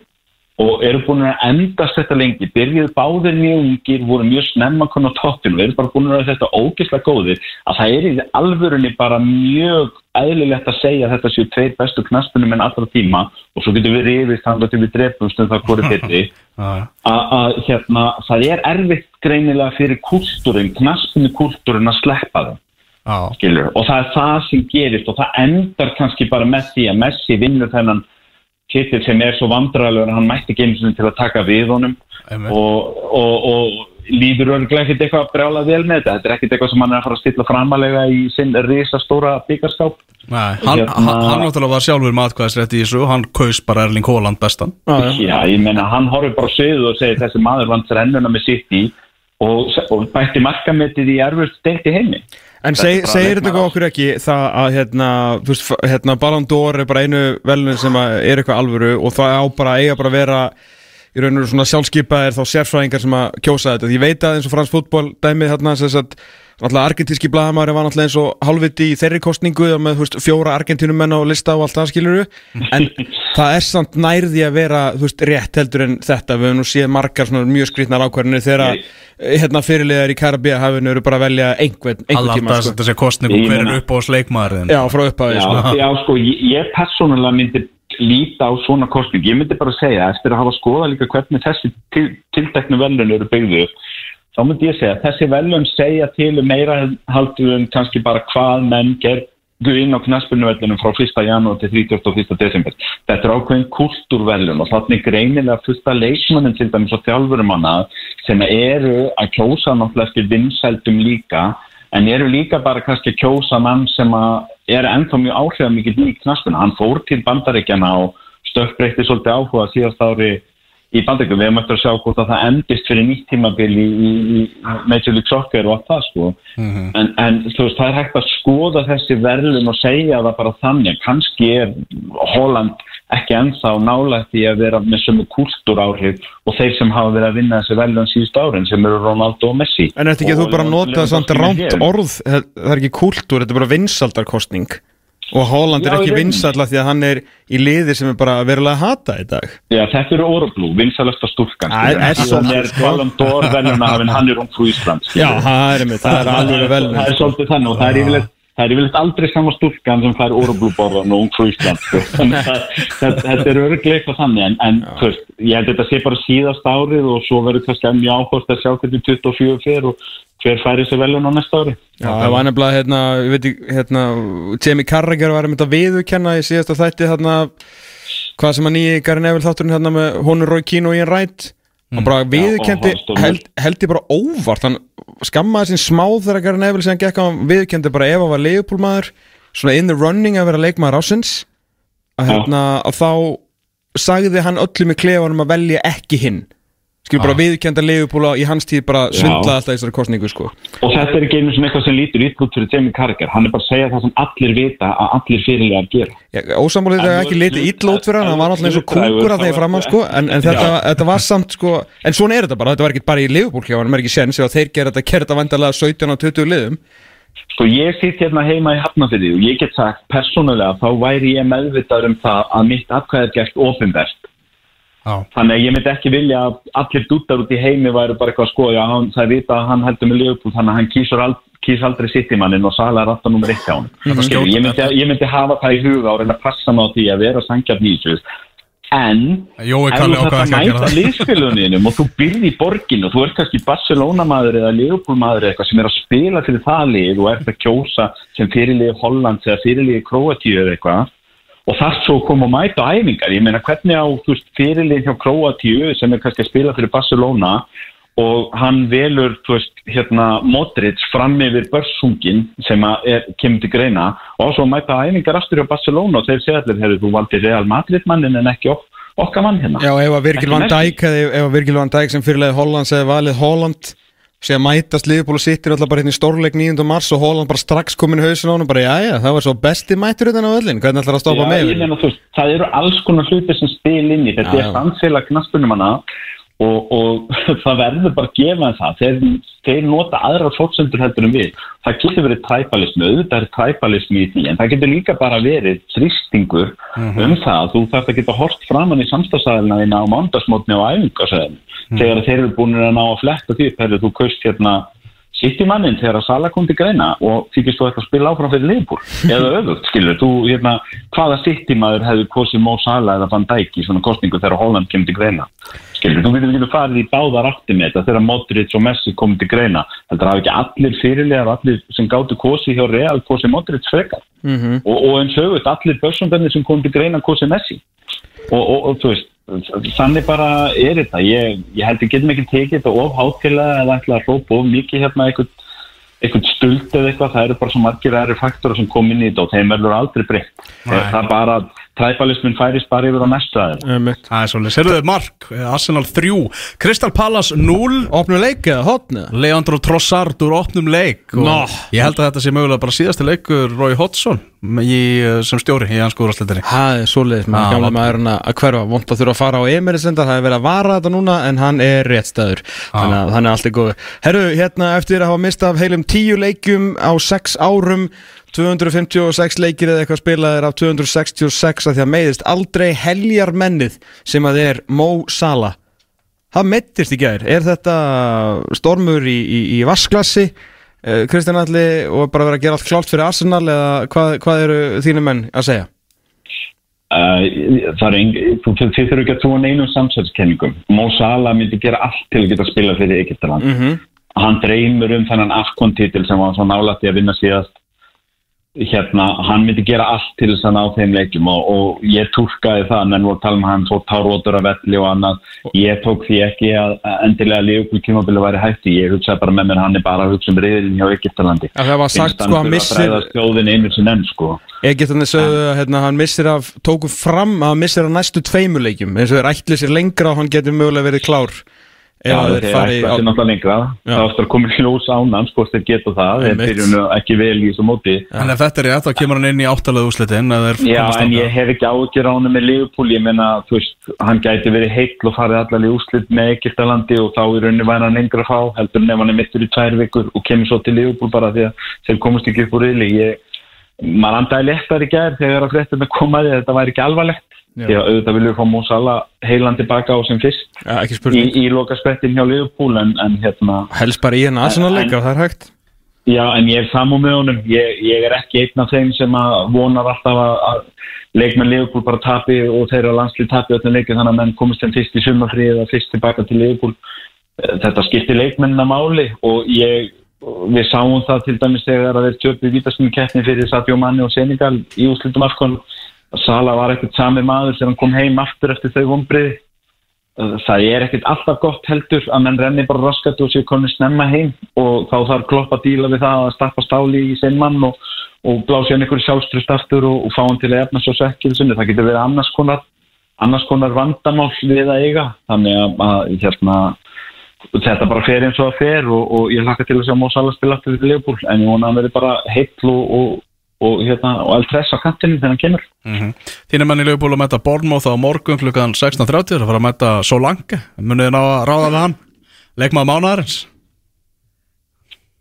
og eru búin að endast þetta lengi. Byrjuð báðir mjög ungir voru mjög snemma konar toppin og eru bara búin að þetta ógeðslega góðir að það er í alvörunni bara mjög eðlilegt að segja að þetta séu tveir bestu knaspunum en allra tíma og svo getur við rifist þannig að við drefumst um það betri Já, að hérna, það er erfitt greinilega fyrir kultúrin, knaspinu kultúrin að sleppa það skilur, og það er það sem gerist og það endar kannski bara með því að Messi vinnur þennan titil sem er svo vandræðilegur að hann mætti ekki einu sinni til að taka við honum. Og, og, og líður örgulega ekkert eitthvað að brjála vel með þetta. Þetta er ekkert eitthvað sem hann er að fara að stilla framalega í sinn risastóra byggarskáp Nei, hann, Hérna- hann, hann náttúrulega var sjálfur með atkvæðisrétt í þessu hann kaus bara Erling Haaland bestan. Já, ég meina, hann horfir bara á sviðu og segir þessi maður vant rennuna með sitt í og, og bætti markametið í erfust deitt í heimi En seg, segir þetta okkur ekki það að hérna, þú veist, hérna Ballon d'Or er bara einu velun sem er eitthvað alvöru og það á bara eiga bara að vera í raun og svona sjálfskeipaðir þá sérfræðingar sem að kjósa þetta. Ég veit að eins og frans fútból dæmið þarna þess að náttúrulega argentíski blaðamæri var náttúrulega eins og halvviti í þeirri kostningu með veist, fjóra argentínumenn á lista og allt það skiluru en það er samt nærði að vera veist, rétt heldur en þetta við höfum nú séð margar svona mjög skrýtnar ákvarðinir þegar Ég- hérna fyrirliðar í Karabíja hafinu eru bara að velja einhvern, einhvern Alltaf tíma þess sko. sé kostningu er meina- upp á sleikmaðurinn Já, frá upphafi Já, sko. já sko, ég, ég persónulega myndi líta á svona kostning, ég myndi bara segja eftir að hafa skoðað líka hvernig þessi til, þá myndi ég segja að þessi velun segja til um meira haldur en kannski bara hvað menn gerðu inn á knaspunuvellunum frá 1. janúar til 31. desember þetta er ákveðin kultúrvelun og þannig greinilega fullta leikmannin til dæmis og þjálfurum hana sem eru að kjósa náttúrulega eftir vinsældum líka en eru líka bara kannski að kjósa mann sem er ennþá mjög áhrifamikið í knaspuna. Hann fór til bandaríkjana og stökkbreytti svolítið áhuga síðast ári í bandaríkjum. Við eftir að sjá hvort að það endist fyrir nýtt tímabil í, í, í Major League Soccer og allt það sko. en, en þú veist, það er hægt að skoða þessi verðlun og segja það bara þannig. Kannski er Holland ekki ennþá nálægt í að vera með sömu kultúráhrif og þeir sem hafa verið að vinna þessi verðlun síðust árin sem eru Ronaldo og Messi. En þetta ekki að þú bara nota samt Lewandowski rámt orð Það er ekki kúltúr, þetta er bara vinsaldarkostning Og Holland er ekki vinsalla því að hann er í liði sem er bara verulega hata í dag. Já, þetta eru Oroblú, vinsalasta stúlkan. Æ, er svolítið, er sko. Ballon d'Or velunahafinn, hann er ungfrú Ísland Já, það er það er alveg vel Það er svolítið þannig og það er yfirleitt Það er yfirleitt aldrei sama stúlkan sem fær Oroblú borðan og ungfrú Ísland sko. Þannig að þetta, er eitthvað þannig en, en þú veist, ég held að þetta sé bara síðast árið og svo verður kannski mjög áhort að sjá hvernig 24 fer og hver fær þessi velun á næsta ári? Já, það var nefnilega, hérna, ég veit ekki, hérna Jamie Carragher var einmitt að viðurkenna í síðasta þætti, hérna hvað sem að nýji Gary Neville þátturinn hérna með honum Roy Keane og Ian Wright. Hann bara viðurkendi, og hann held, held ég bara óvart. Hann skammaði sín smá þegar Gary Neville sem gekk á hann viðurkendi bara ef hann var leifupólmaður svona in the running að vera leikmaður ásins að hérna að þá sagði hann öllum í klefanum að velja ekki hinn skilur bara viðurkenda leifupóla í hans tíð bara svindlaði alltaf þessari kostningu sko. Og þetta er ekki einu sem eitthvað sem lítur út fyrir Jamie Carragher. Hann er bara að segja það sem allir vita að allir fyrirlegar gera. Er þú ekki litið illa út fyrir hann, hann var náttúrulega eins og kúkur að þeir framann það- sko, en, en þetta, þetta var samt sko, en svona er þetta bara, þetta var ekki bara í hjá hann, er ekki séns ef þeir gera þetta, gera þetta vandarlega 17 og 20 liðum. Sko ég sitt hérna heima í Hafnafyrði og ég get sagt persónulega þá væri ég meðvitað um það að mitt atkvæði er gert ofinverst. Já, Þannig að ég myndi ekki vilja að allir dúttar út í heimi væru bara eitthvað að skoða, já hann er vita að hann heldur með Liverpool þannig að hann kýsur ald, kýs aldrei sitt í mannin og Sala er alltaf nummer eitt hjá hann. Þetta Skilur, skjóta- Ég myndi, ég myndi hafa það í huga og reyna að passa mig á því að vera sangjarn í þessu. En Jói ef þú að að gera mæta liðspilunum og þú byrði í borginu og þú ert kannski Barcelona maður eða Liverpool maður eða eitthvað sem er að spila fyrir það lið og ert að kjósa sem fyrirlið Hollands eða fyrirlið Kroatíu eða eitthvað og það svo kom að mæta æfingar. Ég meina hvernig á fyrirlið hjá Kroatíu sem er kannski að spila fyrir Barcelona og hann velur veist, hérna, Modric fram yfir börsungin sem er, kemur til greina. Og svo mæta æfingar aftur hjá Barcelona og þeir segja allir, hefur þú valdi Real Madrid mannin en ekki ok okkar mann hérna. Já, ef að Virgil van. Dijk sem fyrirlega Hollands hefði valið Holland að mætast Liverpool og sittir alltaf bara hérna í stórleik 9. mars og Holland bara strax komin í hausin á hann bara, já, já, það var svo besti mættur utan á öllin, hvernig ætlar að stoppa Já, með ég meina, þú veist, það eru alls konar hluti sem spil inn í þetta Já, er já. samfélag knaspunum hana og, og það verður bara að gefa það. Þeir, þeir nota aðra fórsendur heldur en við. Það getur verið træpalismi, auðvitað er træpalismi í því en það getur líka bara verið þrýstingur um það þú þarf að geta hort framann í samstagsæðina þína á mándagsmótni og æfingasæðinu þegar þeir eru búin að ná að fletta því hefur þú kaust hérna sitt í mannin þegar að Sala kom til greina og þykist þú eitthvað að spila áfram fyrir Liverpool? Eða öfugt, skilur, þú, hérna hvaða sitt í maður hefði kosið Mo Sala eða Van Dijk í svona kostningu þegar Holland kemur til greina? Skilur, þú getur ekki farið í báðar átti með þetta þegar Modric og Messi komið til greina. Heldur að ekki allir fyrirlegar allir sem gáttu kosið hjá Real kosið Modric frekar? Mhm. og, og eins og auðvitað allir börsumbenni sem komið til greina kosið Messi? Og, og, og þú veist þannig bara er þetta. Ég, ég held að getum ekki tekið þetta of hátilega eða ætla að hrópa of mikið hérna eitthvað, eitthvað stuld eða eitthvað. Það eru bara svo margir aðri faktora sem kom inn í þetta og þeim verður aldrei breytt. Það er bara træbalismin færist bara yfir á næstu aðeins. Það er svolítið, serðu þau mark, eh, Arsenal 3 Crystal Palace 0 Opnu leik eða hotn eða? Leandro Trossard úr opnum leik. Og Nó. ég held að þetta sé mögulega bara síðasti leikur Roy Hodgson í, eh, sem stjóri í hans skúrasleitinni Það er með Já, gamla maðurinn að hverfa. Vont að þurfa að fara á Emerisenda það er verið að vara þetta núna en hann er réttstæður. Þannig að hann er alltaf góð Herru, hérna eftir að hafa mistað heilum tíu leikjum á sex árum 256 leikir eða eitthvað spilaðir af 266 að því að meiðist aldrei heljar mennið sem að er Mo Salah. Það meittist í gær, er þetta stormur í, í, í vassklassi Eh, Kristján Alli og bara vera að gera allt klárt fyrir Arsenal eða hvað, hvað eru þínu menn að segja? Uh, það er engin, þú, þið þurfum ekki að trúa neinum samsverðskenningum Mo Salah myndi gera allt til að geta spila fyrir Egyptaland. Mhm. hann dreymur um þennan afkontitil sem var svo nálægt í að vinna síðast hérna, hann myndi gera allt til þess að ná þeim leikjum og, og ég túlkaði það, menn voru að tala um hann svo tárótur af velli og annað. Ég tók því ekki að, að endilega Leopold kymabili væri hætti, ég hugsaði bara með mér hann er bara að hugsa um reyðin hjá Egyptalandi. Að það var sagt, sko, hann missir- sko. Egyptarnir sögðu að hérna, hann missir af, tóku fram að missir af næstu tveimuleikjum eins og þeir ætli sér lengra og hann getur mögulega verið klár Já, þeir þeir fari ætla á, það ástur að koma hljós ánans hvort þeir geta það þeir byrjum ekki vel í þessu móti. En ef þetta er rétt, þá kemur hann inn í áttalega úslitin Já, en ég hef ekki ágjör á hann með Liverpool, ég menna, þú veist, hann gæti verið heill og farið allar í úslit með Egyptalandi og þá í rauninni væri hann lengra að fá, heldur en ef hann er mittur í tvær vikur og kemur svo til Liverpool bara því að þeir komast ekki upp úr riðli. Ég, maður andaði léttar í gær þegar að fréttum með komaði að þetta væri ekki alvarlegt. Því að auðvitað viljum við fá Mosala heilan tilbaka á sem fyrst ja, í, í loka sprettin hjá Liverpool en, en hérna... helst bara í leik og það er hægt Já, en ég er samú með honum. Ég, ég er ekki einn af þeim sem vonar alltaf að, að leikmenn Liverpool bara tapi og þeirra landslið tapi öllum leikið þannig að menn komist þeim fyrst í sumafrið eða fyrst tilbaka til Liverpool. Þetta skiptir leikmennina máli og ég, við sáum það til dæmis þegar að þeir tjöpu vítaskinu keppni fyrir Sadio Manni og Senegal í úslitum afkvæm. Sala var ekkert sami maður sem kom heim aftur eftir þau vombriði það er ekkert alltaf gott heldur að menn renni bara raskat og séu konið snemma heim og þá þarf klopp að díla við það að stappa stáli í sinn mann og, og blási hann einhverju sjálfstrust aftur og, og fá hann til að efna svo svekkilsunni það getur verið annars konar, annars konar vandamál við að eiga. Þannig að, að hérna, þetta bara fer eins og það fer og, og ég hlakka til að sjá Mó Sala spila aftur við Leopold en ég vona að hann verði bara heill og, og, og, hérna, og eldress á kantinu þegar hann kemur. Þín er mann í lögbúl að mæta Bornmóð á morgun klukkan 16.30 Það fara að mæta Solange Munið ná að ráða við hann? Leikmaður mánaðarins?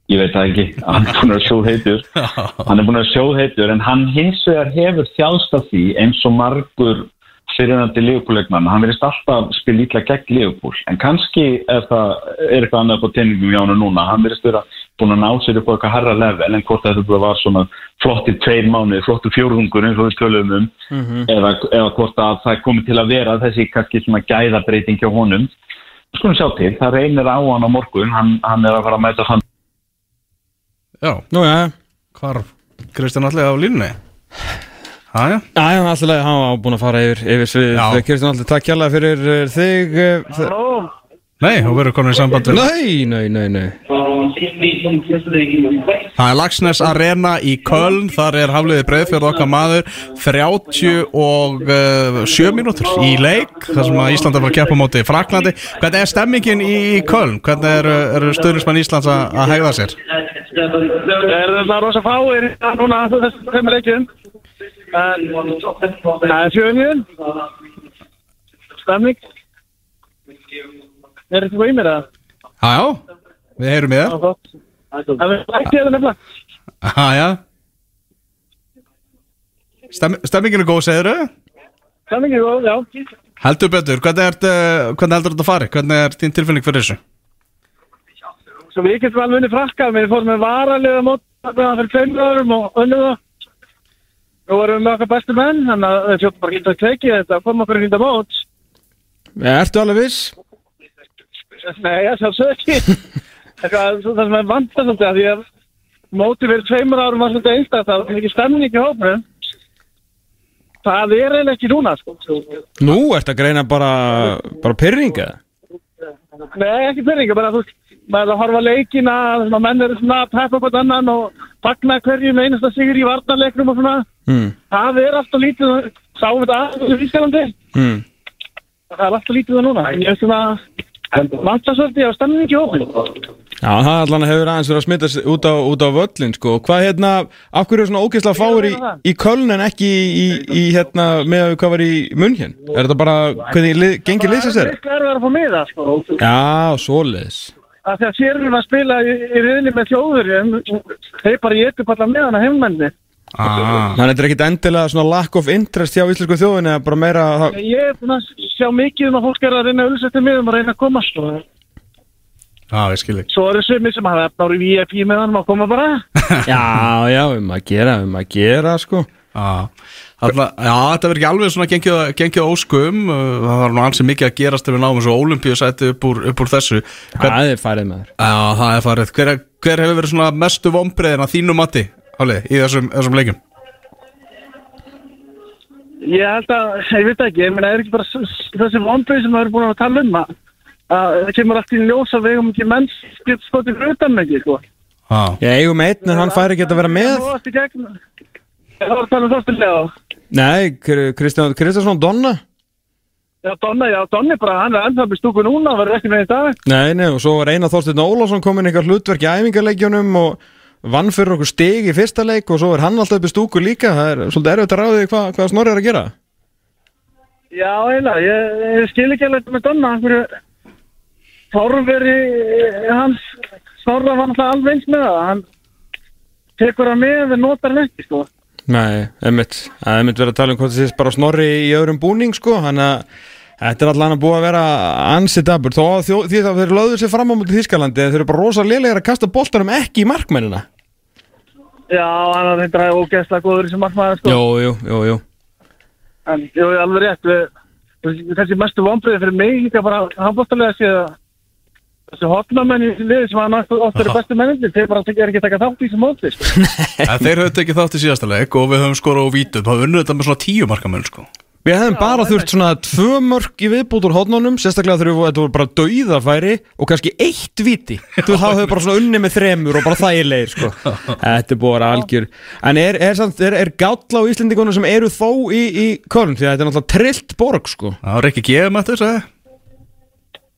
Ég veit það ekki, hann er búin að sjóð heitur hann er búin að sjóð heitur en hann hins vegar hefur þjáðst af því eins og margur fyrirnandi Leopold-leikmann, hann verðist alltaf spil ítla gegn Leopold, en kannski er það, er eitthvað annað på tenningum hjá hann núna, hann verðist vera búin að ná sér upp á eitthvað harra level, en hvort þetta bara var svona flottir tveir mánuði, flottir fjórðungur eins og við töluðum um, eða, eða hvort að það komi til að vera þessi kannski svona gæðabreiting hjá honum. Skulum sjá til, það reynir á hann á morgun, hann, hann er að fara að mæta hann Já, Nú já, hvar Kristján allir á línunni Já, já, alltaf leið, hann var búin að fara yfir, yfir svið Já. Kristján Alli, takk kjærlega fyrir uh, þig uh, þ- nei, hún verður komin í samband Nei, nei, nei, nei. Það er Lagsnes Arena í Köln. Þar er hafliði breiðfjörð okkar maður. 37 mínútur í leik þar sem að Ísland er að keppa á móti Fraklandi Hvernig er stemmingin í Köln? Hvernig eru, eru stöðnismann Íslands að, að hegða sér? Er það rosa fáir núna þessum en það er fjöðnjön stemning Er þetta hvað í mér eða? Já, já, við heyrum í það. Það er ekki eða nefnilega. Já, já Stem, Stemmingin er góð, segir þau? Stemmingi góð, já. Heldur betur, hvernig, hvernig heldur þetta að fari? Hvernig er þín tilfinning fyrir þessu? Svo við getum alveg unni frakka, við fórum með varalega mót fyrir tveimur árum og unnum það. Nú erum við með okkar bestu menn, þannig að við fjóttum bara ekki að kveiki þetta koma okkur þetta mót. Ertu alveg viss? Nei, ég sjálfsög ekki. Það sem er vant að því að mótið fyrir tveimur árum var svolítið einstaklega, það var ekki stemning í hópinu. Það er eiginlega ekki núna, sko. Nú ertu að greina bara, bara pyrringa Nei, ekki byrjinga, bara þú veist, maður er að horfa leikina, að menn eru svona að peppa á annan og fagna hverjum einasta sigur í varnarleiknum og svona. mm. Það er alltaf lítið, sáum við þetta aðeins í Ískalandi, Mm. það er alltaf lítið það núna. Ég veist svona, vantasvöldi á stemningi í hópinu. Já, það allan hefur aðeins verið að smita sig út á, út á völlin sko. Hvað hérna, af hverju er svona ógeðslega fáir í, í Köln en ekki í, í hérna, með að hvað var í munn hér? Er þetta bara, hvernig lið, gengir lýsa sér? Það er sko. Já, svoleiðis að að sérum við að spila í, í riðinni með þjóðurinn þeir bara ég upp allar með hana heimmenni Ah, Þannig að þetta er ekkit endilega svona lack of interest hjá íslensku þjóðinni að bara meira það... ég er búin að sjá mikið um að fólk er að reyna að ulsetja miðum og reyna að koma sko. já, ég skil ekki svo eru sumir sem hafa efnar í VIP með hann og koma bara. Já, já, um að gera, um að gera sko Þarna, já þetta verður ekki alveg svona gengið, gengið óskum. Uh, það var nú ansið mikið að gerast ef við náum þessu olimpíusæti upp úr, upp úr þessu. Hvern, Það er farið með þér. Já, það er farið. Hver, er- hver hefur verið svona mestu vombriðin að þínu mati, Halli, í þessum, þessum leikjum? ég held að, ég veit ekki, ég meina er ekki bara þessi vonbrið sem við erum búin að tala um að að það kemur allt í ljós að við eigum ekki menn getur skotið fyrir utan ekki sko. Já, Ég eigum einn en hann fær ekki að vera með Ég var að tala um þástilega Nei, Kr- Kristján Kristjánsson Donna. Já, Donna, já, Donni bara, hann er ennþá með stúku núna, verður ekki með í dag. Nei, nei, og svo var Einar Þorsteinn Ólafsson komin eitthvað hlutverk í æfingarleikjunum og vann fyrir okkur stig í fyrsta leik og svo er hann alltaf upp í stúku líka. Það er svolítið erfitt að ráði hvað, hvað Snorri er að gera. Já, eiginlega, ég, ég skil ekki alveg með Donna, Þorveri hans Snorra var náttúrulega alveg eins með það, hann tekur hann með en notar hann ekki, sko. Nei, einmitt, það er einmitt verið að tala um hvort það sést bara Snorri í öðrum búning sko, hann að þetta er allan að búa að vera ansið dabur, þó að því það þeir lögðu sér fram á mútið Þískalandi þeir eru bara rosa lélegir að kasta boltanum ekki í markmennina. Já, hann er þetta ógeðslega góður sem markmaður, sko. Jú, jú, jú, jú. En jú, alveg rétt, við, þessi mestu vonbriði fyrir mig, líka bara handbóttalega sé að þessi hotnamenn í liði sem hann oft eru bestu mennindir, þeir bara er ekki að taka þátt í þessu móti, sko. En þeir höfðu tekið þátt í síðasta leik og við höfum skorað á vítum, það unnur þetta með svona tíu markamun sko. Við hefðum bara þurft svona tvö mörg í viðbútt úr hodnunum, sérstaklega þegar þetta voru bara dauðafæri og kannski eitt viti. Þú þá hefur bara svona unni með þremur og bara þægilegir, sko. Þetta er að vera algjör. En er, er, samt, er, er gálla á Íslendingunum sem eru þó í, í körn, því að þetta er náttúrulega trillt borg, sko. Það var ekki gefum eftir þessu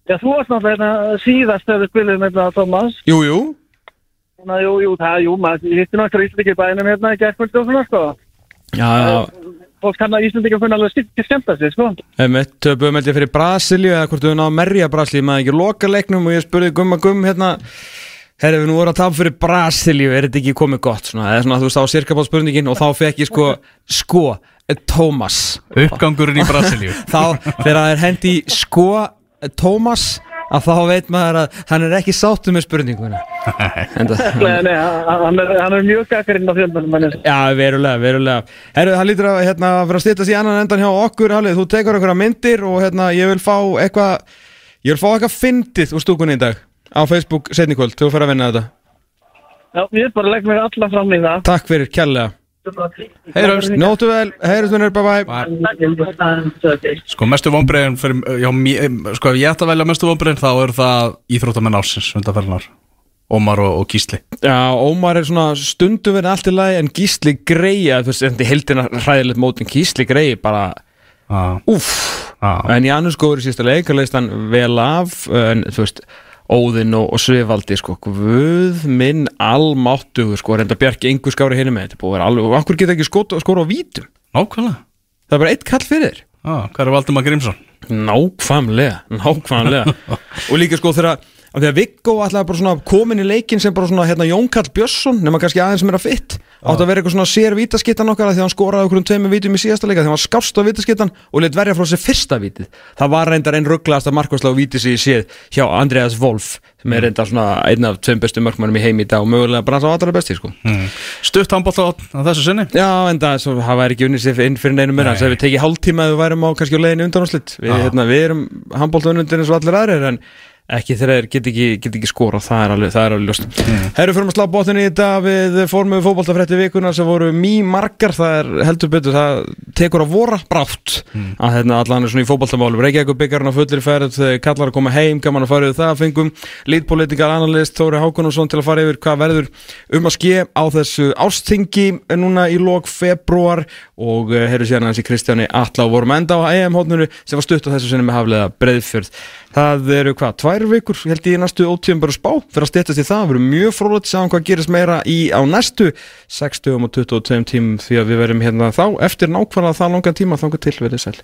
Já, þú varst náttúrulega hérna síðast þegar við spilum með þetta, Thomas. Jú, jú. Þannig að jú, jú, það, jú, maður hittir náttúrulega Íslandiki bænum hérna í gerðkvöldu og svona, sko. Já, já. Fólk kann að Íslandiki kunna alveg skipt skemmta sig, sko. Einmitt, töpuðum held ég fyrir Brasilíu eða hvort við náðum að merja Brasilíu maður ekki loka leiknum og ég spurði gumma gumm hérna Herri, við nú vorum að tapa fyrir Brasilíu, er þetta ekki komið gott? Svona, eða svona, þú sko, sko, eh, Thomas Uppgangurinn í Brasilíu Þá, þegar það er hendi í sko, Thomas að þá veit maður að hann er ekki sáttu með spurninguna. Enda, Nei, nei, hann hann er, hann er mjög gaggarinn á fjölmennum, hann er. Já, verulega, verulega. Herru, það lítur að hérna, vera að stýttast í annan endan hjá okkur Halið, þú tekur einhverja myndir og hérna, ég vil fá eitthvað Ég vil fá eitthvað fyndið úr stúkunni í dag Á Facebook setni kvöld, þú fyrir að vinna þetta. Já, ég bara legg mig alla fram í það. Takk fyrir, kjærlega Heyrumst. Nóttu vel, heyrjumst vinnur, bye bye Sko mestu já, mér, sko ef ég ætti að velja mestu vonbreiðin þá eru það íþróttamenn ársins Ómar og, og Gísli. Já, Ómar er svona stundum verið allt í lagi En Gísli Greia, þú veist, þetta er heildina hræðilegt mótin Gísli Greia bara, Já, úff. Já, En Janus góður í sísta leik, hann leist hann vel af En þú veist, Óðinn og, og Svivaldi sko, Guð minn almáttugur sko, reynda Bjarki engu skári hinni með þetta búið alveg, og akkur geta ekki skora á vítum? Nákvæmlega. Það er bara eitt kall fyrir Já, hvað er Valdimar Grímsson? Nákvæmlega, nákvæmlega. Og líka sko þegar af því að Viggo ætlaði bara svona komin í leikin sem bara svona hérna Jón Karl Björnsson nema kannski aðeins meira fitt átt að vera eitthvað svona sér vítaskittan okkar því að hann skoraði okkur um tveimur vítum í síðasta leika því að hann skást á vítaskittan og leitt verja frá sér fyrsta vítið. Það var reyndar einn rugglaðasta markværsla og vítið ég séð hjá Andreas Wolf sem er reyndar svona einn af tveim bestu markmannum í heim í dag og mögulega bara á allra besti sko. Stutt handbótt á, þessu sinni. Já, en það, svo, það væri ekki unnið sér inn fyrir þess að við tekið hálftíma að við værum á kannski á leiðinu undanúslit við, Já. hérna, við erum handbólta unnundir eins og allir aðrir en ekki þegar þeir get ekki, get ekki skora það er alveg, það er alveg ljóst mm. Herru, fyrir að slá bóttinni í þetta við fórmum fótboltafrætti vikuna sem voru mý margar, það er heldur betur það tekur að vora brátt að hérna allan er svona í fótboltamálum Reykjavík byggjarinn á fullir ferð, kallar að koma heim gaman að fara yfir það, fengum lítpolitikal analyst Þóri Hákonarsson til að fara yfir hvað verður um að ske á þessu ástingi núna í lok februar og uh, herru síðan hans í Kristjáni Atla og vorum enda á Tvær vikur held ég í næstu ótíðum bara spá fyrir að stýttast í það, við erum mjög frólætt sjáum hvað gerist meira í á næstu 60 og 22 tímum því að við verum hérna þá eftir nákvæmlega það langan tíma. Þangar til verið sæl